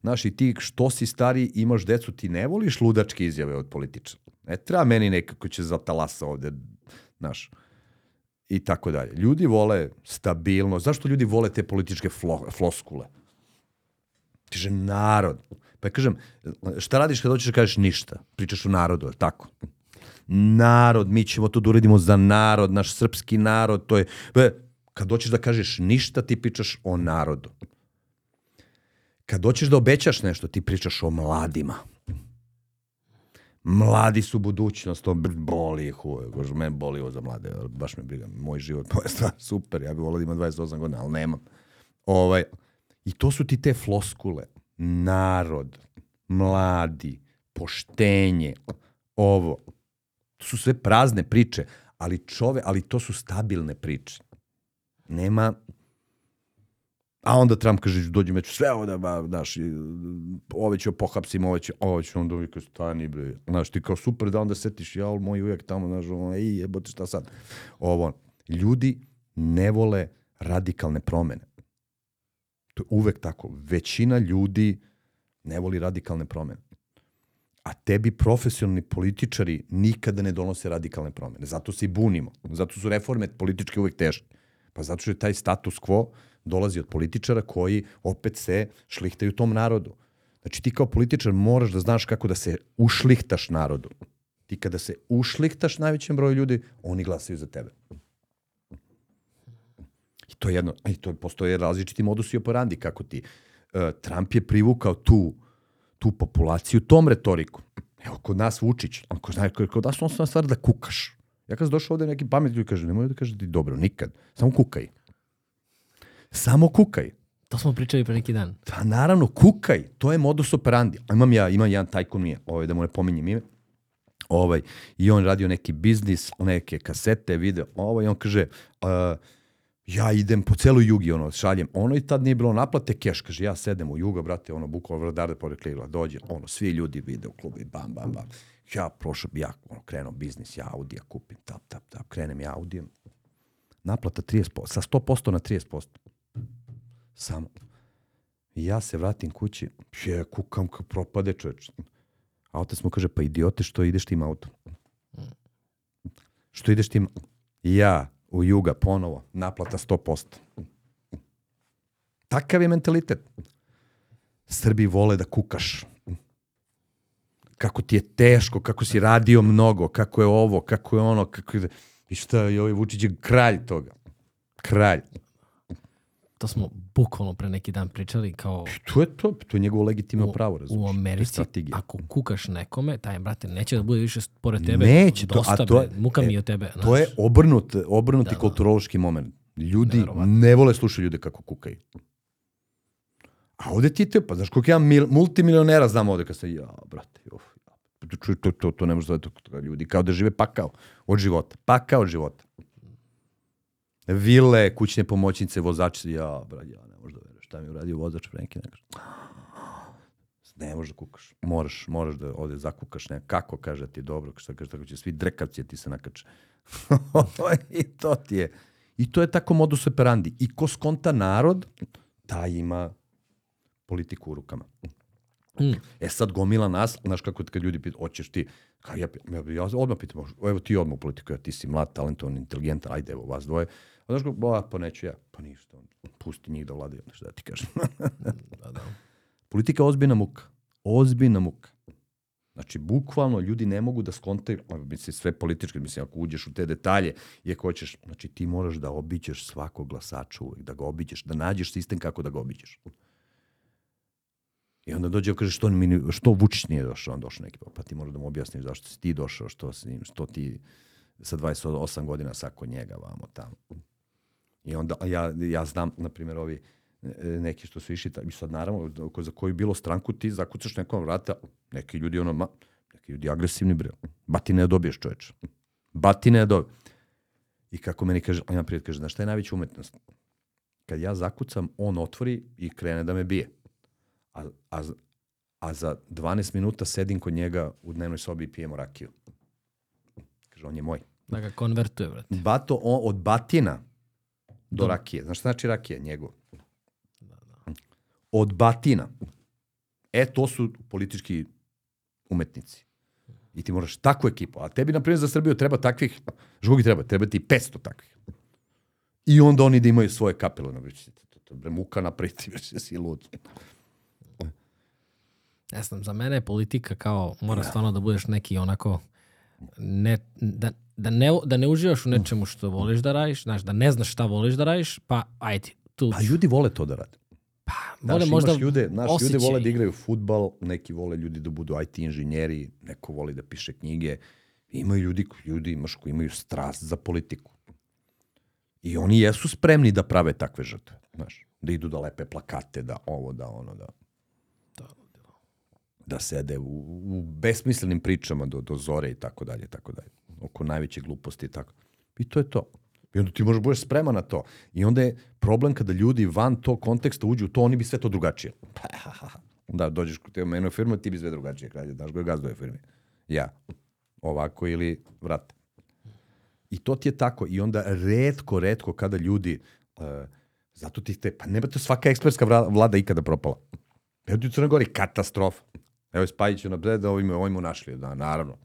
Znaš, i ti što si stari, imaš decu, ti ne voliš ludačke izjave od političara. Ne treba meni nekako će za talasa ovde, znaš, i tako dalje. Ljudi vole stabilno. Zašto ljudi vole te političke flo, floskule? Kaže, narod. Pa kažem, šta radiš kad hoćeš da kažeš ništa? Pričaš o narodu, tako? Narod, mi ćemo to da uredimo za narod, naš srpski narod, to je... Kad doćeš da kažeš ništa, ti pričaš o narodu. Kad doćeš da obećaš nešto, ti pričaš o mladima. Mladi su budućnost, to boli ih uvek. Me boli ovo za mlade, baš me briga. Moj život, moja stvar, super, ja bih volio da ima 28 godina, ali nemam. Ovaj, I to su ti te floskule. Narod, mladi, poštenje, ovo. To su sve prazne priče, ali čove, ali to su stabilne priče. Nema A onda Trump kaže, dođi meću sve ovo da, ba, ove ću pohapsim, ove ću, ove ću, onda uvijek stani, bre. Znaš, ti kao super da onda setiš, ja, moj uvijek tamo, znaš, ono, ej, jebote, šta sad? Ovo, ljudi ne vole radikalne promene. To je uvek tako. Većina ljudi ne voli radikalne promene. A tebi profesionalni političari nikada ne donose radikalne promene. Zato se i bunimo. Zato su reforme političke uvek teške. Pa zato što je taj status quo dolazi od političara koji opet se šlihtaju tom narodu. Znači ti kao političar moraš da znaš kako da se ušlihtaš narodu. Ti kada se ušlihtaš najvećem broju ljudi, oni glasaju za tebe. I to je jedno, i to postoje različiti modusi operandi kako ti. Uh, Trump je privukao tu, tu populaciju tom retoriku. Evo, kod nas Vučić, kod, kod nas on stvar da kukaš. Ja kad sam došao ovde neki pamet ljudi kaže, nemoj da kaže ti dobro, nikad. Samo kukaj. Samo kukaj. To smo pričali pre neki dan. Pa naravno, kukaj. To je modus operandi. A imam ja, imam jedan tajkun mi je, ovaj, da mu ne pominjem ime. Ovaj, I on radio neki biznis, neke kasete, video, ovaj, on kaže, uh, ja idem po celu jugi, ono, šaljem, ono i tad nije bilo naplate, keš, kaže, ja sedem u juga, brate, ono, bukvalo vradar da porekli igla, dođe, ono, svi ljudi vide u klubi, bam, bam, bam. Ja prošao, ja ono, krenuo biznis, ja Audija kupim, tap, tap, tap, krenem ja Audijem. Naplata 30%, sa 100% na 30%. Samo. I ja se vratim kući, je, kukam kao propade čoveč. A otac mu kaže, pa idiote, što ideš tim autom? Što ideš tim? Ja, u juga, ponovo, naplata 100%. Takav je mentalitet. Srbi vole da kukaš. Kako ti je teško, kako si radio mnogo, kako je ovo, kako je ono, kako je... I šta, i ovaj Vučić je kralj toga. Kralj. to smo bukvalno pre neki dan pričali kao To je to, to je njegovo legitimno u, pravo, razumiješ. u To je Americi, ako kukaš nekome, taj brate neće da bude više pored tebe. Neće to, Dosta, a to je- bre, muka mi e, je od tebe. To znaš. je obrnut, obrnuti Da, da. kulturološki moment. Ljudi ne vole slušati ljude kako kukaju. A ovde ti te, pa znaš koliko ja mil, multimilionera znam ovde kad se, ja, brate, uf, to, to, to, to ne može zove to, to, ljudi kao da žive pakao od života. Pakao od života. Vile, kućne pomoćnice, vozači, ja, brate, ja ne možda veruješ šta mi je uradio vozač pre neki nekako. Ne možeš da kukaš. Moraš, moraš da ovde zakukaš ne. Kako kaže ti dobro, šta kaže tako će svi drekavci da ti se nakače. I to ti je. I to je tako modus operandi. I ko skonta narod, taj ima politiku u rukama. Mm. E sad gomila nas, znaš kako kad ljudi pitaju, hoćeš ti, kao ja, ja, ja odmah pitam, evo ti odmah u politiku, ja, ti si mlad, talentovan, inteligentan, ajde evo vas dvoje. A znaš kako, ba, pa neću ja, pa ništa, pusti njih da vladaju, šta da ti kažem. Da, da. Politika je ozbiljna muka. Ozbiljna muka. Znači, bukvalno ljudi ne mogu da skontaju, mislim, sve politički, mislim, ako uđeš u te detalje i ako hoćeš, znači ti moraš da obiđeš svakog glasača uvek, da ga obiđeš, da nađeš sistem kako da ga obiđeš. I onda dođe kaže što, mi, što Vučić nije došao, on došao neki, pa ti moraš da mu objasniš zašto si ti došao, što, s njim, što ti sa 28 godina sako njega vamo tamo. I onda ja, ja znam, na primjer, ovi e, neki što su išli, i sad naravno, za koju bilo stranku ti zakucaš nekom vrata, neki ljudi ono, ma, neki ljudi agresivni bre, batine ne dobiješ čoveče. Batine ne dobiješ. I kako meni kaže, on jedan prijatelj kaže, znaš šta je najveća umetnost? Kad ja zakucam, on otvori i krene da me bije. A, a, a za 12 minuta sedim kod njega u dnevnoj sobi i pijemo rakiju. Kaže, on je moj. Da ga konvertuje, brate. Bato on, od batina do Do- rakije. Znaš šta znači rakija? Njegov. Od batina. E, to su politički umetnici. I ti moraš takvu ekipu. A tebi, na primjer, za Srbiju treba takvih, ti treba? Treba ti 500 takvih. I onda oni da imaju svoje kapelo. Na to, to, to, muka napriti, već si lud. Ne znam, za mene je politika kao, mora stvarno da budeš neki onako, ne, da, da, ne, da ne uživaš u nečemu što voliš da radiš, znaš, da ne znaš šta voliš da radiš, pa ajde, tu, A ljudi vole to da rade. vole Znaš, možda ljude, znaš, ljudi osjećaj. vole da igraju futbal, neki vole ljudi da budu IT inženjeri, neko voli da piše knjige. Imaju ljudi, ljudi imaš koji imaju strast za politiku. I oni jesu spremni da prave takve žrtve, znaš. Da idu da lepe plakate, da ovo, da ono, da da sede u, u besmislenim pričama do, do zore i tako dalje, tako dalje. Oko najveće gluposti i tako. I to je to. I onda ti možeš budeš spreman na to. I onda je problem kada ljudi van tog konteksta uđu u to, oni bi sve to drugačije. da, dođeš kod te u menu firmu, ti bi sve drugačije. Kada daš ga gazduje firmi. Ja. Ovako ili vrate. I to ti je tako. I onda redko, redko kada ljudi, uh, zato ti te, pa nema to svaka ekspertska vlada ikada propala. Evo ti u Crnoj Gori, katastrofa. Evo je Spajić na da ovim, ovim našli, da, naravno.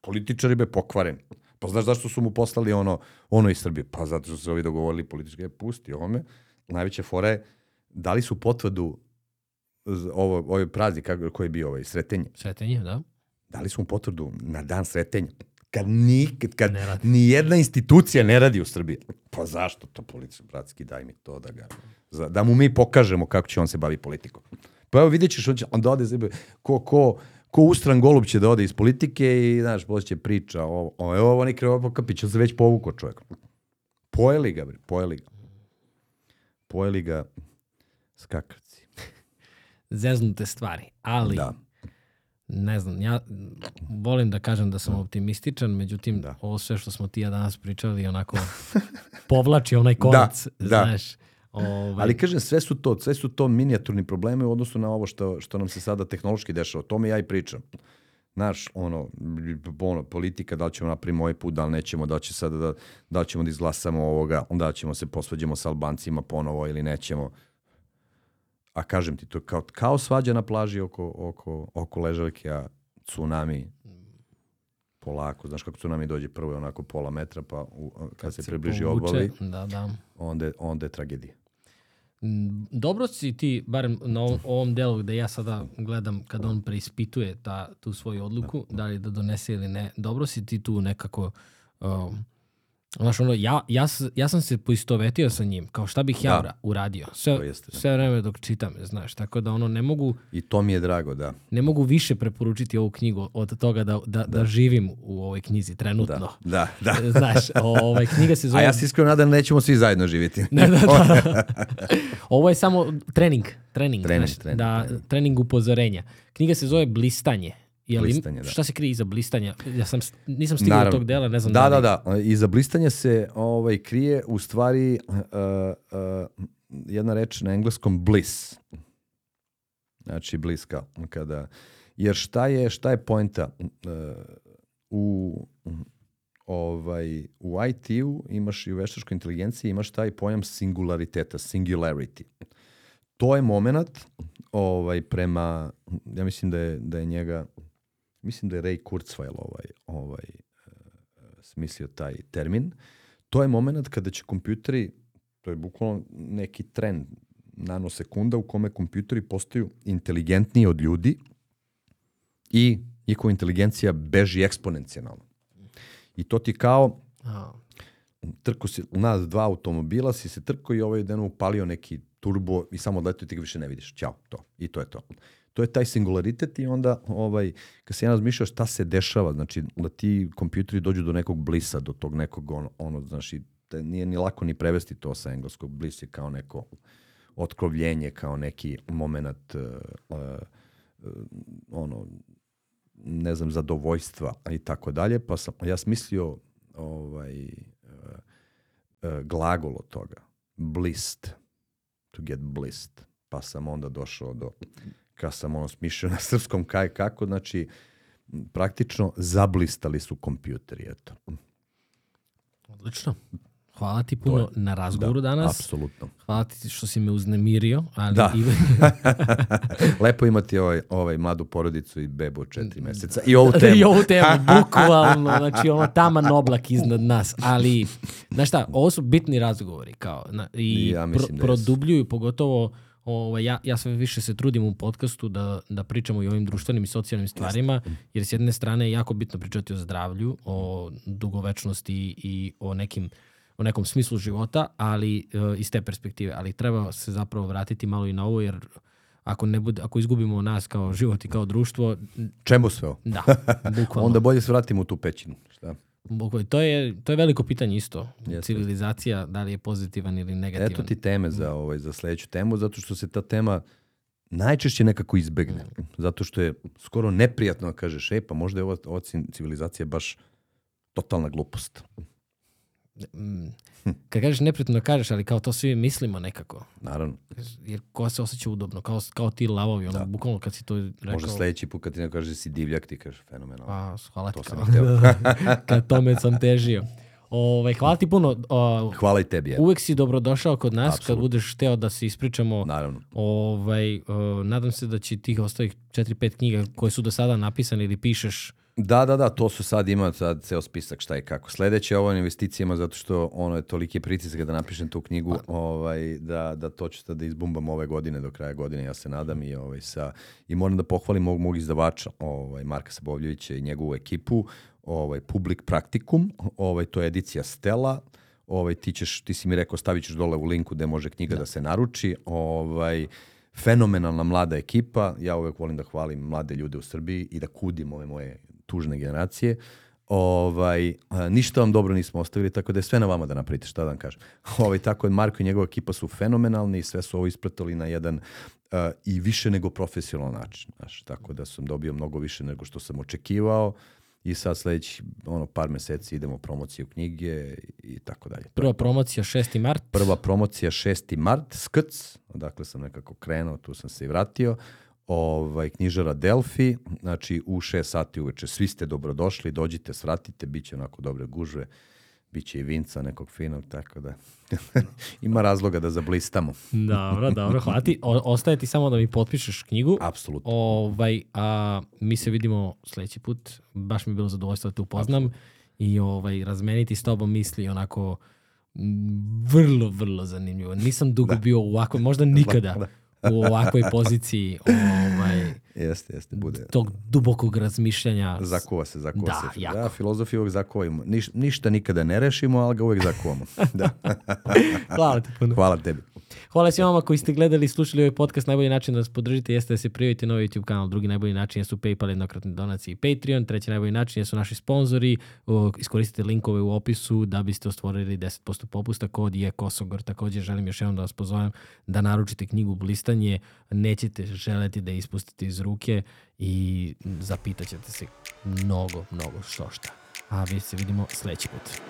Političari be pokvareni. Pa znaš zašto su mu poslali ono, ono iz Srbije? Pa zato što su se ovi dogovorili politički, e, pusti ovome. Najveća fora je, dali su potvrdu ovo, ovaj praznik koji je bio ovaj, sretenje. Sretenje, da? Dali su mu potvrdu na dan sretenja. Kad, nikad, kad ni jedna institucija ne radi u Srbiji. Pa zašto to policija, bratski, daj mi to da ga... za- Da mu mi pokažemo kako će on se bavi politikom. Pa evo vidjet ćeš, on, će, on da ode, ko, ko, ko ustran golub će da ode iz politike i, znaš, posle će priča o, o evo ovo neki Krevo Kapić, on se već povukao čovjek. Pojeli ga, bre, pojeli ga. Pojeli ga skakavci. Zeznute stvari, ali Da. ne znam, ja volim da kažem da sam optimističan, međutim, Da. ovo sve što smo ti ja danas pričali onako povlači onaj konac, da. znaš. Ovaj, Ali kažem, sve su to, sve su to minijaturni problemi u odnosu na ovo što, što nam se sada tehnološki dešava. O tome ja i pričam. Znaš, ono, ono, politika, da li ćemo napraviti ovaj put, da li nećemo, da li, će sada da, da li ćemo da izglasamo ovoga, onda ćemo se posvađamo sa Albancima ponovo ili nećemo. A kažem ti, to kao, kao svađa na plaži oko, oko, oko ležaljke, a tsunami polako, znaš kako tsunami dođe prvo je onako pola metra, pa u, kad, se približi obali, Da, da. onda, onda je tragedija. Mm, Dobro si ti, barem na ovom, delu gde ja sada gledam kad on preispituje ta, tu svoju odluku, da li da donese ili ne, dobro si ti tu nekako um, Znaš, ono, ja, ja, ja sam se poistovetio sa njim, kao šta bih ja Da. ura- uradio. Sve, jeste, da. sve vreme dok čitam, znaš, tako da ono, ne mogu, I to mi je drago, da. ne mogu više preporučiti ovu knjigu od toga da, da, da. živim u ovoj knjizi trenutno. Da, da, da. Znaš, ovaj, knjiga se zove... A ja se iskreno nadam da nećemo svi zajedno živjeti. Ne, da, da. Ovo je samo trening. Trening, Trening, znaš, trening, da, trening. trening upozorenja. Knjiga se zove Blistanje. Je li, Blistanje, da. Šta se krije iza blistanja? Ja sam, nisam stigao do tog dela, ne znam Da, da, da, da. Iza blistanja se ovaj, krije u stvari uh, uh, jedna reč na engleskom bliss. Znači bliss kao kada... Jer šta je, šta je poenta? Uh, u ovaj, u IT-u imaš i u veštačkoj inteligenciji imaš taj pojam singulariteta, singularity. To je moment ovaj, prema, ja mislim da je, da je njega, mislim da je Ray Kurzweil ovaj, ovaj, e, smislio taj termin. To je moment kada će kompjuteri, to je bukvalno neki trend nanosekunda u kome kompjuteri postaju inteligentniji od ljudi i njihova inteligencija beži eksponencijalno. I to ti kao trko si, u nas dva automobila si se trko i ovaj den upalio neki turbo i samo odletio i ti ga više ne vidiš. Ćao, to. I to je to. To je taj singularitet i onda ovaj, kad se ja razmišljao šta se dešava, znači da ti kompjuteri dođu do nekog blisa, do tog nekog ono, ono znači da nije ni lako ni prevesti to sa engleskog. Blis je kao neko otkrovljenje, kao neki moment uh, uh, uh, ono, ne znam, zadovoljstva i tako dalje, pa sam ja smislio ovaj, uh, uh, glagol od toga. Blist. To get blist. Pa sam onda došao do, kad sam ono smišljao na srpskom kaj kako, znači praktično zablistali su kompjuteri, eto. odlično. Hvala ti puno na razgovoru danas. Apsolutno. Hvala ti što si me uznemirio. Ali Da. i- Lepo imati ovaj, ovaj mladu porodicu i bebu od četiri meseca. I ovu temu. I ovu temu, bukvalno, znači ono taman oblak iznad nas, ali, znaš šta, ovo su bitni razgovori, kao, na, i Ja mislim da produbljuju, pogotovo, ovaj, ja, ja sve više se trudim u podcastu da, da pričamo i o ovim društvenim i socijalnim stvarima, jer s jedne strane je jako bitno pričati o zdravlju, o dugovečnosti i o nekim o nekom smislu života, ali e, iz te perspektive, ali treba se zapravo vratiti malo i na ovo, jer ako, ne bude, ako izgubimo nas kao život i kao društvo, Čemu sve ovo? da, bukvalno. Onda bolje se vratimo u tu pećinu. Šta? To je, to je veliko pitanje isto. Jeste. Civilizacija, da li je pozitivan ili negativan. Eto ti teme za, ovaj, za sledeću temu, zato što se ta tema najčešće nekako izbegne. Zato što je skoro neprijatno da kažeš, e, pa možda je ova, ova ci- civilizacija baš totalna glupost. Kad kažeš neprijatno da kažeš, ali kao to svi mislimo nekako. Naravno. Jer ko se osjeća udobno, kao, kao ti lavovi, ono, bukvalno kad si to rekao. Možda sledeći put kad ti neko kaže da si divljak, ti kažeš fenomenalno. Pa, hvala ti To sam kad tome sam težio. Ove, hvala ti puno. O, Hvala i tebi. evo. uvek si dobrodošao kod nas kad Apsolutno. budeš hteo da se ispričamo. Naravno. Ovaj, uh, nadam se da će tih ostalih 4-5 knjiga koje su do sada napisane ili pišeš Da, da, da, to su sad ima sad ceo spisak šta i kako. Sledeće je ovo o investicijama zato što ono je toliki pritisak da napišem tu knjigu ovaj, da, da to ću da izbumbam ove godine do kraja godine, ja se nadam i, ovaj, sa, i moram da pohvalim mog, mog izdavača, ovaj, Marka Sabovljevića i njegovu ekipu, ovaj, Public Practicum, ovaj, to je edicija Stella, ovaj, ti, ćeš, ti si mi rekao stavit ćeš dole u linku gde može knjiga da, se naruči, ovaj, fenomenalna mlada ekipa, ja uvek volim da hvalim mlade ljude u Srbiji i da kudim ove moje tužne generacije. Ovaj, ništa vam dobro nismo ostavili, tako da je sve na vama da napravite, šta da vam kažem. Ovaj, tako je, Marko i njegova ekipa su fenomenalni, sve su ovo ispratili na jedan a, i više nego profesionalan način. Znaš, tako da sam dobio mnogo više nego što sam očekivao i sad sledeći ono, par meseci idemo promociju knjige i tako dalje. Prva promocija 6. mart. Prva promocija 6. mart, skrc, odakle sam nekako krenuo, tu sam se i vratio. Ovaj, knjižara Delfi, znači u 6 sati uveče. Svi ste dobrodošli, dođite, svratite, bit će onako dobre gužve, bit će i vinca nekog finog, tako da ima razloga da zablistamo. Dobro, dobro, hvala ti. O, ostaje ti samo da mi potpišeš knjigu. Apsolutno. Ovaj, a mi se vidimo sledeći put. Baš mi je bilo zadovoljstvo da te upoznam i ovaj, razmeniti s tobom misli onako vrlo, vrlo zanimljivo. Nisam dugo bio u ovakvoj, možda nikada u ovakvoj poziciji. Ovaj, Jeste, jeste, bude. tog dubokog razmišljanja. Zakuva se, zakuva Da, se. jako. Da, filozofiju uvijek zakuvamo. Niš, ništa nikada ne rešimo, ali ga uvijek zakuvamo. da. Hvala ti puno. Hvala tebi. Hvala svima vama koji ste gledali i slušali ovaj podcast. Najbolji način da nas podržite jeste da se prijavite na ovaj YouTube kanal. Drugi najbolji način jesu PayPal, jednokratne donacije i Patreon. Treći najbolji način jesu naši sponzori. Iskoristite linkove u opisu da biste ostvorili 10% popusta. Kod je Kosogor. Također želim još jednom da vas pozovem da naručite knjigu Blistanje. Nećete želeti da ispustite iz ruke i zapitat ćete se mnogo, mnogo što šta. A mi se vidimo sledeći put.